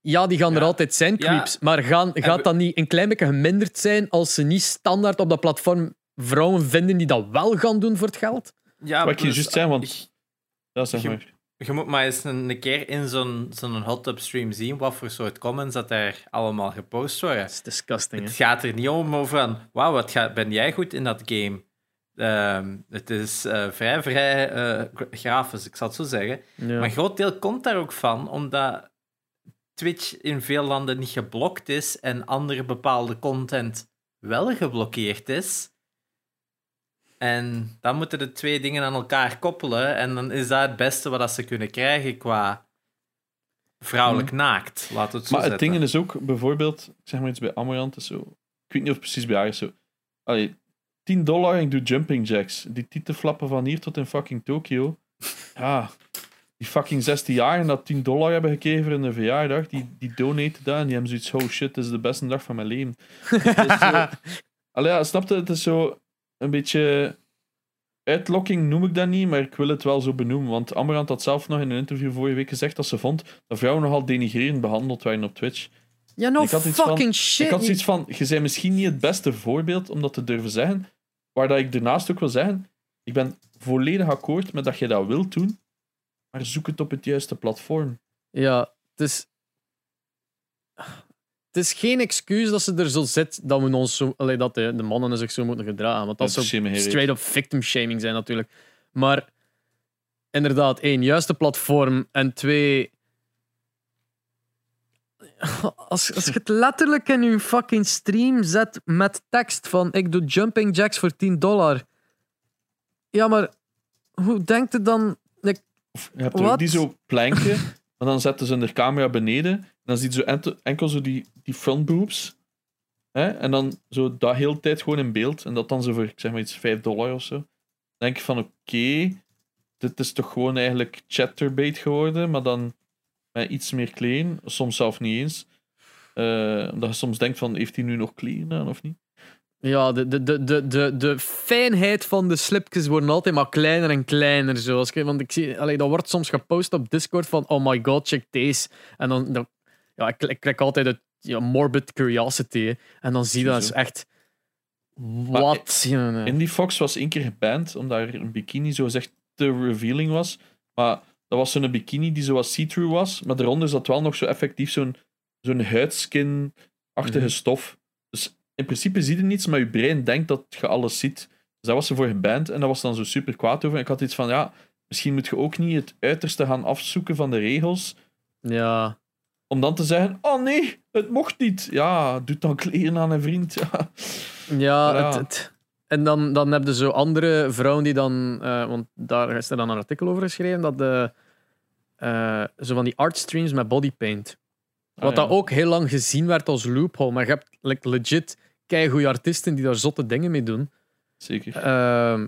ja, die gaan er altijd zijn, Ja. creeps. Maar gaan, gaat dat niet een klein beetje geminderd zijn als ze niet standaard op dat platform vrouwen vinden die dat wel gaan doen voor het geld? Ja, Wat ik je juist zei, want- Ja, zeg maar. Je moet maar eens een, keer in zo'n zo'n hot tub stream zien wat voor soort comments dat daar allemaal gepost worden. Dat is disgusting. Het Hè? gaat er niet om over van, wauw, wat ga, ben jij goed in dat game? Ehm, het is eh, vrij, vrij gra- grafisch, ik zal het zo zeggen. Ja. Maar een groot deel komt daar ook van, omdat Twitch in veel landen niet geblokt is en andere bepaalde content wel geblokkeerd is. En dan moeten de twee dingen aan elkaar koppelen en dan is dat het beste wat dat ze kunnen krijgen qua vrouwelijk naakt. Laat het zo Maar het ding is ook, bijvoorbeeld, ik zeg maar iets bij Amarant is zo. Ik weet niet of het precies bij haar is zo. Allee, 10 dollar en ik doe jumping jacks. Die tieten flappen van hier tot in fucking Tokio. Ja, die fucking 16 jaar en dat 10 dollar hebben gekregen voor een verjaardag, die, die donaten dat en die hebben zoiets, oh shit, dit is de beste dag van mijn leven. Allee, ja, snap je? Het is zo een beetje uitlokking noem ik dat niet, maar ik wil het wel zo benoemen. Want Amarant had zelf nog in een interview vorige week gezegd dat ze vond dat vrouwen nogal denigrerend behandeld werden op Twitch. Ja, no van- fucking shit. Ik had zoiets van, je bent misschien niet het beste voorbeeld om dat te durven zeggen. Waar dat ik daarnaast ook wil zeggen, ik ben volledig akkoord met dat je dat wilt doen, maar zoek het op het juiste platform. Ja, het is... Het is geen excuus dat ze er zo zit dat, we ons zo, allee, dat de, de mannen zich zo moeten gedragen. Want dat Dat zou straight up victim shaming zijn natuurlijk. Maar inderdaad, één, juiste platform. En twee... Als, als je het letterlijk in je fucking stream zet met tekst van ik doe jumping jacks voor 10 dollar. Ja, maar hoe denkt het dan... Like, Je hebt er ook die zo planken, maar dan zetten ze hun camera beneden. En dan ziet je zo enkel, zo die, die frontboobs. Hè? En dan zo dat heel de tijd gewoon in beeld. En dat dan zo voor, zeg maar iets, 5 dollar of zo. Dan denk ik van, oké, dit is toch gewoon eigenlijk chatterbait geworden, maar dan met iets meer kleding. Soms zelf niet eens. Eh, omdat je soms denkt van, heeft hij nu nog kleding aan of niet? Ja, de, de, de, de, de, de fijnheid van de slipjes worden altijd maar kleiner en kleiner. Zo. Als ik, want ik zie, allee, dat wordt soms gepost op Discord van oh my god, check deze. En dan, dan ja, ik, ik krijg altijd het ja, morbid curiosity. hè. En dan zie je dat is echt... Wat? Nee. Indie Fox was één keer geband omdat er een bikini zo gezegd te revealing was. Maar dat was zo'n bikini die zoals see-through was, maar daaronder zat wel nog zo effectief zo'n zo'n huidskin-achtige Mhm. stof. In principe zie je niets, maar je brein denkt dat je alles ziet. Dus dat was ze voor geband en dat was dan zo super kwaad over. Ik had iets van, ja, misschien moet je ook niet het uiterste gaan afzoeken van de regels, Ja. om dan te zeggen, oh nee, het mocht niet. Ja, doe dan kleren aan een vriend. Ja. Ja, Ja. Het, het- en dan, dan heb je zo andere vrouwen die dan, eh, want daar is er dan een artikel over geschreven, dat de, eh, zo van die artstreams met bodypaint. Wat Ah, ja. dat ook heel lang gezien werd als loophole, maar je hebt like, legit goede artiesten die daar zotte dingen mee doen. Zeker. Ehm,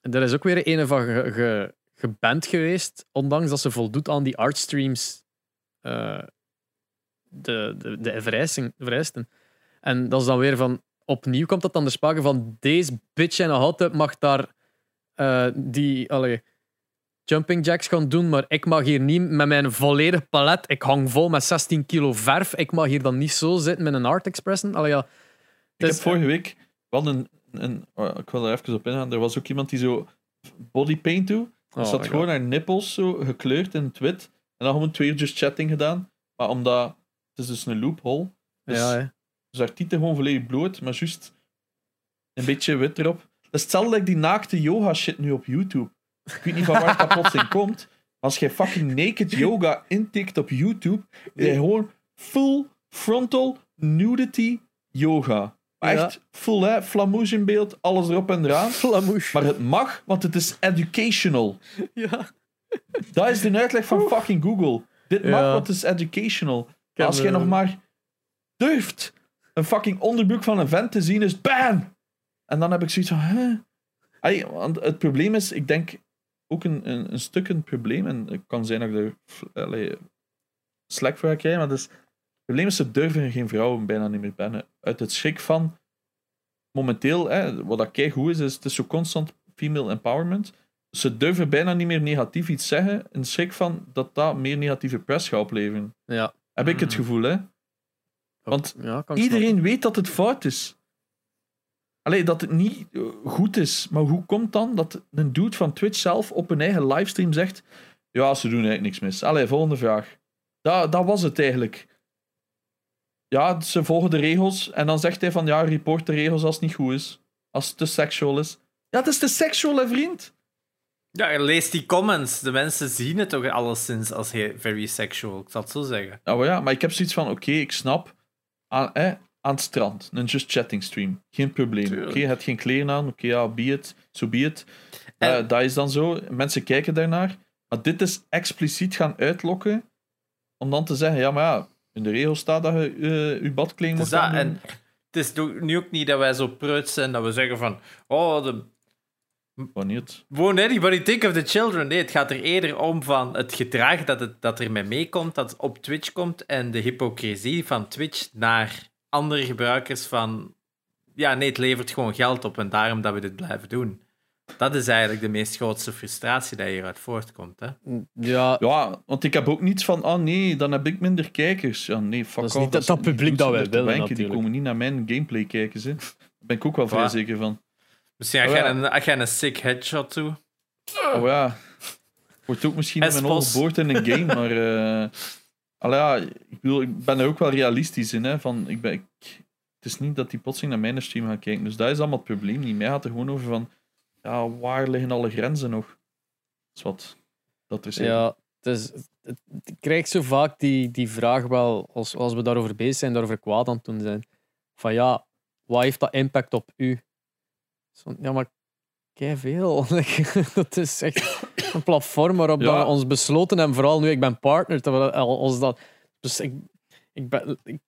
er is ook weer een van ge, ge- geband geweest, ondanks dat ze voldoet aan die artstreams, eh de, de, de vereisten. En dat is dan weer van, opnieuw komt dat dan de sprake van, deze bitch en altijd mag daar eh, die, allee, jumping jacks gaan doen, maar ik mag hier niet met mijn volledig palet, ik hang vol met 16 kilo verf, ik mag hier dan niet zo zitten met een art expressen. Allee, ja. Ik Dus- heb vorige week wel een, een oh, ik wil er even op ingaan. Er was ook iemand die zo bodypaint doet. Er Oh zat my gewoon haar nippels zo gekleurd in het wit. En dan gewoon twee uur just chatting gedaan. Maar omdat het is dus een loophole. Dus, Ja, hè. dus haar gewoon volledig bloot, maar juist een beetje wit erop. Dat is hetzelfde like die naakte yoga shit nu op YouTube. Ik weet niet van waar dat plotseling komt. Maar als jij fucking naked yoga intikt op YouTube, heb je gewoon full frontal nudity yoga. Maar echt full, hè? Flamouche in beeld, alles erop en eraan. Flamouche. Maar het mag, want het is educational. Ja. Dat is de uitleg van fucking Google. Dit mag, want het is educational. Als jij nog maar durft een fucking onderbroek van een vent te zien, is BAM! En dan heb ik zoiets van, hè? Want het probleem is, ik denk ook een, een, een stuk een probleem, en het kan zijn dat ik er allee, slack voor ga krijgen, maar dus, het probleem is, ze durven geen vrouwen bijna niet meer bannen. Uit het schrik van, momenteel, hè, wat dat keigoed is, is het is zo constant female empowerment. Ze durven bijna niet meer negatief iets zeggen, in schrik van dat dat meer negatieve press gaat opleveren. Ja. Heb ik het Mhm. gevoel, hè? Want ja, Iedereen weet dat het fout is. Allee, dat het niet eh, goed is. Maar hoe komt dan dat een dude van Twitch zelf op een eigen livestream zegt: Ja, ze doen eigenlijk niks mis. Allee, volgende vraag. Dat, dat was het eigenlijk. Ja, ze volgen de regels. En dan zegt hij van: Ja, report de regels als het niet goed is. Als het te seksueel is. Ja, het is te seksueel, hè, vriend. Ja, lees die comments. De mensen zien het toch alleszins als he- very sexual. Ik zal het zo zeggen. Nou maar ja, maar ik heb zoiets van: Oké, ik snap. Aan, hè, aan het strand, een just chatting stream. Geen probleem. Oké, Tuurlijk. je hebt geen kleren aan. Oké, ja, be it. So be it. En- Eh, dat is dan zo. Mensen kijken daarnaar. Maar dit is expliciet gaan uitlokken. Om dan te zeggen: ja, maar ja, in de regel staat dat je eh, je badkleding Het moet dat, en het is nu ook niet dat wij zo preuts zijn dat we zeggen van... Oh, de, Wanneer het. won't anybody think of the children? Nee, het gaat er eerder om van het gedrag dat, het, dat er mee meekomt, dat op Twitch komt, en de hypocrisie van Twitch naar andere gebruikers van... Ja, nee, het levert gewoon geld op en daarom dat we dit blijven doen. Dat is eigenlijk de meest grootste frustratie die hieruit voortkomt. Hè? Ja, Ja, want ik heb ook niets van: oh nee, dan heb ik minder kijkers. Ja, nee, fuck Dat is off. niet dat- publiek dat wij willen, wanken, Die komen niet naar mijn gameplay kijken. Ze. Daar ben ik ook wel vrij zeker van. Misschien als Oh, jij ja. een, als jij een sick headshot toe. Oh ja. Wordt ook misschien mijn overboord in een game, maar. eh ja, ik, bedoel, ik ben er ook wel realistisch in. Hè, van, ik ben, ik, het is niet dat die plotseling naar mijn stream gaan kijken. Dus dat is allemaal het probleem niet. Mij gaat er gewoon over van. Ja, waar liggen alle grenzen nog? Dat is wat. Dat is ja het is, het, ik krijg zo vaak die, die vraag wel, als, als we daarover bezig zijn, daarover kwaad aan het doen zijn. Van ja, wat heeft dat impact op u? Zo, ja, maar kei veel. dat is echt een platform waarop Ja. we ons besloten hebben, vooral nu ik ben partner, terwijl als dat. Dus ik, ik ben, ik-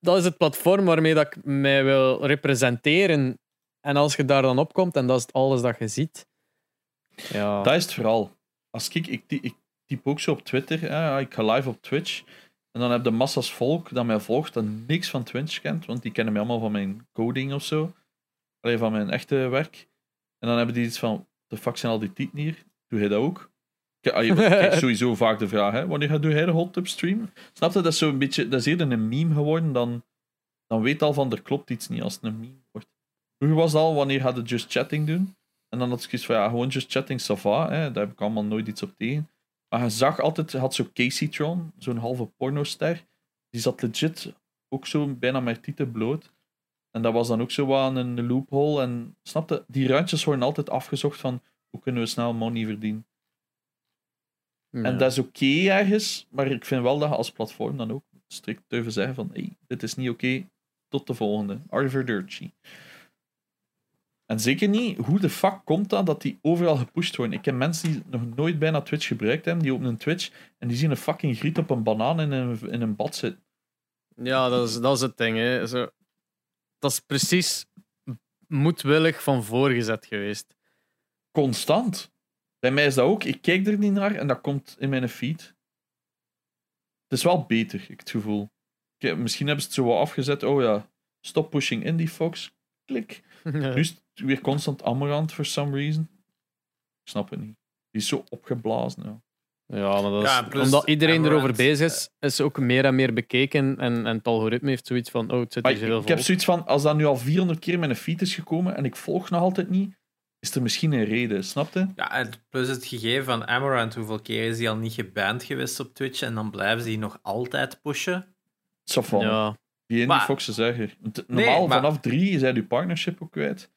dat is het platform waarmee dat ik mij wil representeren. En als je daar dan op komt en dat is alles dat je ziet. Ja. Dat is het vooral. Als ik, ik, ik typ ook zo op Twitter, hè, ik ga live op Twitch. En dan heb je massa's volk dat mij volgt dat niks van Twitch kent, want die kennen mij allemaal van mijn coding of zo. Alleen van mijn echte werk. En dan hebben die iets van: de fuck zijn al die tieten hier? Doe jij dat ook? Ah, je krijgt sowieso vaak de vraag: hè, wanneer gaat doe jij de hot tub stream? Snap je? Dat is, zo een beetje, dat is eerder een meme geworden dan. Dan weet al van er klopt iets niet als het een meme. Vroeger was het al wanneer het just chatting doen? En dan had ik zoiets van ja, gewoon just chatting, ça va, hè, daar heb ik allemaal nooit iets op tegen. Maar je zag altijd, had zo Casey Tron, zo'n halve pornoster. Die zat legit ook zo bijna met tieten bloot. En dat was dan ook zo wat aan een loophole. En snapte, die ruimtes worden altijd afgezocht van hoe kunnen we snel money verdienen. En dat is oké ergens, maar ik vind wel dat je als platform dan ook strikt durven zeggen van hey, dit is niet oké, tot de volgende. Arthur Durchi. En zeker niet, hoe de fuck komt dat dat die overal gepusht worden? Ik ken mensen die nog nooit bijna Twitch gebruikt hebben, die openen Twitch en die zien een fucking griet op een banaan in een, in een bad zitten. Ja, dat is, dat is het ding. Hè. Zo, dat is precies moedwillig van voorgezet geweest. Constant. Bij mij is dat ook. Ik kijk er niet naar en dat komt in mijn feed. Het is wel beter, ik het gevoel. Ik, misschien hebben ze het zo afgezet. Oh ja, stop pushing indie Fox. Klik. Nu is het weer constant Amarant for some reason. Ik snap het niet. Die is zo opgeblazen. Ja. Ja, maar dat is, Ja, plus omdat iedereen erover bezig is, is ook meer en meer bekeken. En, en het algoritme heeft zoiets van: oh, het zit hier ik, heel ik heb zoiets van, als dat nu al 400 keer in mijn feed is gekomen en ik volg nog altijd niet, is er misschien een reden, snap je? Ja, en plus het gegeven van Amaranth, hoeveel keer is hij al niet geband geweest op Twitch en dan blijven ze die nog altijd pushen? Zo van, Ja, die Indie Fox is erger. Nee, Normaal, maar- vanaf drie is hij je partnership ook kwijt.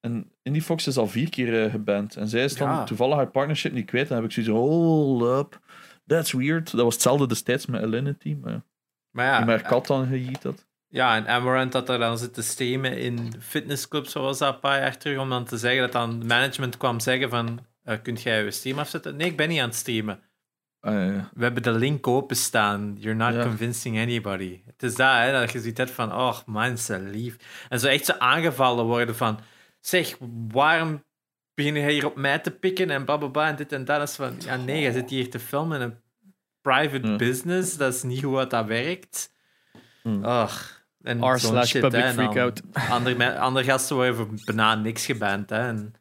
En Indie Fox is al vier keer eh, geband. En zij is dan Ja. toevallig haar partnership niet kwijt. Dan heb ik zoiets van, hold up, that's weird. Dat was hetzelfde destijds met Alinity, maar Maar ja, die maar kat dan gejiet had. ja, en Amaranth had er dan zitten streamen in fitnessclubs, zoals dat een paar jaar terug, om dan te zeggen dat dan management kwam zeggen van, eh, kunt jij je stream afzetten? Nee, ik ben niet aan het streamen. Ah, ja, ja. We hebben de link openstaan. You're not Ja. convincing anybody. Het is dat, hè, dat je zoiets hebt van, oh, mensen lief. En zo echt zo aangevallen worden van, zeg, waarom begin je hier op mij te pikken en blablabla en dit en dat. Dat is van, ja nee, je zit hier te filmen in een private Ja. business. Dat is niet hoe dat werkt. En R zo'n slash shit, public freakout. Andere, andere gasten worden voor bijna niks geband, hè. En,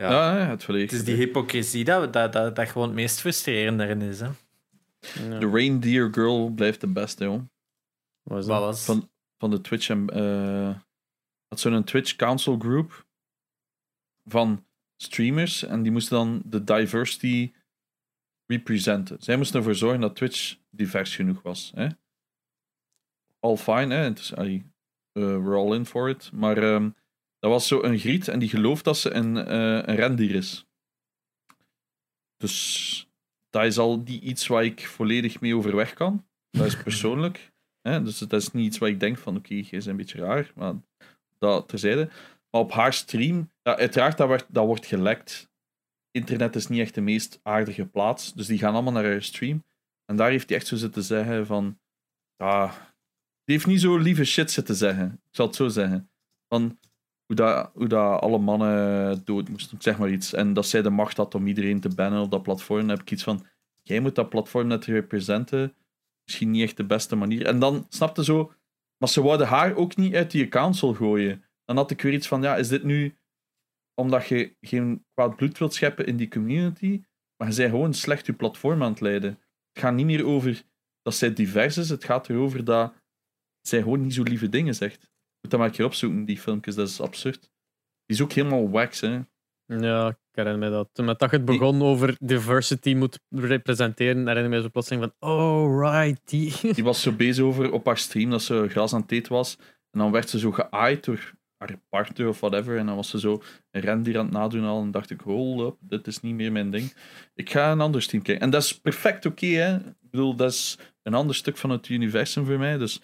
ja. Ja, ja, het verleden. Het is die hypocrisie dat, dat, dat, dat gewoon het meest frustrerende erin is, hè. ja. De Reindeer Girl blijft de beste, joh. Wat was Van, van de Twitch en eh had zo'n Twitch Council Group van streamers en die moesten dan de diversity representen. Zij moesten ervoor zorgen dat Twitch divers genoeg was. Hè? All fine, hè? Is, allee, eh, we're all in for it. Maar ehm, dat was zo een griet en die gelooft dat ze een, eh, een rendier is. Dus dat is al die iets waar ik volledig mee overweg kan. Dat is persoonlijk. Hè? Dus dat is niet iets waar ik denk van, oké, je is een beetje raar, maar dat terzijde. Maar op haar stream, uiteraard, dat dat wordt gelekt. Internet is niet echt de meest aardige plaats, dus die gaan allemaal naar haar stream. En daar heeft hij echt zo zitten zeggen van, ja, die heeft niet zo lieve shit zitten zeggen. Ik zal het zo zeggen. Van hoe dat, alle mannen dood moesten, zeg maar iets. En dat zij de macht had om iedereen te bannen op dat platform. Dan heb ik iets van, jij moet dat platform net representen misschien niet echt de beste manier. En dan snapte zo, maar ze wouden haar ook niet uit die council gooien. Dan had ik weer iets van, ja, is dit nu omdat je geen kwaad bloed wilt scheppen in die community, maar je bent gewoon slecht je platform aan het leiden. Het gaat niet meer over dat zij divers is, het gaat erover dat zij gewoon niet zo lieve dingen zegt. Moet dat maar een keer opzoeken, die filmpjes, dat is absurd. Die is ook helemaal wax, hè. Ja, ik herinner me dat. Toen dat het begon over diversity moet representeren, herinner ik me zo plotseling van, oh, right, die. Die was zo bezig over op haar stream dat ze gras aan het eten was. En dan werd ze zo geaaid door haar partner of whatever. En dan was ze zo een rendier aan het nadoen al. En dacht ik, hold up, dit is niet meer mijn ding. Ik ga een ander stream kijken. En dat is perfect oké, hè. Ik bedoel, dat is een ander stuk van het universum voor mij. Dus...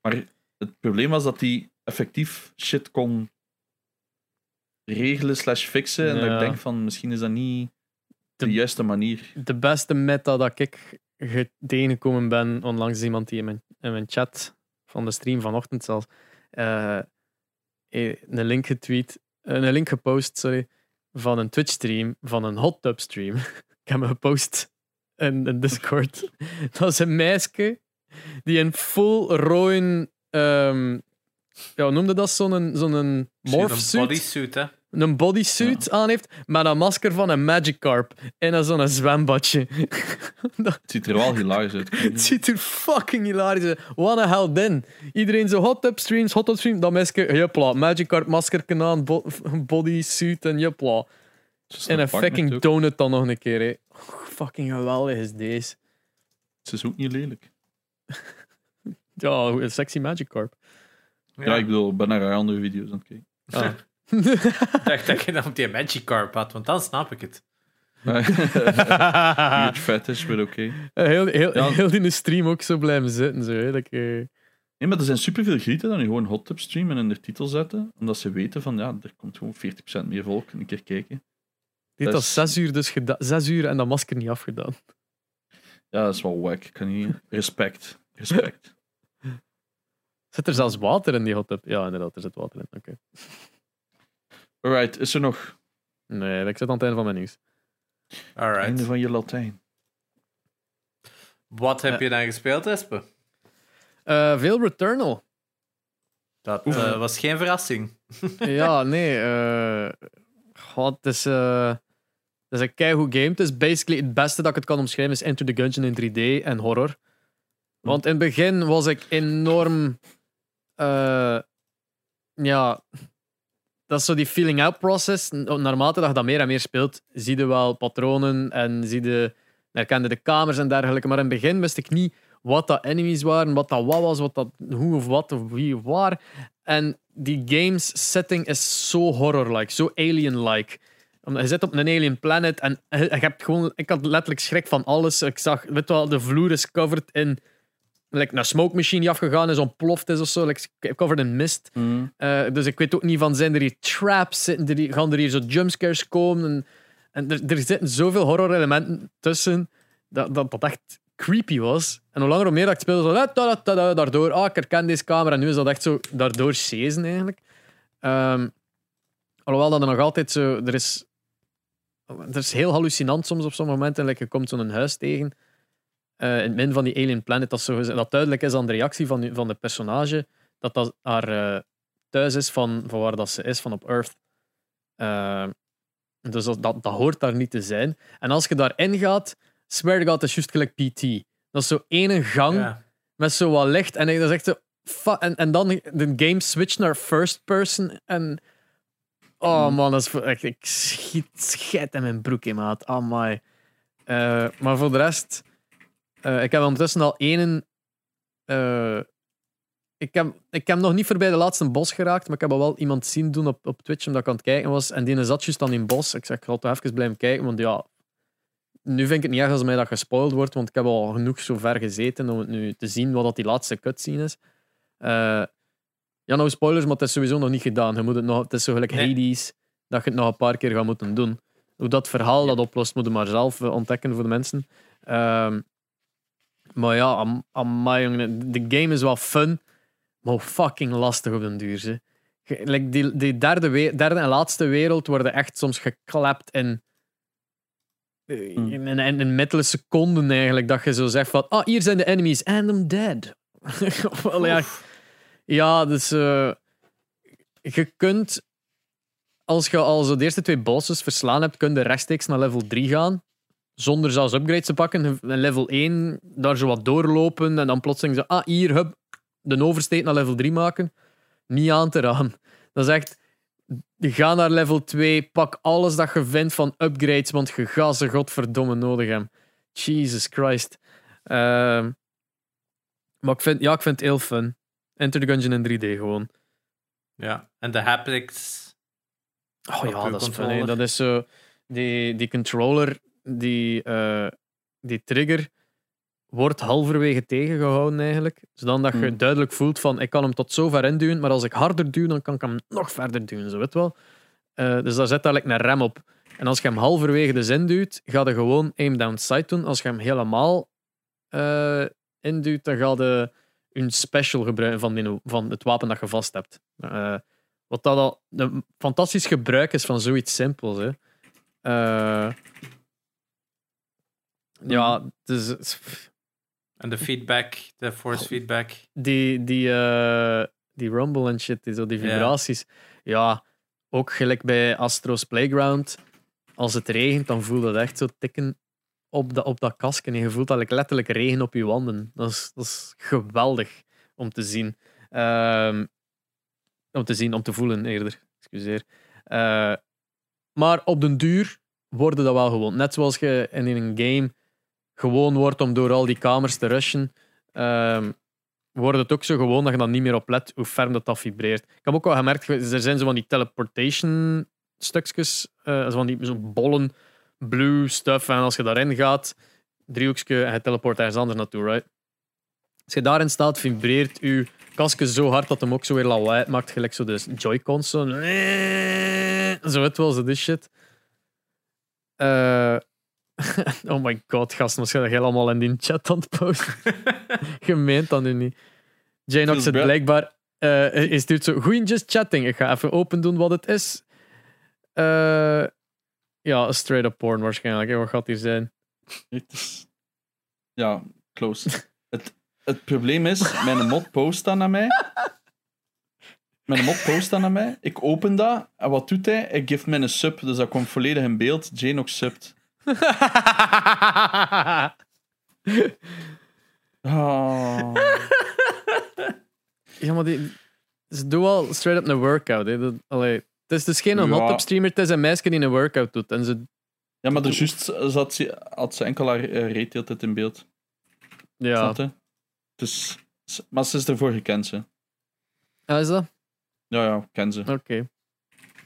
Maar het probleem was dat die effectief shit kon regelen slash fixen. En dat ik denk van, misschien is dat niet de, De- juiste manier. De beste meta dat ik ge- tegengekomen ben, onlangs iemand die in mijn, in mijn chat van de stream vanochtend zelfs, eh, eh, een link getweet, eh, een link gepost, sorry, van een Twitch stream, van een hot tub stream. ik heb hem gepost in, in Discord. dat is een meisje die een full rode, ehm, ja, noemde dat zo'n zo'n Een morphsuit? bodysuit, hè. een bodysuit aan heeft met een masker van een Magikarp en zo'n zwembadje. dat, Het ziet er wel hilarisch uit. het ziet er fucking hilarisch uit. What a hell then. Iedereen zo hot tub streams, hot tub stream, dat masker, jepla, Magikarp masker aan, bo- bodysuit en jepla. En een fucking ook. donut dan nog een keer. Hè. Fucking geweldig is deze. Ze is ook niet lelijk. Ja, een sexy Magic Carp. Ja, ik bedoel, ik ben naar andere video's aan het kijken. Ah. Ik dacht dat je dan op die Magikarp had, want dan snap ik het. Huge fetish, maar oké. heel, heel, Ja. heel die stream ook zo blijven zitten. Zo, hè. Dat ik, eh, Nee, maar er zijn superveel grieten dat nu gewoon hot tub streamen en in de titel zetten, omdat ze weten van, ja, er komt gewoon 40% meer volk een keer kijken. dit Dat was is- zes uur, dus zes uur en dat masker niet afgedaan. Ja, dat is wel wack. Kan niet... Respect. Respect. Zit er zelfs water in die hot tub? Ja, inderdaad, er zit water in. Oké. Alright, is er nog Nee, ik zit aan het einde van mijn nieuws. Alright. einde van je Latijn? Wat heb Ja. je dan gespeeld, Espe? Eh, veel Returnal. Dat eh, was geen verrassing. ja, nee. eh goh, het is, eh, het is een keigoed game. Het is basically het beste dat ik het kan omschrijven is Enter the Gungeon in 3D en horror. Want in het begin was ik enorm... eh, ja... Dat is zo die feeling out process. N- Naarmate dat je dat meer en meer speelt, zie je wel patronen en zie je, herkende de kamers en dergelijke. Maar in het begin wist ik niet wat dat enemies waren, wat dat wat was, wat dat hoe of wat of wie of waar. En die games setting is zo horror-like, zo alien-like. Je zit op een alien planet en je, je hebt gewoon... Ik had letterlijk schrik van alles. Ik zag, weet wel, de vloer is covered in... Like een smoke machine die afgegaan is, ontploft is of zo. Like, covered in mist. Eh, dus ik weet ook niet van, zijn er hier traps? Zitten er hier, gaan er hier zo jumpscares komen? En, en er, er zitten zoveel horror-elementen tussen, dat, dat dat echt creepy was. En hoe langer hoe meer dat ik speelde, zo, da, da, da, da, daardoor, ah, ik herken deze camera. En nu is dat echt zo, daardoor chasen eigenlijk. Ehm, alhoewel dat er nog altijd zo, er is, er is heel hallucinant soms op sommige momenten. Like, je komt zo'n huis tegen, eh, in het midden van die alien planet, dat, zo, dat duidelijk is aan de reactie van, van de personage, dat dat haar eh, thuis is van, van waar dat ze is, van op Earth. Eh, dus dat, dat, dat hoort daar niet te zijn. En als je daarin gaat, swear to God, dat is juist gelijk PT. Dat is zo ene gang Ja. met zo wat licht. En zo... fa- En, en dan de game switcht naar first person. En... Oh man, dat is, echt, ik schiet, scheid in mijn broek in, maat. Amai. Maar voor de rest... eh, ik heb ondertussen al één... eh, ik, heb, ik heb nog niet voorbij de laatste bos geraakt, maar ik heb al wel iemand zien doen op, op Twitch, omdat ik aan het kijken was. En die zat juist aan die bos. Ik zeg, ik ga toch even blijven kijken, want ja... Nu vind ik het niet erg als mij dat gespoild wordt, want ik heb al genoeg zo ver gezeten om het nu te zien wat dat die laatste cutscene is. Eh, ja, nou spoilers, maar het is sowieso nog niet gedaan. Je moet het, nog, het is zo gelijk Nee. Hades, dat je het nog een paar keer gaat moeten doen. Hoe dat verhaal dat oplost, moet je maar zelf ontdekken voor de mensen. Ehm, maar ja, am, amai, jongen, de game is wel fun, maar fucking lastig op den duur. Ze. Je- like die, die derde, we- derde en laatste wereld worden echt soms geklapt in, Hmm. in, in, in seconden eigenlijk. Dat je zo zegt van, ah, hier zijn de enemies and I'm dead. Wel, ja, ja, dus eh, je kunt, als je al zo de eerste twee bosses verslaan hebt, kun je rechtstreeks naar level 3 gaan. Zonder zelfs upgrades te pakken. En level 1, daar zo wat doorlopen en dan plotseling zo, ah, hier, hup, de oversteek naar level 3 maken. Niet aan te raden. Dat is echt, ga naar level 2, pak alles dat je vindt van upgrades, want je gaat ze godverdomme nodig hebben. Jesus Christ. Ehm, maar ik vind, ja, ik vind het heel fun. Enter the Gungeon in 3D gewoon. ja. En de haptics. Oh ja, dat is fun. Dat is zo... Die, die controller, die, eh, die trigger, wordt halverwege tegengehouden eigenlijk. Zodat dat je Hmm. duidelijk voelt van, ik kan hem tot zover induwen, maar als ik harder duw, dan kan ik hem nog verder duwen. Zo weet wel. Eh, dus daar zit eigenlijk een rem op. En als je hem halverwege de zin duwt, ga je gewoon aim down sight doen. Als je hem helemaal eh induwt, dan ga je een special gebruiken van, die, van het wapen dat je vast hebt. Wat dat al een fantastisch gebruik is van zoiets simpels. Hè. Ja, dus En de feedback, de force feedback. die, die, eh, die rumble en shit, die, zo die vibraties. Ja. ook gelijk bij Astro's Playground. Als het regent, dan voel je dat echt zo tikken op dat, op dat kasken. En je voelt dat like, letterlijk regen op je wanden. Dat is, dat is geweldig om te zien. Ehm, om te zien, om te voelen eerder. Excuseer. Eh, maar op den duur worden dat wel gewoon. Net zoals je in een game gewoon wordt om door al die kamers te rushen, ehm, wordt het ook zo gewoon dat je dan niet meer op let hoe ferm dat, dat vibreert. Ik heb ook wel gemerkt, er zijn zo van die teleportation stukjes, uh, van die zo bollen, blue stuff, en als je daarin gaat, driehoekje, en je teleport ergens anders naartoe, right? Als je daarin staat, vibreert je kastje zo hard dat hem ook zo weer lawaai maakt, gelijk zo de Joy-Cons. Zo, zo het wel, zo dit shit. Uh, oh my god, gasten, wat ga je allemaal in die chat aan het posten? Gemeend dan nu niet. Janox zit blijkbaar... Uh, hij stuurt zo, goeie just chatting. Ik ga even open doen wat het is. Uh, ja, straight up porn waarschijnlijk. Wat gaat hier zijn? Ja, close. het, het probleem is, mijn mod post dan naar mij. Mijn mod post dan naar mij. Ik open dat. En wat doet hij? Hij geeft mij een sub. Dus dat komt volledig in beeld. Jane ook subt. Oh. Ja, maar die, ze doen wel straight up een workout. Hè. Dat, allee, het is dus geen ja. hot streamer, het is een meisje die een workout doet. En ze... Ja, maar dus juist zat ze, had ze enkel haar uh, rate in beeld. Ja. Dus, maar ze is ervoor gekend, ze. Ja, is dat? Ja, ja, ken ze. Oké. Okay.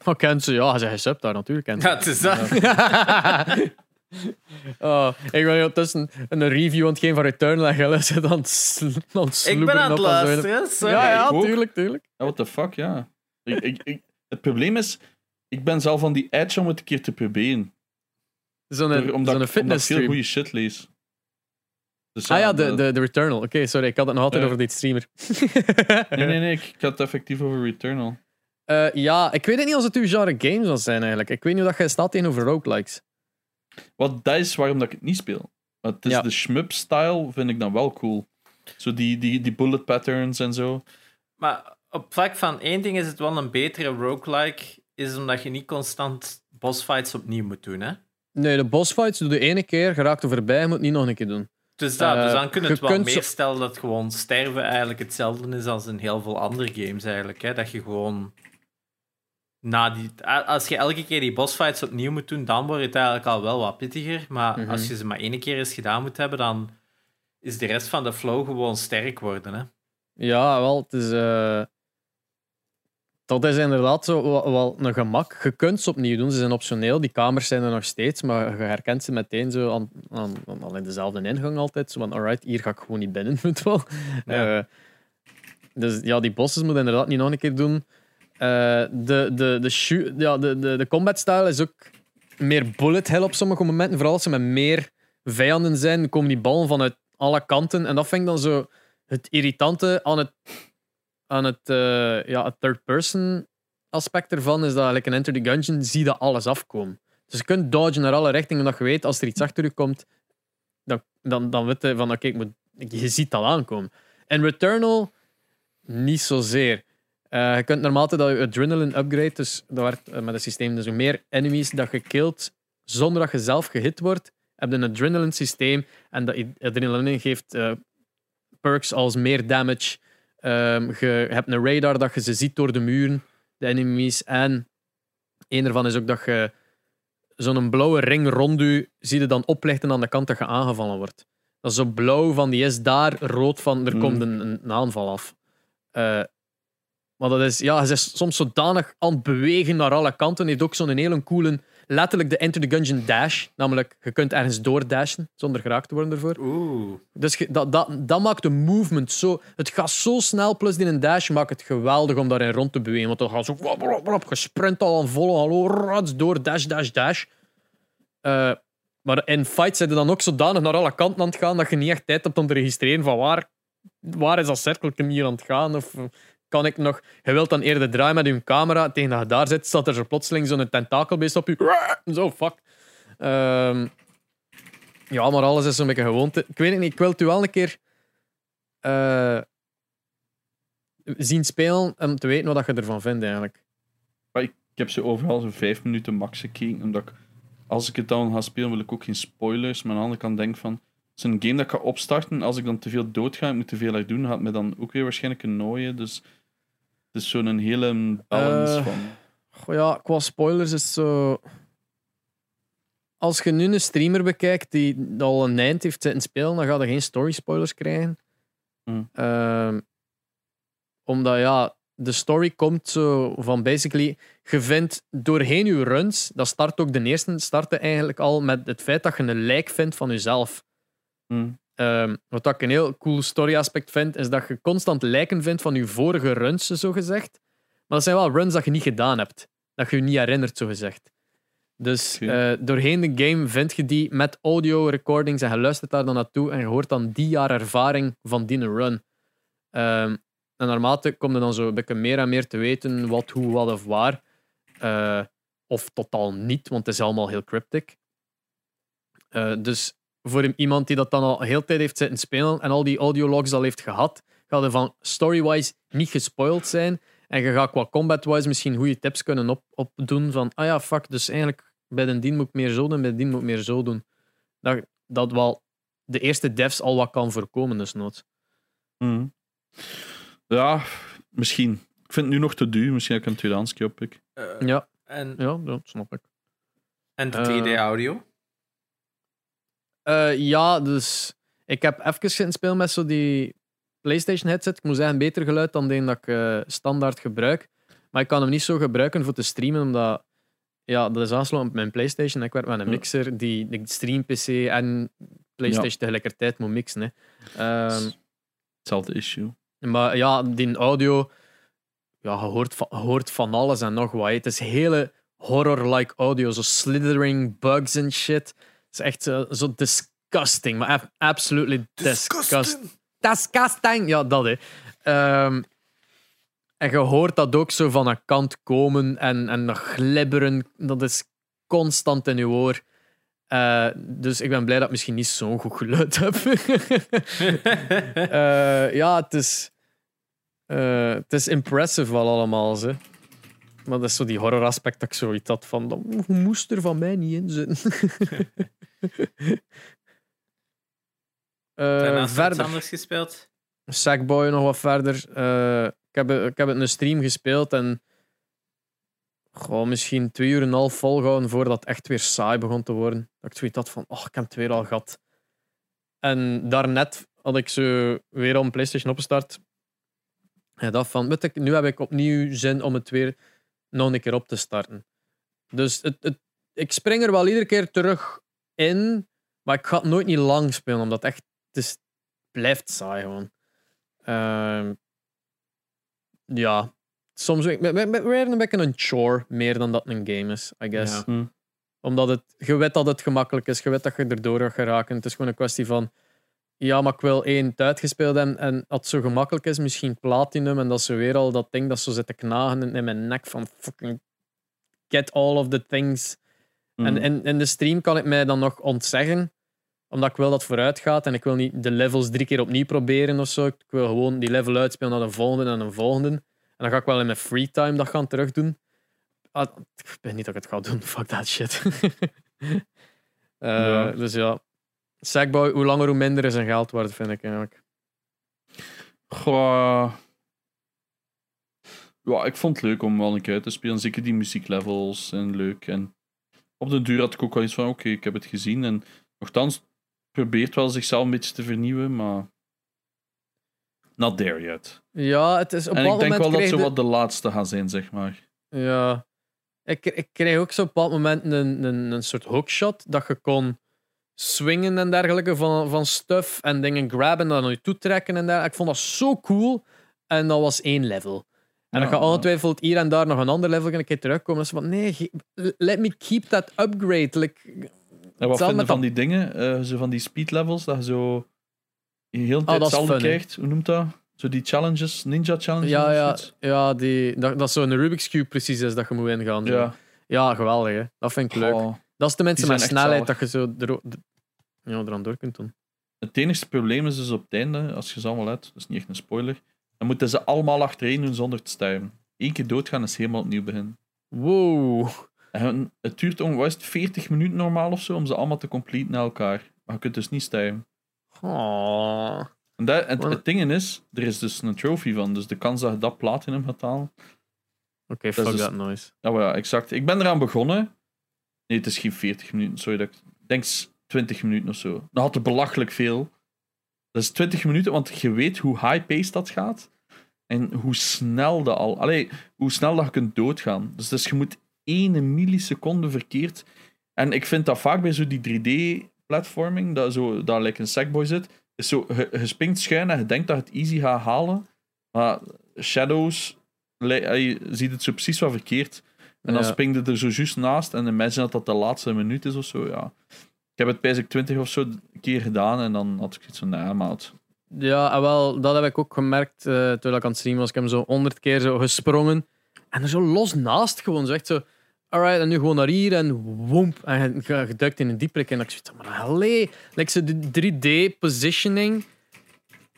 Oh, ken ze, ja, hij sub daar natuurlijk. Ken ze. Ja, het is dat. oh, ik ben ondertussen een review aan het geven van Returnal en Gilles zit aan het Ik ben aan het luisteren, Ja, ja, tuurlijk, tuurlijk. Ja, what the fuck, ja. Ik, ik, ik, het probleem is, ik ben zelf van die edge om het een keer te proberen. Zo'n omdat, zo fitness ik veel goede shit lees. Dus, ah ja, de, de, de Returnal. Oké, sorry, ik had het nog altijd over dit streamer. nee, nee, nee, ik had het effectief over Returnal. Uh, ja, ik weet niet als het uw genre games zal zijn eigenlijk. Ik weet niet hoe dat jij staat tegenover roguelikes. Wat dat is waarom dat ik het niet speel. Maar het is de shmup-style vind ik dan wel cool. Zo die, die, die bullet patterns en zo. Maar op vlak van één ding is het wel een betere roguelike, is omdat je niet constant bossfights opnieuw moet doen, hè? Nee, de bossfights doe de ene keer, geraakt er voorbij, moet niet nog een keer doen. Dus, dat, dus dan kun je het wel meer stellen dat gewoon sterven eigenlijk hetzelfde is als in heel veel andere games eigenlijk. Hè? Dat je gewoon na die, als je elke keer die bossfights opnieuw moet doen, dan wordt het eigenlijk al wel wat pittiger. Maar mhm. als je ze maar één keer eens gedaan moet hebben, dan is de rest van de flow gewoon sterk worden. Hè? Ja, wel. Het is, uh... Dat is inderdaad zo wel een gemak. Je kunt ze opnieuw doen, ze zijn optioneel. Die kamers zijn er nog steeds, maar je herkent ze meteen zo aan, aan, aan in dezelfde ingang altijd. Zo van, alright, hier ga ik gewoon niet binnen. Moet wel. Ja. Uh, dus ja, die bosses moet inderdaad niet nog een keer doen. Uh, de, de, de, ja, de, de, de combat style is ook meer bullet hell op sommige momenten. Vooral als ze met meer vijanden zijn, komen die ballen vanuit alle kanten. En dat vind ik dan zo het irritante aan het, aan het, uh, ja, het third-person aspect ervan. Is dat eigenlijk in Enter the Gungeon zie je alles afkomen. Dus je kunt dodgen naar alle richtingen, omdat je weet als er iets achter je komt, dan, dan, dan weet je van oké, okay, je ziet dat aankomen. En Returnal niet zozeer. Uh, je kunt normaal dat je adrenaline upgrade, dus dat werkt uh, met het systeem. Dus hoe meer enemies dat je killt zonder dat je zelf gehit wordt, heb je een adrenaline systeem. En dat adrenaline geeft uh, perks als meer damage. Um, je hebt een radar dat je ze ziet door de muren, de enemies. En een ervan is ook dat je zo'n blauwe ring rond je zie je dan oplichten aan de kant dat je aangevallen wordt. Dat is zo blauw van die is daar, rood van er mm. komt een, een aanval af. Uh, maar dat is, ja, hij is soms zodanig aan het bewegen naar alle kanten. Hij heeft ook zo'n hele coole, letterlijk de Enter the Gungeon dash. Namelijk, je kunt ergens doordashen zonder geraakt te worden ervoor. Oeh. Dus dat, dat, dat maakt de movement zo... Het gaat zo snel, plus in een dash maakt het geweldig om daarin rond te bewegen. Want dan gaat zo... Wop, gesprint al aan volle hallo, rats door, dash, dash, dash. Uh, maar in fights zijn dan ook zodanig naar alle kanten aan het gaan dat je niet echt tijd hebt om te registreren van waar, waar is dat cirkeltje hier aan het gaan. Of, kan ik nog... Je wilt dan eerder draaien met je camera. Tegen dat je daar zit, staat er zo plotseling zo'n tentakelbeest op je. Zo, fuck. Um, ja, maar alles is zo'n beetje gewoonte. Ik weet het niet, ik wil het u wel een keer uh, zien spelen om te weten wat je ervan vindt eigenlijk. Ik heb ze overal zo'n vijf minuten max gekeken, omdat ik, als ik het dan ga spelen, wil ik ook geen spoilers. Maar aan de andere kant denk van, het is een game dat ik ga opstarten. Als ik dan te veel dood ga, ik moet te veel uit doen, gaat me dan ook weer waarschijnlijk een Dus het is zo'n hele balance uh, van. Goh, ja, qua spoilers is zo. als je nu een streamer bekijkt die al een eind heeft zitten spelen, dan ga je geen story spoilers krijgen. Hmm. Ehm, omdat ja, de story komt zo van basically, je vindt doorheen je runs, dat start ook de eerste, startte eigenlijk al met het feit dat je een lijk vindt van jezelf. Hm. Ehm, wat ik een heel cool story aspect vind, is dat je constant lijken vindt van je vorige runs, zo gezegd. Maar dat zijn wel runs dat je niet gedaan hebt. Dat je je niet herinnert, zo gezegd. Dus eh, doorheen de game vind je die met audio recordings en je luistert daar dan naartoe en je hoort dan die jaar ervaring van die run. Ehm, en naarmate kom je dan zo een beetje meer en meer te weten wat, hoe, wat of waar. Eh, of totaal niet, want het is allemaal heel cryptic. Eh, dus voor iemand die dat dan al heel tijd heeft zitten spelen en al die audiologs al heeft gehad, gaat er van story-wise niet gespoild zijn. En je gaat qua combat-wise misschien goede tips kunnen op, opdoen van, ah ja, fuck, dus eigenlijk bij de dien moet ik meer zo doen, bij de dien moet ik meer zo doen. Dat, dat wel de eerste devs al wat kan voorkomen, dus nood. Hm. Ja, misschien. Ik vind het nu nog te duur. Misschien heb ik een tweedehands keer op. Ik. Eh, Ja, en, ja, dat snap ik. en de Eh, 3D-audio? Eh, ja, dus ik heb even zitten spelen met zo die PlayStation headset. Ik moet zeggen, beter geluid dan die dat ik eh, standaard gebruik. Maar ik kan hem niet zo gebruiken voor te streamen, omdat ja, dat is aansluiten op mijn PlayStation. Ik werk met een mixer die de stream PC en PlayStation tegelijkertijd moet mixen. Hè. Ehm, Hetzelfde issue. maar ja, die audio, ja, je hoort van, hoort van alles en nog wat. hè. Het is hele horror-like audio, zo slithering bugs en shit. Het is echt zo, zo disgusting, maar ab- absolutely disgusting. Disgusting! Ja, dat hè. Ehm, en je hoort dat ook zo van een kant komen en, en dat glibberen, dat is constant in je oor. Eh, dus ik ben blij dat ik misschien niet zo'n goed geluid heb. Eh, ja, het is, eh, het is impressive wel allemaal. Ze. Maar dat is zo die horror aspect dat ik zoiets had van, dat moest er van mij niet in zitten. Iets verder. anders gespeeld? Sackboy nog wat verder. Eh, ik, heb, ik heb het in een stream gespeeld en gewoon misschien twee uur en een half volgehouden voordat het echt weer saai begon te worden. Dat ik zoiets had van, oh, ik heb het weer al gehad. En daarnet had ik zo weer op een PlayStation opgestart. En dacht van, weet ik, nu heb ik opnieuw zin om het weer nog een keer op te starten. Dus het, het, ik spring er wel iedere keer terug in, maar ik ga het nooit niet lang spelen, omdat het echt het is, blijft saai gewoon. Ehm, ja, soms we- een beetje een chore meer dan dat een game is, I guess. Ja. Hm. Omdat het, je weet dat het gemakkelijk is, je weet dat je erdoor gaat geraken. Het is gewoon een kwestie van, ja, maar ik wil één het uitgespeeld hebben en het zo gemakkelijk is, misschien platinum en dat zo weer al dat ding dat zo zit te knagen in mijn nek van fucking get all of the things. Hm. En in, in de stream kan ik mij dan nog ontzeggen, omdat ik wil dat vooruit gaat en ik wil niet de levels drie keer opnieuw proberen of zo. Ik wil gewoon die level uitspelen naar de volgende en de volgende. En dan ga ik wel in mijn free time dat gaan terugdoen. Ah, ik weet niet dat ik het ga doen, fuck that shit. Eh, Ja. Dus ja, Sackboy, hoe langer hoe minder is een geld waard, vind ik eigenlijk. Goh. Ja, ik vond het leuk om wel een keer uit te spelen. Zeker die muzieklevels en leuk. En op de duur had ik ook wel iets van: oké, ik heb het gezien. En nogthans, probeert wel zichzelf een beetje te vernieuwen, maar. Not there yet. Ja, het is op en ik denk wel dat je- wat de laatste gaat zijn, zeg maar. Ja. Ik, ik kreeg ook zo op een bepaald moment een, een, een soort hookshot dat je kon swingen en dergelijke van, van stuff en dingen grabben en dan naar je toe trekken en dergelijke. Ik vond dat zo cool. En dat was één level. En dan gaat ongetwijfeld hier en daar nog een ander level een keer terugkomen. Dus van, nee, let me keep that upgrade. Like, En wat vinden van die dingen? eh, zo van die speed levels, dat je zo. heel de tijd Oh, hetzelfde krijgt. Hoe noemt dat? Zo die challenges, ninja challenges. ja, ja, ja die, dat, dat zo'n Rubik's Cube precies is dat je moet ingaan. ja. ja geweldig. Hè. Dat vind ik leuk. Dat is de mensen met snelheid zalig. dat je zo ja, eraan door kunt doen. Het enige probleem is dus op het einde, als je ze allemaal uit, dat is niet echt een spoiler, dan moeten ze allemaal achtereen doen zonder te sterven. Eén keer doodgaan is helemaal opnieuw beginnen. Wow. En het duurt ongeveer 40 minuten normaal of zo om ze allemaal te completen naar elkaar. Maar je kunt dus niet sterven. Oh. En dat, het, het ding is, er is dus een trophy van, dus de kans dat je dat platinum gaat halen. Oké, fuck dus- that noise. Maar ja, exact. Ik ben eraan begonnen. Nee, het is geen 40 minuten. Sorry, dat ik denk 20 minuten of zo. Dat had er belachelijk veel. Dat is 20 minuten, want je weet hoe high-paced dat gaat. En hoe snel dat al. Allee, hoe snel dat je kunt doodgaan. Dus, dus je moet 1 milliseconde verkeerd. En ik vind dat vaak bij zo die 3D-platforming, dat, zo, dat like een Sackboy zit, is zo, je, je springt schuin en je denkt dat je het easy gaat halen. Maar Shadows, je ziet het zo precies wat verkeerd. En dan Ja. springt het er zo juist naast. En imagine dat dat de laatste minuut is of zo. Ja. Ik heb het bij 20 of zo een keer gedaan. En dan had ik iets van, nou, maat. Ja, en wel, dat heb ik ook gemerkt eh terwijl ik aan het streamen was. Ik heb hem zo honderd keer zo gesprongen. En er zo los naast gewoon. Zo echt zo, alright, en nu gewoon naar hier en woemp. En je, je duikt in een dieperik. En ik zoiets maar allee. Like zo de 3D-positioning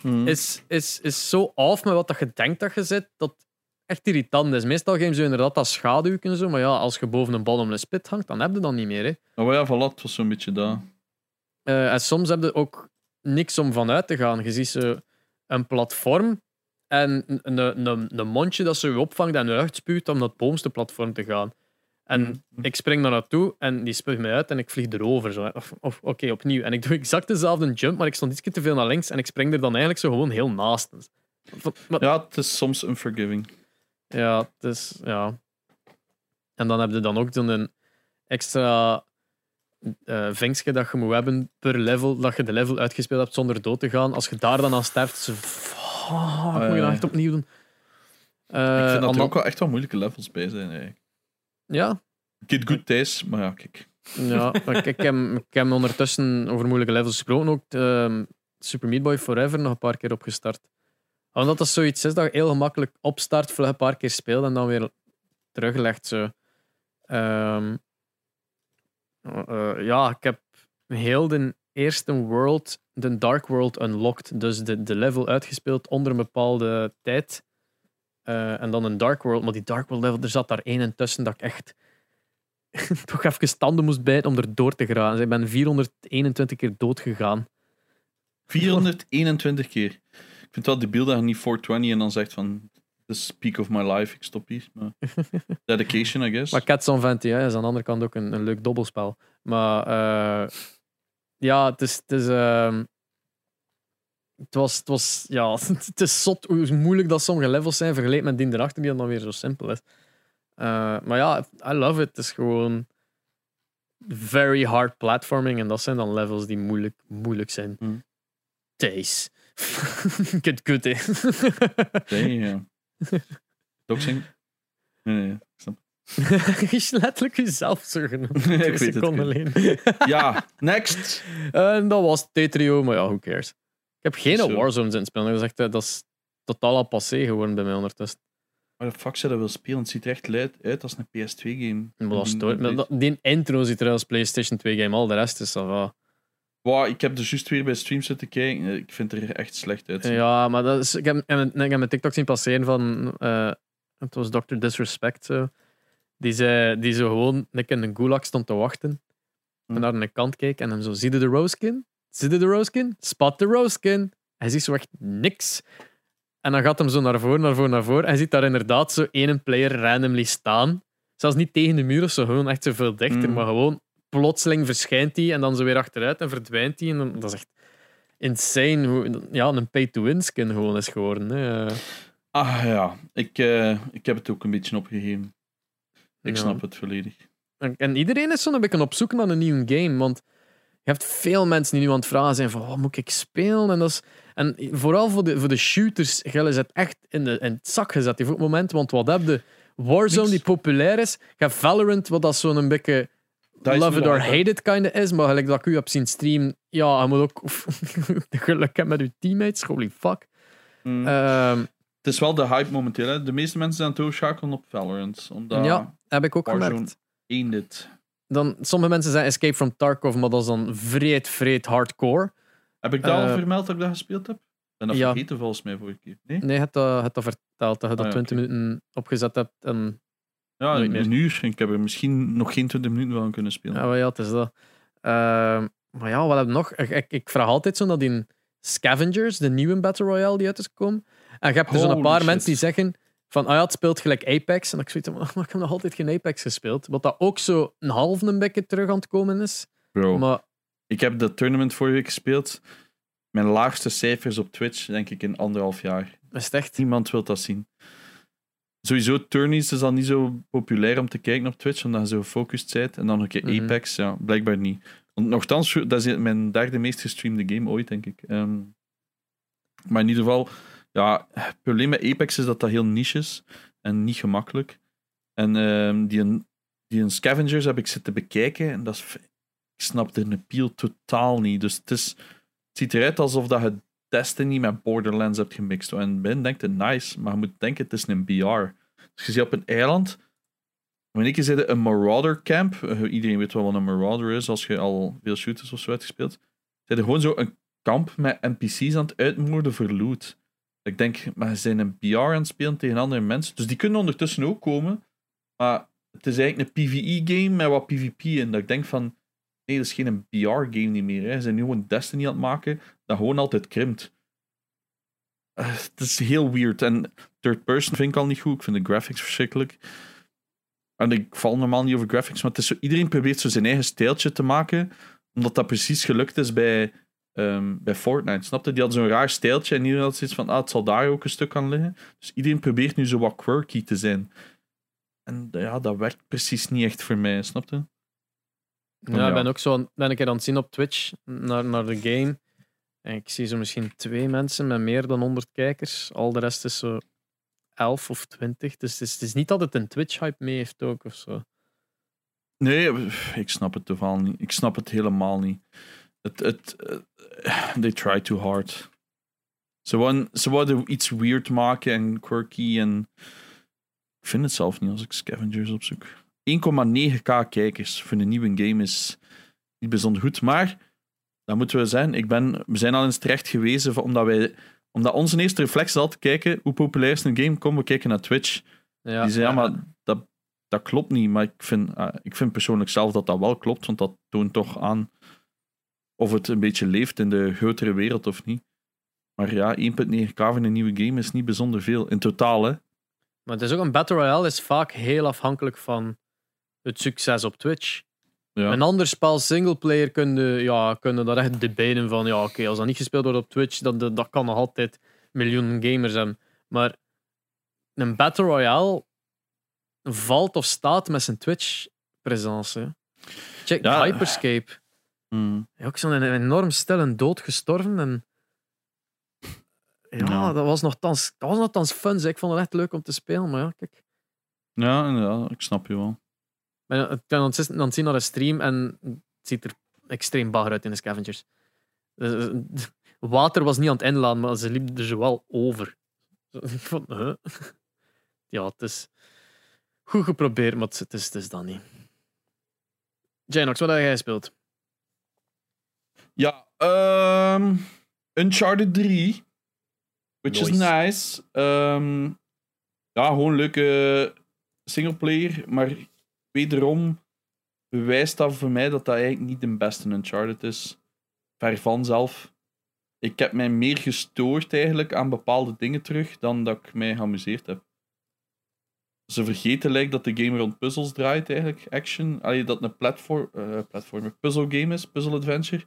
Hmm. is, is, is zo off met wat dat je denkt dat je zit, dat echt irritant is. Meestal geven ze inderdaad dat schaduw en zo. Maar ja, als je boven een bottomless pit hangt, dan heb je dat niet meer. Hè. Maar ja, voilà, het was zo'n beetje dat. Eh, en soms heb je ook niks om vanuit te gaan. Je ziet zo een platform en een, een, een, mondje dat ze je opvangt en uitspuwt om het bovenste platform te gaan. En Mhm. ik spring daar naartoe en die spuugt mij uit en ik vlieg erover. Zo. Of, of oké, opnieuw. En ik doe exact dezelfde jump, maar ik stond iets te veel naar links en ik spring er dan eigenlijk zo gewoon heel naast. Ja, het is soms unforgiving. Ja, het is, ja. En dan heb je dan ook zo'n extra eh vinkje dat je moet hebben per level, dat je de level uitgespeeld hebt zonder dood te gaan. Als je daar dan aan sterft, fuck, moet je dat ja. echt opnieuw doen. Eh, ik vind dat er ook wel echt wel moeilijke levels bij zijn. Eigenlijk. Ja, get good thuis, maar ja, kijk. ja ik, ik, heb, ik heb ondertussen over moeilijke levels gesproken. Ook ehm, Super Meat Boy Forever nog een paar keer opgestart. Omdat dat zoiets is dat je heel gemakkelijk opstart, vlug een paar keer speelt en dan weer teruglegt. Zo. Ehm, eh, ja, ik heb heel de eerste world, de Dark World, unlocked. Dus de, de level uitgespeeld onder een bepaalde tijd. Eh, en dan een Dark World. Maar die Dark World level, er zat daar één in tussen dat ik echt toch even tanden moest bijten om er door te geraken. Dus ik ben 421 keer dood gegaan. 421 keer. Ik vind wel debiel dat je niet 420 en dan zegt van... This is peak of my life, ik stop hier. Maar dedication, I guess. Maar Cats on Vanity hè, is aan de andere kant ook een, een leuk dobbelspel. Maar eh, ja, het is. Het is ehm, het was, het was, ja, het is zot hoe moeilijk dat sommige levels zijn vergeleken met die erachter die dan weer zo simpel is. Eh, maar ja, I love it. Het is gewoon very hard platforming en dat zijn dan levels die moeilijk, moeilijk zijn. Days. Kut, kut, hè. Nee, ja. Doxing? Nee, nee, ik snap Je is letterlijk jezelf zo genoemd. Ik weet seconden ik alleen. Ja, next. En dat was Tetrio, maar ja, who cares. Ik heb geen Zo. Warzone in het spelen. Dat is, eh, dat is totaal al passé geworden bij mij ondertussen. Maar de fuck zou dat wil spelen? Het ziet er echt luid uit als een PS2-game. Maar dat stoort me. Dat- Die intro ziet er als PlayStation 2 game. Al de rest is dat. Wow, ik heb er juist weer bij streams zitten kijken. Ik vind het er echt slecht uit. Ja, maar dat is, ik, heb, ik heb mijn TikTok zien passeren van. eh, het was Dr. Disrespect. Zo. Die, zei, die zo gewoon nek in een gulag stond te wachten. Hm. En naar een kant keek en hem zo: Zie je de rooskin? Zie je de rooskin? Spot de rooskin. Hij ziet zo echt niks. En dan gaat hem zo naar voren, naar voren, naar voren. En hij ziet daar inderdaad zo één player randomly staan. Zelfs niet tegen de muur of zo, gewoon echt zo veel dichter. Mm. Maar gewoon plotseling verschijnt hij en dan zo weer achteruit en verdwijnt hij. En dan- dat is echt insane. Hoe, ja, een pay-to-win skin gewoon is geworden. Hè. Ah ja, ik, eh, ik heb het ook een beetje opgegeven. Ik Ja. snap het volledig. En, en iedereen is zo'n beetje op zoek naar een nieuwe game. Want je hebt veel mensen die nu aan het vragen zijn van wat moet ik spelen? En, dat is, en vooral voor de, voor de shooters, Gil is het echt in, de, in het zak gezet op het moment. Want wat heb je? Warzone Niks. die populair is. Je hebt Valorant, wat dat zo'n beetje Dat love it or hate it kind of is. Maar gelijk dat ik u heb zien streamen, ja, je moet ook geluk hebben met je teammates. Holy fuck. Mm. Ehm, het is wel de hype momenteel. Hè. De meeste mensen zijn aan het overschakelen op Valorant. Omdat Ja. heb ik ook gemerkt. dit. Dan, sommige mensen zijn Escape from Tarkov, maar dat is dan vreed, vreed hardcore. Heb ik dat al Eh, vermeld dat ik dat gespeeld heb? Ben dat ja. vergeten volgens mij vorige keer. Nee? Nee, het dat, het dat verteld, dat je dat Ah, ja, 20 oké. minuten opgezet hebt. En, Ja, Nooit een, meer. een uur. Ik heb er misschien nog geen 20 minuten van kunnen spelen. ja, maar ja, het is dat. Ehm, maar ja, wat heb je nog? Ik, ik, ik vraag altijd zo naar die Scavengers, de nieuwe Battle Royale die uit is gekomen. En je hebt er zo'n paar shit. mensen die zeggen van, ah ja, het speelt gelijk Apex. En ik zoiets maar ik heb nog altijd geen Apex gespeeld. Wat dat ook zo een half een beetje terug aan het komen is. Bro, Maar ik heb dat tournament vorige week gespeeld. Mijn laagste cijfers op Twitch, denk ik, in anderhalf jaar. is het echt... Niemand wil dat zien. Sowieso, tourneys is al niet zo populair om te kijken op Twitch, omdat je zo gefocust bent. En dan een keer Mhm. Apex, ja, blijkbaar niet. Want nogthans, dat is mijn derde meest gestreamde game ooit, denk ik. Ehm, maar in ieder geval, ja, het probleem met Apex is dat dat heel niche is en niet gemakkelijk. En ehm, die, een, die een Scavengers heb ik zitten bekijken en dat is, ik snap de appeal totaal niet. Dus het, is, het ziet eruit alsof dat je Destiny met Borderlands hebt gemixt. En Ben denkt het nice, maar je moet denken het is een BR. Dus je zit op een eiland. Wanneer je zit een Marauder camp, eh, iedereen weet wel wat een Marauder is als je al veel shooters of zo hebt gespeeld. Zit gewoon zo een kamp met NPC's aan het uitmoorden voor loot. Ik denk, maar ze zijn een BR aan het spelen tegen andere mensen. Dus die kunnen ondertussen ook komen. Maar het is eigenlijk een PvE-game met wat PvP in. Dat ik denk van, nee, dat is geen BR-game niet meer. Ze zijn nu gewoon Destiny aan het maken dat gewoon altijd krimpt. Eh, Het is heel weird. En third person vind ik al niet goed. Ik vind de graphics verschrikkelijk. En ik val normaal niet over graphics, maar het is zo, iedereen probeert zo zijn eigen stijltje te maken, omdat dat precies gelukt is bij, ehm, bij Fortnite. Snapte? Die had zo'n raar stijltje en iedereen had zoiets van, ah, het zal daar ook een stuk aan liggen. Dus iedereen probeert nu zo wat quirky te zijn. En ja, dat werkt precies niet echt voor mij, snapte? Ja, Ja. ik ben ook zo ben een keer aan het zien op Twitch naar, naar de game. Ik zie zo misschien twee mensen met meer dan 100 kijkers. Al de rest is zo 11 of 20. Dus het is, het is niet dat het een Twitch-hype mee heeft ook of zo. Nee, ik snap het totaal niet. Ik snap het helemaal niet. Het, het, eh, they try too hard. Ze wouden, ze wouden iets weird maken en quirky en... Ik vind het zelf niet als ik scavengers opzoek. 1,9k kijkers voor een nieuwe game is niet bijzonder goed, maar dat moeten we zijn. Ik ben, we zijn al eens terecht gewezen van- omdat wij omdat onze eerste reflex is altijd kijken hoe populair is een game. Kom, we kijken naar Twitch. Ja, Die zei, ja, maar dat, dat klopt niet. Maar ik vind, ah, ik vind persoonlijk zelf dat dat wel klopt, want dat toont toch aan of het een beetje leeft in de grotere wereld of niet. Maar ja, 1.9k voor een nieuwe game is niet bijzonder veel. In totaal, hè. Maar het is ook een Battle Royale is vaak heel afhankelijk van het succes op Twitch. Ja. Een ander spel singleplayer kunnen, ja, kunnen daar echt debaten van. Ja, oké, als dat niet gespeeld wordt op Twitch, dan dat, dat kan nog altijd miljoenen gamers hebben. Maar een Battle Royale valt of staat met zijn Twitch-presence. Check Ja. Hyperscape. Hmm. Ja, ook zo'n enorm stellen dood gestorven. En... Ja, Ja. Dat, was nogthans, dat was nogthans fun. zeg. Ik vond het echt leuk om te spelen. Maar ja, kijk. Ja, inderdaad, ik snap je wel. Ik ben ben aan het zien naar de stream en het ziet er extreem bagger uit in de scavengers. Dus, eh, Water was niet aan het inladen, maar ze liep er zo wel over. Ik vond, huh? Ja, het is goed geprobeerd, maar het is, het is, dat niet. Janox, wat heb jij gespeeld? Ja, ehm Uncharted 3. Which is Nice. nice. Ehm, ja, gewoon leuke singleplayer. Maar wederom bewijst dat voor mij dat dat eigenlijk niet de beste Uncharted is. Ver van zelf. Ik heb mij meer gestoord eigenlijk aan bepaalde dingen terug dan dat ik mij geamuseerd heb. Ze vergeten lijkt dat de game rond puzzels draait eigenlijk, action. Allee, dat een platform, eh platformer puzzle game is, puzzle adventure.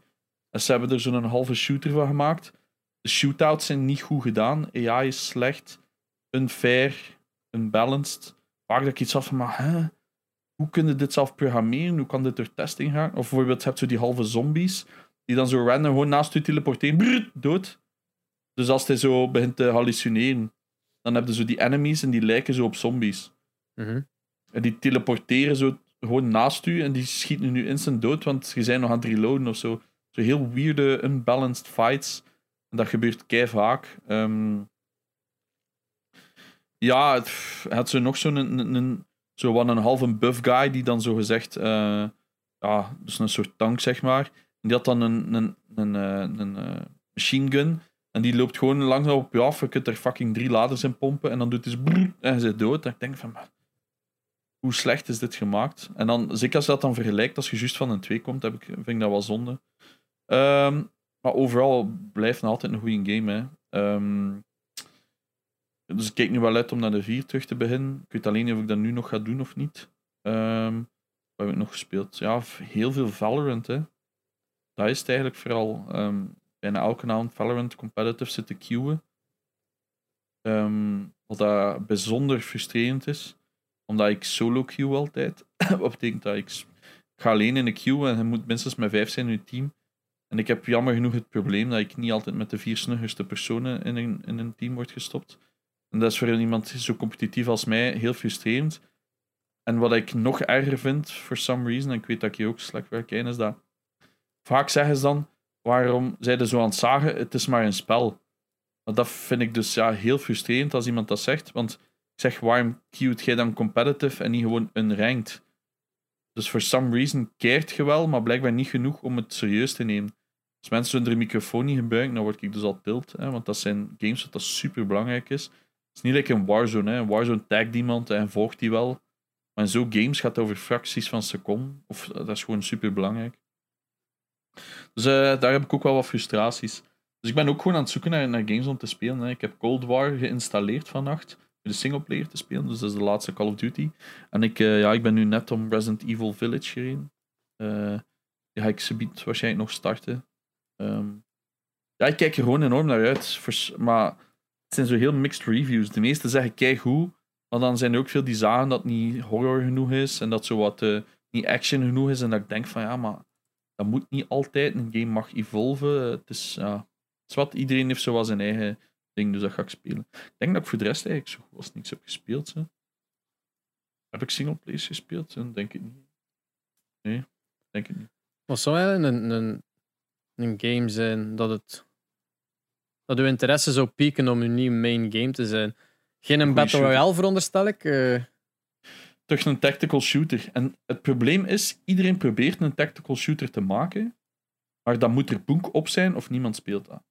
En ze hebben er zo'n halve shooter van gemaakt. De shootouts zijn niet goed gedaan. AI is slecht. Unfair. Unbalanced. Vaak dat ik iets af van, maar hè? Hoe kun je dit zelf programmeren? Hoe kan dit door testing gaan? Of bijvoorbeeld, je hebt zo die halve zombies, die dan zo random gewoon naast je teleporteren. Brrr, dood. Dus als hij zo begint te hallucineren, dan heb je zo die enemies en die lijken zo op zombies. Mhm. En die teleporteren zo gewoon naast u en die schieten nu instant dood, want je bent nog aan het reloaden of zo. Zo heel weirde, unbalanced fights. En dat gebeurt kei vaak. Ehm, ja, het had zo nog zo'n zo wat een half een buff guy die dan zo gezegd, eh, ja, dus een soort tank zeg maar. Die had dan een, een, een, eh, een, eh, machine gun. En die loopt gewoon langzaam op je af. Je kunt er fucking drie laders in pompen. En dan doet hij brrr, en hij zit dood. En ik denk van, maar hoe slecht is dit gemaakt? En dan, zeker als je dat dan vergelijkt, als je juist van een 2 komt, heb ik, vind ik dat wel zonde. Ehm, maar overal blijft het altijd een goede game. Hè. Ehm, Dus ik kijk nu wel uit om naar de 4 terug te beginnen. Ik weet alleen niet of ik dat nu nog ga doen of niet. Ehm, wat heb ik nog gespeeld? Ja, heel veel Valorant, hè. Dat is het eigenlijk vooral. Ehm, bijna elke avond Valorant competitive zit te queuen. Ehm, wat dat bijzonder frustrerend is. Omdat ik solo queue altijd. wat betekent dat? Ik, ga alleen in de queue en je moet minstens met vijf zijn in je team. En ik heb jammer genoeg het probleem dat ik niet altijd met de vier snuggerste personen in een, in een team word gestopt. En dat is voor iemand zo competitief als mij heel frustrerend. En wat ik nog erger vind, for some reason, en ik weet dat ik je ook slecht werk in, is dat vaak zeggen ze dan, waarom zij zo aan het zagen, het is maar een spel. Maar dat vind ik dus ja, heel frustrerend als iemand dat zegt, want ik zeg, waarom queued jij dan competitive en niet gewoon unranked? Dus for some reason keert je wel, maar blijkbaar niet genoeg om het serieus te nemen. Als mensen hun microfoon niet gebruiken, dan word ik dus al tilt. Hè, want dat zijn games wat dat super belangrijk is. Is niet like een Warzone. Hè. Warzone tagt iemand en volgt die wel. Maar in zo'n games gaat over fracties van seconden. Of dat is gewoon super belangrijk. Dus eh, daar heb ik ook wel wat frustraties. Dus ik ben ook gewoon aan het zoeken naar, games om te spelen. Hè. Ik heb Cold War geïnstalleerd vannacht. Om de singleplayer te spelen. Dus dat is de laatste Call of Duty. En ik, eh, ja, ik ben nu net om Resident Evil Village gereden. Eh die ga ik subiet waarschijnlijk nog starten. Ehm, ja, ik kijk er gewoon enorm naar uit. Maar zijn zo heel mixed reviews. De meeste zeggen kijk hoe. Maar dan zijn er ook veel die zagen dat niet horror genoeg is. En dat zo wat eh, niet action genoeg is. En dat ik denk van ja, maar dat moet niet altijd. Een game mag evolven. Het is, het is wat. Iedereen heeft zo wel zijn eigen ding. Dus dat ga ik spelen. Ik denk dat ik voor de rest eigenlijk zo goed als niks heb gespeeld. Heb ik singleplayers gespeeld? Hè? Denk ik niet. Nee, denk ik niet. Wat zou eigenlijk een game zijn dat het. Dat uw interesse zou pieken om uw nieuwe main game te zijn? Geen een Goeie Battle shooter. Royale, veronderstel ik. eh. Toch een tactical shooter. En het probleem is, iedereen probeert een tactical shooter te maken, maar dan moet er boek op zijn of niemand speelt dat.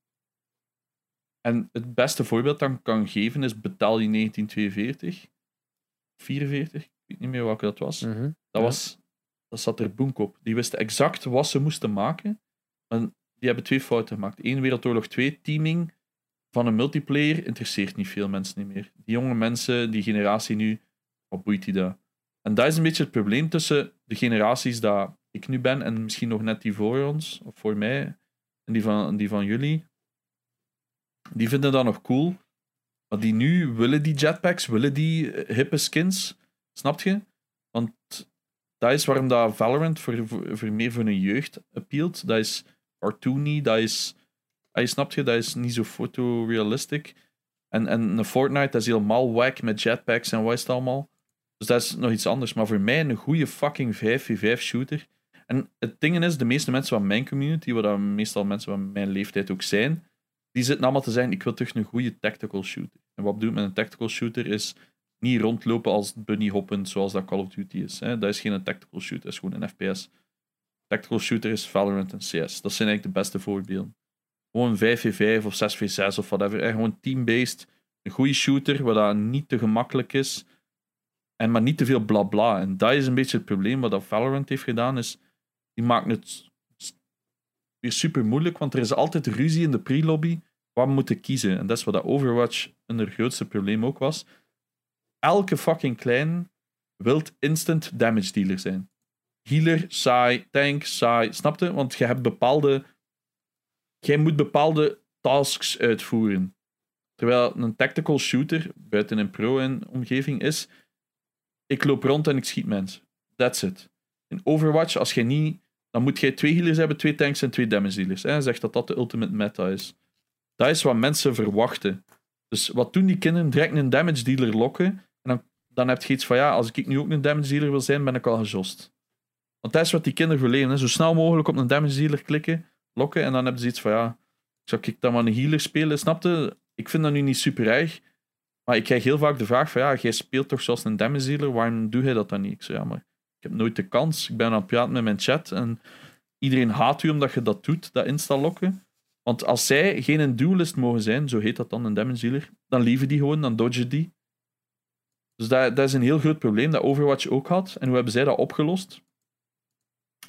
En het beste voorbeeld dat ik kan geven is Battalion 1942. 44, ik weet niet meer welke dat was. mhm. Dat, was, dat zat er boek op. Die wisten exact wat ze moesten maken. En die hebben twee fouten gemaakt. Eén Wereldoorlog 2 teaming van een multiplayer interesseert niet veel mensen niet meer. Die jonge mensen, die generatie nu, wat boeit die dat? En dat is een beetje het probleem tussen de generaties dat ik nu ben en misschien nog net die voor ons, of voor mij, en die van, die van jullie. Die vinden dat nog cool. Maar die nu willen die jetpacks, willen die eh, hippe skins. Snap je? Want dat is waarom dat Valorant voor, voor, voor meer voor een jeugd appealt. Dat is cartoony, dat is... Je snapt je, dat is niet zo fotorealistic. En, en een Fortnite, dat is helemaal wack met jetpacks en wat is het allemaal. Dus dat is nog iets anders. Maar voor mij een goede fucking 5v5 shooter. En het ding is, de meeste mensen van mijn community, wat dan meestal mensen van mijn leeftijd ook zijn, die zitten allemaal te zeggen, ik wil terug een goede tactical shooter. En wat bedoel ik met een tactical shooter is niet rondlopen als bunny hoppend zoals dat Call of Duty is. Hè. Dat is geen tactical shooter, dat is gewoon een FPS. Tactical shooter is Valorant en CS. Dat zijn eigenlijk de beste voorbeelden. Gewoon 5v5 of 6v6 of whatever. Hè. Gewoon team-based. Een goede shooter, waar dat niet te gemakkelijk is. En maar niet te veel blabla. En dat is een beetje het probleem wat Valorant heeft gedaan. Is, die maken het weer super moeilijk, want er is altijd ruzie in de pre-lobby wat we moeten kiezen. En dat is wat dat Overwatch een grootste probleem ook was. Elke fucking klein wilt instant damage dealer zijn. Healer, saai, tank, saai. Snapte? Want je hebt bepaalde... Jij moet bepaalde tasks uitvoeren. Terwijl een tactical shooter, buiten een pro-omgeving, is... Ik loop rond en ik schiet mensen. That's it. In Overwatch, als je niet... Dan moet jij twee healers hebben, twee tanks en twee damage dealers. Hè? Zegt dat dat de ultimate meta is. Dat is wat mensen verwachten. Dus wat doen die kinderen? Direct een damage dealer lokken. En dan, dan heb je iets van, ja, als ik nu ook een damage dealer wil zijn, ben ik al gejost. Want dat is wat die kinderen verleden. Hè? Zo snel mogelijk op een damage dealer klikken, lokken. En dan hebben ze iets van, ja, zou ik dan maar een healer spelen? Snapte? Ik vind dat nu niet super erg. Maar ik krijg heel vaak de vraag van, ja, jij speelt toch zoals een damage dealer? Waarom doe jij dat dan niet? Ik zeg, ja, maar ik heb nooit de kans. Ik ben aan het praten met mijn chat en iedereen haat u omdat je dat doet, dat insta-lokken. Want als zij geen duelist mogen zijn, zo heet dat dan, een damage dealer, dan lieven die gewoon, dan dodgen die. Dus dat, dat is een heel groot probleem dat Overwatch ook had. En hoe hebben zij dat opgelost?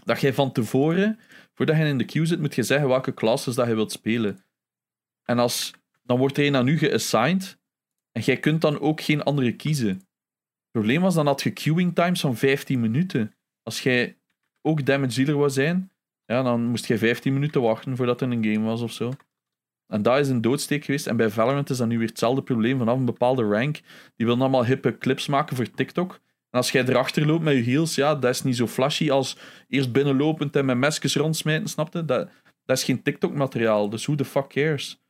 Dat jij van tevoren, voordat je in de queue zit, moet je zeggen welke classes dat je wilt spelen. En als, dan wordt er een aan u geassigned. En jij kunt dan ook geen andere kiezen. Het probleem was, dan had je queuing times van 15 minuten. Als jij ook damage dealer wou zijn, ja, dan moest je 15 minuten wachten voordat er een game was of zo. En dat is een doodsteek geweest. En bij Valorant is dat nu weer hetzelfde probleem. Vanaf een bepaalde rank, die wil allemaal hippe clips maken voor TikTok. Als jij erachter loopt met je heels, ja, dat is niet zo flashy als eerst binnenlopend en met mesjes rondsmijten, snapte? Dat, dat is geen TikTok-materiaal. Dus who the fuck cares?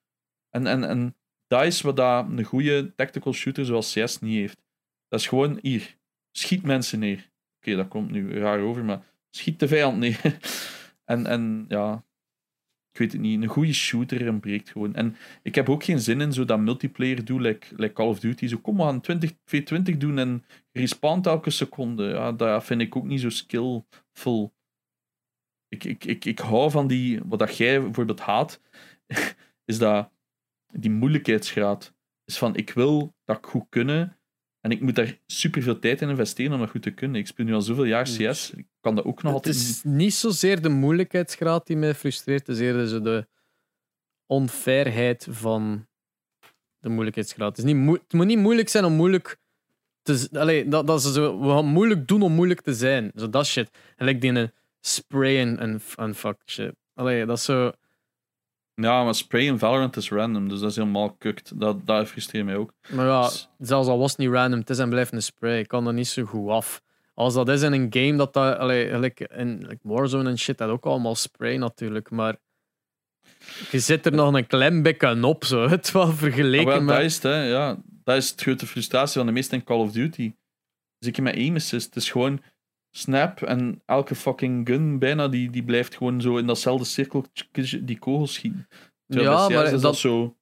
En, en, en dat is wat een goede tactical shooter zoals CS niet heeft. Dat is gewoon hier. Schiet mensen neer. Oké, dat komt nu raar over, maar schiet de vijand neer. en, en ja, ik weet het niet. Een goede shooter breekt gewoon. En ik heb ook geen zin in zo dat multiplayer doen, like, like Call of Duty. Zo, kom maar, 20 v20 doen en respawnt elke seconde. Ja, dat vind ik ook niet zo skillful. Ik, ik, ik, ik hou van die, wat dat jij bijvoorbeeld haat, is dat die moeilijkheidsgraad. Is van, ik wil dat ik goed kunnen en ik moet daar super veel tijd in investeren om dat goed te kunnen. Ik speel nu al zoveel jaar CS, ik kan dat ook nog Het altijd is niet zozeer de moeilijkheidsgraad die mij frustreert, het is eerder de onfairheid van de moeilijkheidsgraad. Het, is niet moe- het moet niet moeilijk zijn om moeilijk te Allee, dat, dat ze zo, we gaan moeilijk doen om moeilijk te zijn. Zo dat shit. En like die een spray en fuck shit. Allee, dat is zo. Ja, maar spray in Valorant is random, dus dat is helemaal kukt. Dat, dat frustreert mij ook. Maar ja, Dus- zelfs al was het niet random, het is en blijft een spray. Ik kan er niet zo goed af. Als dat is in een game dat dat. Allee, like in like Warzone en shit, dat ook allemaal spray natuurlijk. Maar je zit er nog een klein beetje op, zo. Het wel Ah, vergeleken wel, met. dat, is het, hè, ja. dat is het grote frustratie van de meesten in Call of Duty. Zeker met aim assist. Het is gewoon snap en elke fucking gun bijna die, die blijft gewoon zo in datzelfde cirkel die kogels schieten. Terwijl Ja, maar is dat- zo...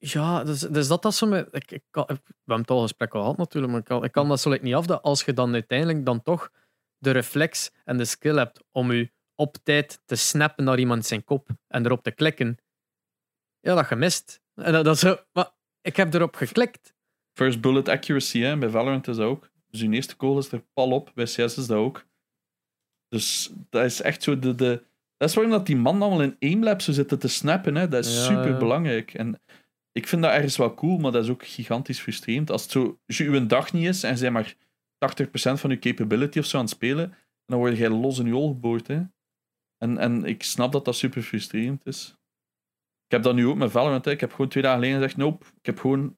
Ja, dus, dus dat dat zo met. Ik, ik kan, we hebben het al gesprek al gehad natuurlijk, maar ik kan, ik kan dat zo like niet af dat als je dan uiteindelijk dan toch de reflex en de skill hebt om je op tijd te snappen naar iemand zijn kop en erop te klikken, ja, dat gemist. En dat, dat zo, maar ik heb erop geklikt. First bullet accuracy, hè. bij Valorant is dat ook. Dus je eerste kogel is er pal op, bij CS is dat ook. Dus dat is echt zo de... de dat is waarom dat die man allemaal in aimlab zo zitten te snappen. Hè. Dat is Ja, super ja. belangrijk. En ik vind dat ergens wel cool, maar dat is ook gigantisch frustrerend. Als het zo als je uw dag niet is en bent maar 80% van je capability of zo aan het spelen, dan word jij los in je oog geboord. Hè. En, en ik snap dat dat super frustrerend is. Ik heb dat nu ook met Valorant. Hè. Ik heb gewoon twee dagen geleden gezegd, nope, ik heb gewoon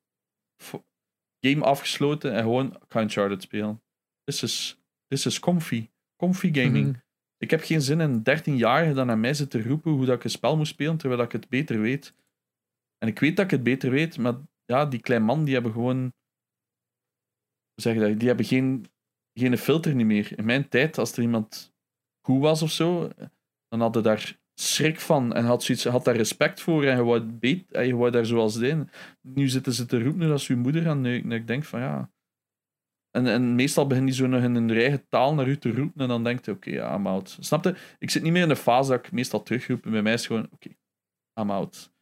game afgesloten en gewoon ik ga Uncharted spelen. This is, this is comfy. Comfy gaming. Mhm. Ik heb geen zin in 13 jaar dan naar mij zitten roepen hoe dat ik een spel moet spelen, terwijl ik het beter weet. En ik weet dat ik het beter weet, maar ja, die kleine man, die hebben gewoon... Hoe zeg je dat? Die hebben geen, geen filter niet meer. In mijn tijd, als er iemand goed was of zo, dan hadden daar schrik van en had, zoiets, had daar respect voor en je wou, beet, en je wou daar zoals zijn. Nu zitten ze te roepen als je moeder aan. En ik denk van ja... En, en meestal beginnen die zo nog in hun eigen taal naar u te roepen en dan denkt je, oké, ja, I'm out. Snap je? Ik zit niet meer in de fase dat ik meestal terugroep. Bij mij is gewoon, oké, I'm out.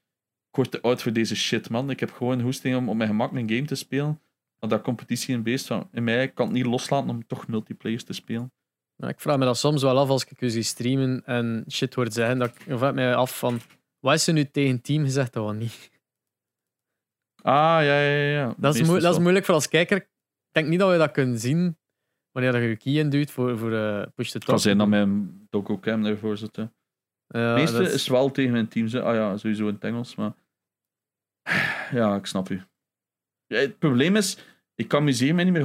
Ik word te oud voor deze shit, man. Ik heb gewoon hoesting om op mijn gemak een game te spelen. Maar dat competitie een beest van, in mij kan het niet loslaten om toch multiplayer te spelen. Maar ik vraag me dat soms wel af als ik u zie streamen en shit hoort zeggen. Dat ik vraag me af van. Wat is er nu tegen team gezegd dat wat niet? Ah, ja, ja, ja. Dat is, dat moeilijk voor als kijker. Ik denk niet dat we dat kunnen zien wanneer je je key induwt voor, voor eh, push to Het kan zijn dat mijn docu-cam ervoor zit. hè. Ja, meeste is wel tegen mijn team. zo. Ah ja, sowieso in het Engels, maar... Ja, ik snap u. Ja, het probleem is, ik amuseer mij niet meer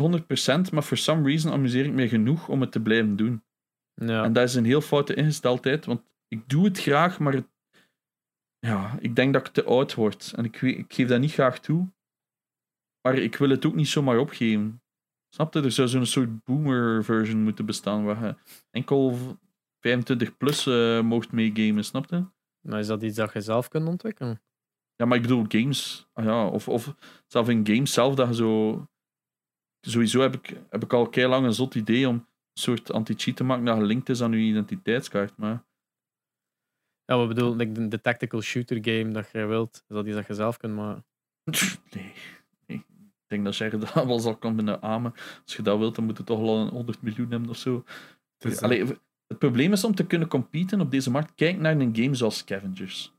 100%, maar for some reason amuseer ik me genoeg om het te blijven doen. ja. En dat is een heel foute ingesteldheid, want ik doe het graag, maar het- ja, ik denk dat ik te oud word. En ik, ik geef dat niet graag toe. Maar ik wil het ook niet zomaar opgeven. Snap je? Er zou zo'n soort boomer-version moeten bestaan, waar je enkel 25 plus eh mocht meegamen, snap je? Maar is dat iets dat je zelf kunt ontwikkelen? Ja, maar ik bedoel games. Ah, ja, of, of zelf in games zelf, dat je zo... Sowieso heb ik, heb ik al kei lang een zot idee om een soort anti-cheat te maken dat gelinkt is aan je identiteitskaart, maar... Ja, we bedoelen like de, de tactical shooter game dat je wilt. Is dat iets dat je zelf kunt maken? Nee, nee. Ik denk dat zeggen dat wel zal kan binnen amen. Als je dat wilt, dan moet je toch al een 100 miljoen hebben of zo. Het Allee, het probleem is om te kunnen competen op deze markt. Kijk naar een game zoals Scavengers.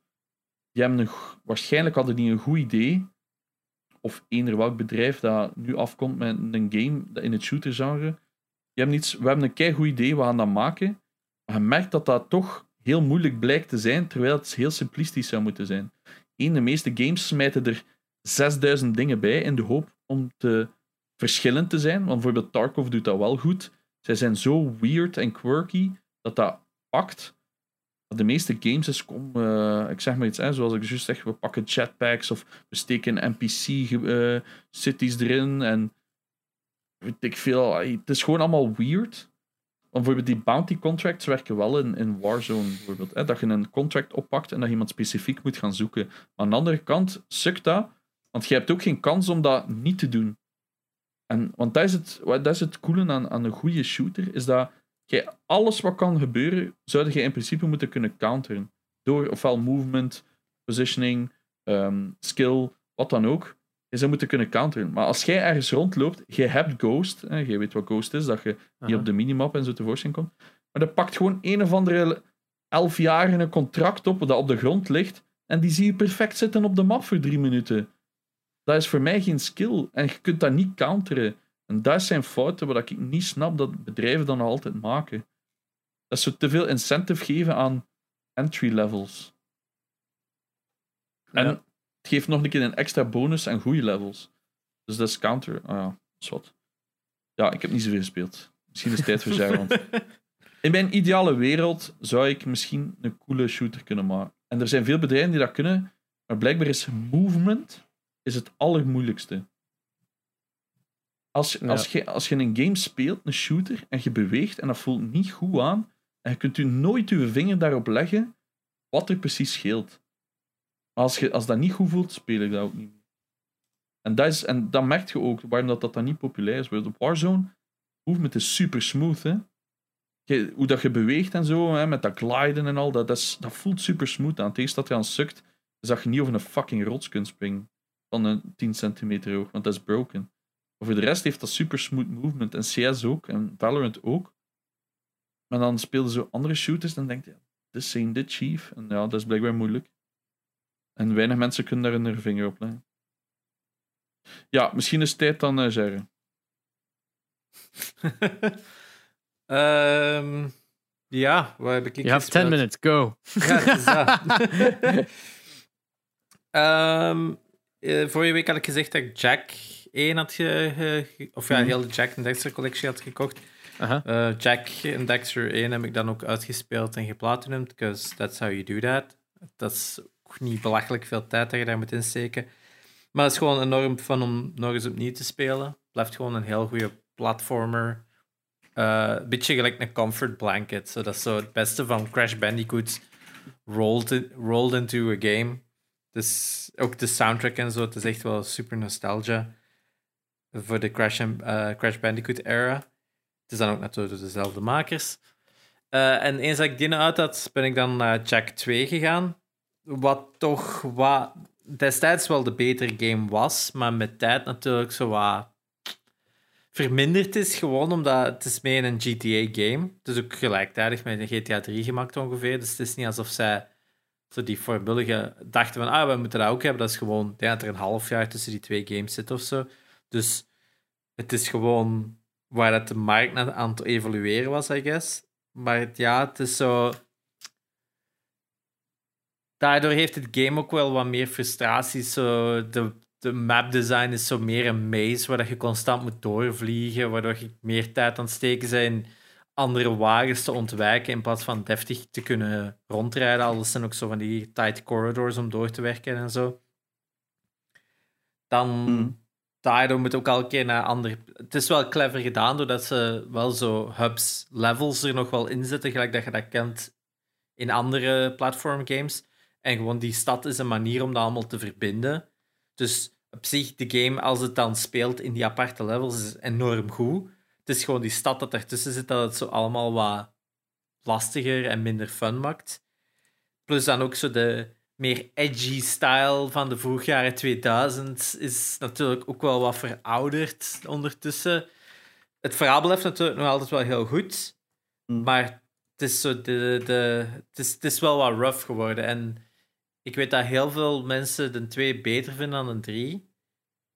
Die hebben een, waarschijnlijk hadden die een goed idee. Of eender welk bedrijf dat nu afkomt met een game in het shooter genre. Je hebt niets, we hebben een keigoed idee, we gaan dat maken. Maar je merkt dat dat toch heel moeilijk blijkt te zijn, terwijl het heel simplistisch zou moeten zijn. Eén, de meeste games smijten er 6000 dingen bij in de hoop om te verschillend te zijn. Want bijvoorbeeld Tarkov doet dat wel goed. Zij zijn zo weird en quirky dat dat pakt. De meeste games is, kom, uh, ik zeg maar iets, hè, zoals ik juist zeg, we pakken jetpacks of we steken NPC-cities uh, erin en weet ik veel. Het is gewoon allemaal weird. Want bijvoorbeeld die bounty contracts werken wel in, in Warzone. Bijvoorbeeld, hè, dat je een contract oppakt en dat iemand specifiek moet gaan zoeken. Maar aan de andere kant sukt dat, want je hebt ook geen kans om dat niet te doen. En, want dat is het, dat is het coole aan, aan een goede shooter, is dat jij alles wat kan gebeuren, zou je in principe moeten kunnen counteren. Door ofwel movement, positioning, ehm, skill, wat dan ook. Je zou moeten kunnen counteren. Maar als jij ergens rondloopt, je hebt Ghost. Hè, je weet wat Ghost is, dat je niet op de minimap en zo tevoorschijn komt. Maar dat pakt gewoon een of andere elfjarige contract op dat op de grond ligt. En die zie je perfect zitten op de map voor drie minuten. Dat is voor mij geen skill. En je kunt dat niet counteren. En dat zijn fouten wat ik niet snap dat bedrijven dan nog altijd maken. Dat ze te veel incentive geven aan entry levels. En het geeft nog een keer een extra bonus aan goede levels. Dus dat is counter. Ah ja, dat wat. Ja, ik heb niet zoveel gespeeld. Misschien is het tijd voor zeggen. in mijn ideale wereld zou ik misschien een coole shooter kunnen maken. En er zijn veel bedrijven die dat kunnen, maar blijkbaar is movement is het allermoeilijkste. Als, als, je, als je een game speelt, een shooter, en je beweegt en dat voelt niet goed aan, en je kunt u nooit je vinger daarop leggen wat er precies scheelt. Maar als, je, als dat niet goed voelt, speel ik dat ook niet meer. En dat, is, en dat merk je ook, waarom dat, dat dan niet populair is. Op Warzone, movement is super smooth. Hè? Je, hoe dat je beweegt en zo, hè, met dat gliden en al, dat, dat, is, dat voelt super smooth aan. Tegen dat je aan sukt, is dat je niet over een fucking rots kunt springen. Van een 10 centimeter hoog, want dat is broken. Maar voor de rest heeft dat super smooth movement. En CS ook, en Valorant ook. Maar dan speelden ze andere shooters, dan denk je, this zijn dit chief. En ja, dat is blijkbaar moeilijk. En weinig mensen kunnen daar hun vinger op leggen. Ja, misschien is het tijd dan, uh, zeggen. um, ja, waar heb ik You have 10 minutes, go. Ja, um, uh, vorige week had ik gezegd dat ik Jack 1 had ge, of ja, mhm. heel de Jack en Dexter collectie had gekocht. Uh, Jack en Dexter 1 heb ik dan ook uitgespeeld en geplatinumd, because that's how you do that. Dat is ook niet belachelijk veel tijd dat je daar moet insteken. Maar het is gewoon enorm fun om nog eens opnieuw te spelen. Het blijft gewoon een heel goede platformer. Uh, een beetje gelijk een comfort blanket. So dat is zo het beste van Crash Bandicoot rolled, rolled into a game. Dus ook de soundtrack en zo, het is echt wel super nostalgia voor de Crash, uh, Crash Bandicoot era. Het is dan ook natuurlijk dezelfde makers. Uh, en eens dat ik die uit had, ben ik dan naar Jack 2 gegaan. Wat toch wat destijds wel de betere game was, maar met tijd natuurlijk zo wat verminderd is. Gewoon omdat het is meer een GTA-game. Het is ook gelijktijdig met een GTA 3 gemaakt ongeveer. Dus het is niet alsof zij zo die voorbeeldige dachten van ah, we moeten dat ook hebben. Dat is gewoon, denk dat er een half jaar tussen die twee games zit of zo. Dus het is gewoon waar dat de markt aan het evolueren was, I guess. Maar ja, het is zo. Daardoor heeft het game ook wel wat meer frustraties. Zo de, de map design is zo meer een maze waar je constant moet doorvliegen, waardoor je meer tijd aan het steken zijn andere wagens te ontwijken in plaats van deftig te kunnen rondrijden. Alles zijn ook zo van die tight corridors om door te werken en zo. Dan mm. Daardoor moet ook elke keer naar andere. Het is wel clever gedaan doordat ze wel zo hubs, levels er nog wel in zitten, gelijk dat je dat kent in andere platform games. En gewoon die stad is een manier om dat allemaal te verbinden. Dus op zich, de game, als het dan speelt in die aparte levels, is enorm goed. Het is gewoon die stad dat ertussen zit, dat het zo allemaal wat lastiger en minder fun maakt. Plus dan ook zo de meer edgy style van de vroeg jaren 2000 is natuurlijk ook wel wat verouderd ondertussen. Het verhaal blijft natuurlijk nog altijd wel heel goed, mm. maar het is, zo de, de, het, is, het is wel wat rough geworden. En ik weet dat heel veel mensen de 2 beter vinden dan de 3.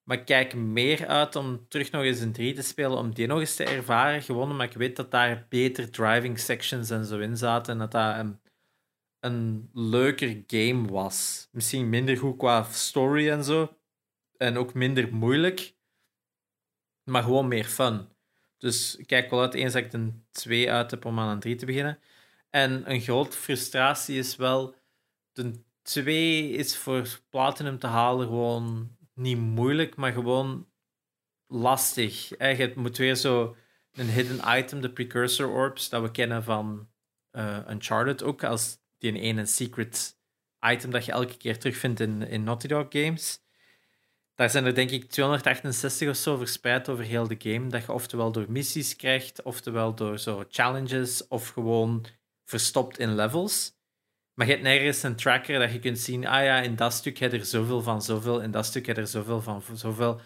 Maar ik kijk meer uit om terug nog eens een 3 te spelen, om die nog eens te ervaren. Gewoon maar ik weet dat daar beter driving sections en zo in zaten. En dat dat een, een leuker game was. Misschien minder goed qua story en zo. En ook minder moeilijk. Maar gewoon meer fun. Dus ik kijk wel uit eens dat ik een 2 uit heb om aan een 3 te beginnen. En een grote frustratie is wel. De 2 is voor Platinum te halen gewoon niet moeilijk, maar gewoon lastig. Je moet weer zo een hidden item, de precursor orbs, dat we kennen van uh, Uncharted ook, als die ene secret item dat je elke keer terugvindt in, in Naughty Dog games. Daar zijn er denk ik 268 of zo verspreid over heel de game, dat je oftewel door missies krijgt, oftewel door zo challenges, of gewoon verstopt in levels. Maar je hebt nergens een tracker dat je kunt zien, ah ja, in dat stuk heb je er zoveel van zoveel, in dat stuk heb je er zoveel van zoveel.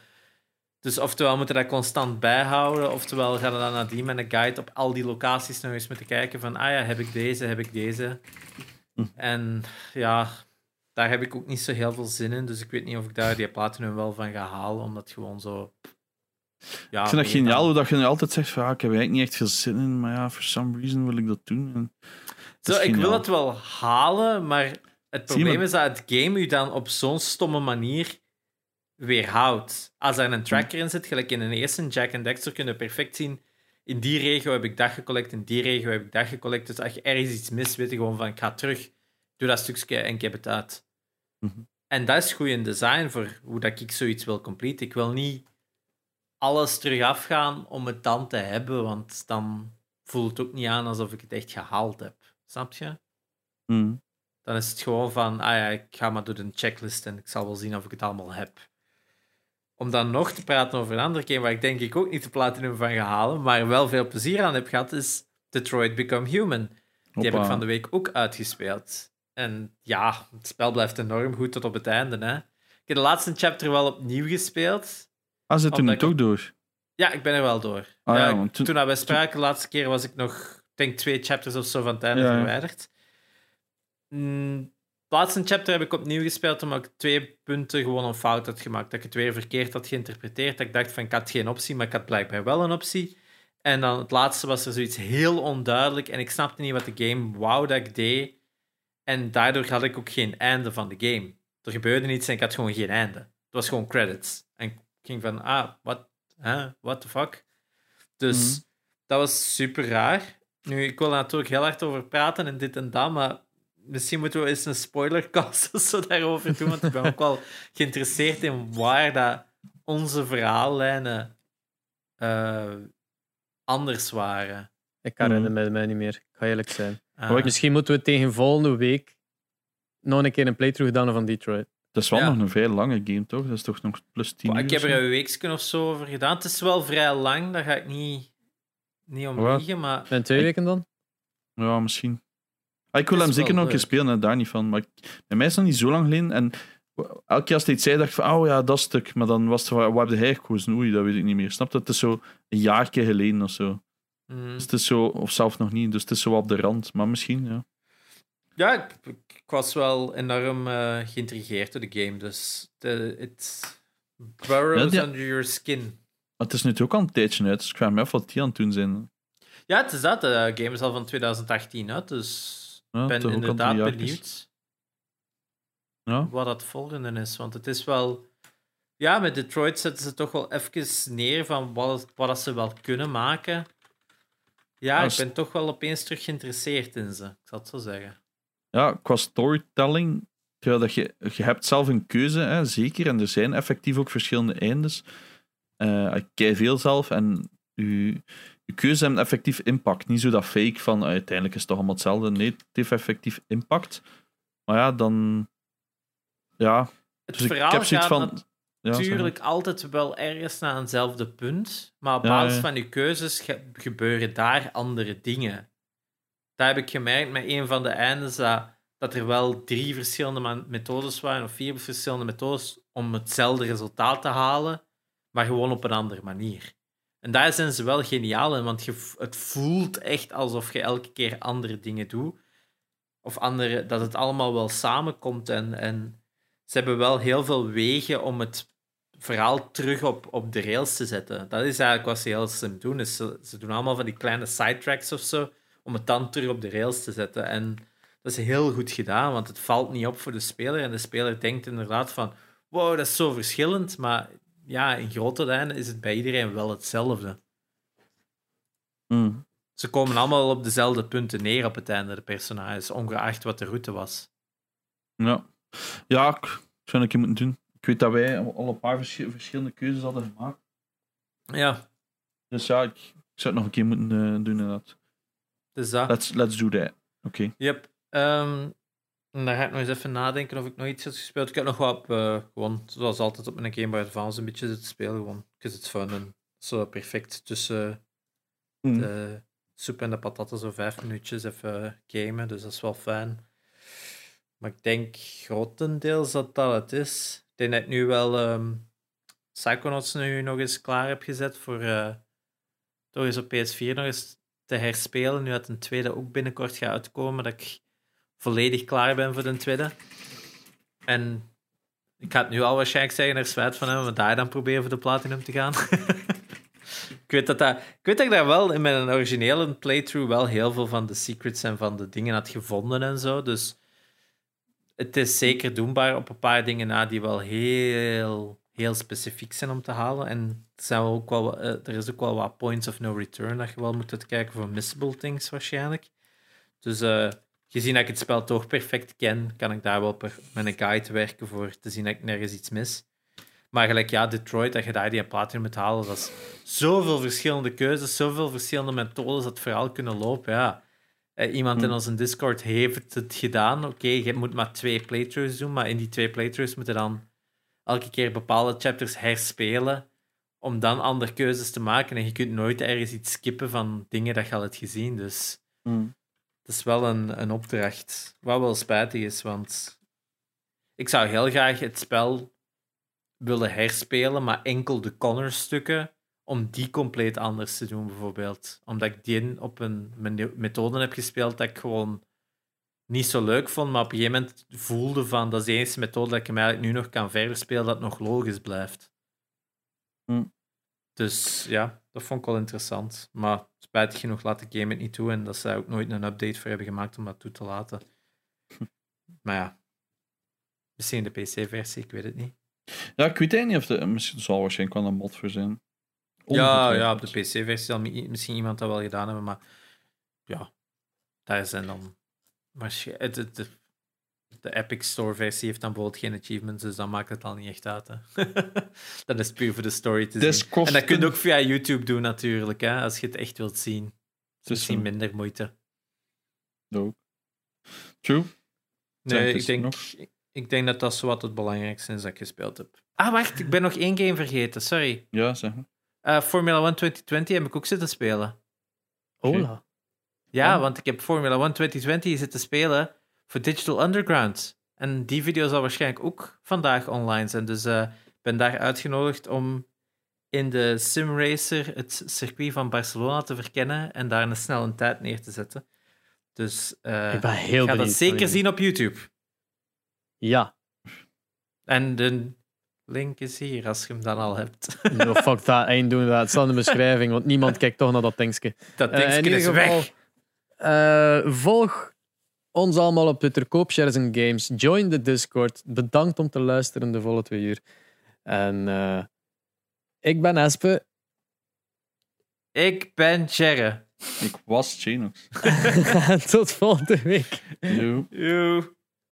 Dus oftewel moeten dat constant bijhouden, oftewel gaan we dan nadien met een guide op al die locaties nog eens moeten kijken van, ah ja, heb ik deze, heb ik deze. Hm. En ja, daar heb ik ook niet zo heel veel zin in, dus ik weet niet of ik daar die platinum wel van ga halen, omdat gewoon zo... Ja, ik vind dat geniaal hoe dat je nu altijd zegt van, ah, ik heb eigenlijk niet echt veel zin in, maar ja, for some reason wil ik dat doen. En zo, ik wil het wel halen, maar het probleem is dat het game je dan op zo'n stomme manier weerhoudt. Als er een tracker in zit, gelijk in een eerste Jack en Dexter, kunnen perfect zien. In die regio heb ik dat gecollect, in die regio heb ik dat gecollect. Dus als je ergens iets mist, weet je gewoon van ik ga terug, doe dat stukje en ik heb het uit. Mhm. En dat is goed in design voor hoe dat ik zoiets wil complete. Ik wil niet alles terug afgaan om het dan te hebben, want dan voelt het ook niet aan alsof ik het echt gehaald heb. Snap je? Mm. Dan is het gewoon van, ah ja, ik ga maar door de checklist en ik zal wel zien of ik het allemaal heb. Om dan nog te praten over een andere game waar ik denk ik ook niet de platinum van ga halen, maar wel veel plezier aan heb gehad, is Detroit Become Human. Die heb ik van de week ook uitgespeeld. En ja, het spel blijft enorm goed tot op het einde. Hè? Ik heb de laatste chapter wel opnieuw gespeeld. Ah, zit er nu toch door? Ja, ik ben er wel door. Ah, ja, toen... toen we spraken de laatste keer was ik nog denk twee chapters of zo van het einde verwijderd. Mm, laatste chapter heb ik opnieuw gespeeld omdat ik twee punten gewoon een fout had gemaakt. Dat ik het weer verkeerd had geïnterpreteerd. Dat ik dacht van ik had geen optie, maar ik had blijkbaar wel een optie. En dan het laatste was er zoiets heel onduidelijk en ik snapte niet wat de game wou dat ik deed. En daardoor had ik ook geen einde van de game. Er gebeurde iets en ik had gewoon geen einde. Het was gewoon credits. En ik ging van, ah, wat, huh, what the fuck? Dus mhm. dat was super raar. Nu, ik wil er natuurlijk heel hard over praten en dit en dat, maar misschien moeten we eens een spoilercast zo daarover doen, want ik ben ook wel geïnteresseerd in waar dat onze verhaallijnen uh, anders waren. Ik herinner mm. me mij niet meer, ik ga eerlijk zijn. Ah. Misschien moeten we tegen volgende week nog een keer een playthrough gedaan van Detroit. Dat is wel nog een vrij lange game, toch? Dat is toch nog plus 10 Ik heb er een weekje of zo over gedaan. Het is wel vrij lang, dat ga ik niet niet om liegen, maar... En twee weken dan? Ja, misschien. Ah, ik wil hem zeker nog een keer spelen, daar niet van. Maar bij mij is dat niet zo lang geleden. En elke keer als hij iets zei, dacht ik van, oh ja, dat stuk. Maar dan was het van, wat heb hij gekozen? Oei, dat weet ik niet meer. Snap dat? Het is zo een jaar geleden of zo. Mm. Dus het is zo, of zelf nog niet, dus het is zo op de rand. Maar misschien, ja. Ja, ik, ik was wel enorm uh, geïntrigeerd door de game. Dus het burrows under your skin het is natuurlijk ook al een tijdje uit, dus ik vraag me af wat die aan het doen zijn. Ja, het is dat. De game is al van 2018 uit, dus ik ben inderdaad benieuwd ja. wat dat volgende is. Want het is wel... Ja, met Detroit zetten ze toch wel even neer van wat, wat ze wel kunnen maken. Ja, ik ben toch wel opeens terug geïnteresseerd in ze, ik zal het zo zeggen. Ja, qua storytelling, dat je, je hebt zelf een keuze, hè, zeker, en er zijn effectief ook verschillende eindes. Uh, ik kijk veel zelf en uw, keuze heeft effectief impact. Niet zo dat fake van uiteindelijk is het toch allemaal hetzelfde. Nee, het heeft effectief impact. Maar ja, dan. Ja. Het dus verhaal ik heb zoiets van. Natuurlijk altijd wel ergens naar eenzelfde punt, maar op basis van je keuzes gebeuren daar andere dingen. Daar heb ik gemerkt met een van de eindes dat, dat er wel drie verschillende methodes waren, of vier verschillende methodes, om hetzelfde resultaat te halen maar gewoon op een andere manier. En daar zijn ze wel geniaal in, want je, het voelt echt alsof je elke keer andere dingen doet. Of andere, dat het allemaal wel samenkomt. En, en ze hebben wel heel veel wegen om het verhaal terug op, op de rails te zetten. Dat is eigenlijk wat ze heel slim doen. Ze, ze doen allemaal van die kleine sidetracks of zo, om het dan terug op de rails te zetten. En dat is heel goed gedaan, want het valt niet op voor de speler. En de speler denkt inderdaad van, wow, dat is zo verschillend. Maar ja, in grote lijnen is het bij iedereen wel hetzelfde. Mm. Ze komen allemaal op dezelfde punten neer op het einde, de personages, ongeacht wat de route was. Ja, ja ik, zou een keer moeten doen. Ik weet dat wij al een paar verschi- verschillende keuzes hadden gemaakt. Ja, Dus ja, ik, ik zou het nog een keer moeten eh, doen inderdaad. dus dat. Let's, let's do that. Oké. Yep. Ehm, en dan ga ik nog eens even nadenken of ik nog iets heb gespeeld. Ik heb nog wat op, eh, gewoon, zoals altijd, op mijn Game Boy Advance een beetje zitten spelen. Gewoon, because it's fun. En zo perfect tussen Mm. de soep en de patatten, zo vijf minuutjes even gamen. Dus dat is wel fijn. Maar ik denk grotendeels dat dat het is. Ik denk dat ik nu wel ehm Psychonauts nu nog eens klaar heb gezet voor eh toch eens op PS4 nog eens te herspelen. Nu dat een tweede ook binnenkort gaat uitkomen, dat ik volledig klaar ben voor de tweede. En ik ga het nu al waarschijnlijk zeggen, er spijt van hebben, maar daar dan proberen voor de Platinum te gaan. ik, weet dat dat, ik weet dat ik daar wel in mijn originele playthrough wel heel veel van de secrets en van de dingen had gevonden en zo. Dus het is zeker doenbaar op een paar dingen na die wel heel, heel specifiek zijn om te halen. En zijn ook wel, eh, er is ook wel wat points of no return dat je wel moet uitkijken voor missable things waarschijnlijk. Dus eh, gezien dat ik het spel toch perfect ken, kan ik daar wel per, met een guide werken voor te zien dat ik nergens iets mis. Maar gelijk, ja, Detroit, dat je daar die platinum moet halen, dat is zoveel verschillende keuzes, zoveel verschillende methodes dat verhaal kunnen lopen, ja. Eh, iemand in Hmm. onze Discord heeft het gedaan. Oké, je moet maar twee playthroughs doen, maar in die twee playthroughs moeten dan elke keer bepaalde chapters herspelen om dan andere keuzes te maken. En je kunt nooit ergens iets skippen van dingen dat je al hebt gezien. Dus Mm. Het is wel een, een opdracht. Wat wel spijtig is, want ik zou heel graag het spel willen herspelen, maar enkel de Connor-stukken, om die compleet anders te doen, bijvoorbeeld. Omdat ik die op een methode heb gespeeld dat ik gewoon niet zo leuk vond, maar op een gegeven moment voelde van dat is de enige methode dat ik hem eigenlijk nu nog kan verder spelen, dat nog logisch blijft. Hm. Dus ja, dat vond ik wel interessant. Maar spijtig genoeg laat de game het niet toe en dat ze ook nooit een update voor hebben gemaakt om dat toe te laten. maar ja, misschien de PC-versie, ik weet het niet. Ja, ik weet niet of de... Misschien zal waarschijnlijk wel een mod voor zijn. Ja, ja, op de. PC-versie zal mi- misschien iemand dat wel gedaan hebben, maar ja, daar zijn dan. waarsch- De, de, de Epic Store-versie heeft dan bijvoorbeeld geen achievements, dus dan maakt het al niet echt uit. Hè. dat is puur voor de story te Dit zien. En dat kun je ook via YouTube doen, natuurlijk, hè, als je het echt wilt zien. Is Dus misschien minder moeite. Ook. True. Nee, ik denk, nog? ik denk dat dat zo wat het belangrijkste is dat ik gespeeld heb. Ah, wacht, ik ben nog één game vergeten, sorry. Ja, zeg maar. Eh, Formula 1 2020 heb ik ook zitten spelen. Hola. Ja, Oh. want ik heb Formula 1 2020 zitten spelen voor Digital Underground. En die video zal waarschijnlijk ook vandaag online zijn. Dus eh, ik ben daar uitgenodigd om in de simracer het circuit van Barcelona te verkennen en daar een snel een tijd neer te zetten. Dus eh Ik ben heel ga dat zeker zien op YouTube. Ja. En de link is hier, als je hem dan al hebt. No, fuck dat. Eind doen dat. Het staat in de beschrijving, want niemand kijkt toch naar dat dingetje. Dat Eh, ding in ieder is geval, weg. eh, volg ons allemaal op Twitter. Koop shares en games. Join de Discord. Bedankt om te luisteren de volle twee uur. En eh, ik ben Espe. Ik ben Cherre. Ik was Genox. Tot volgende week. Yo. Joe.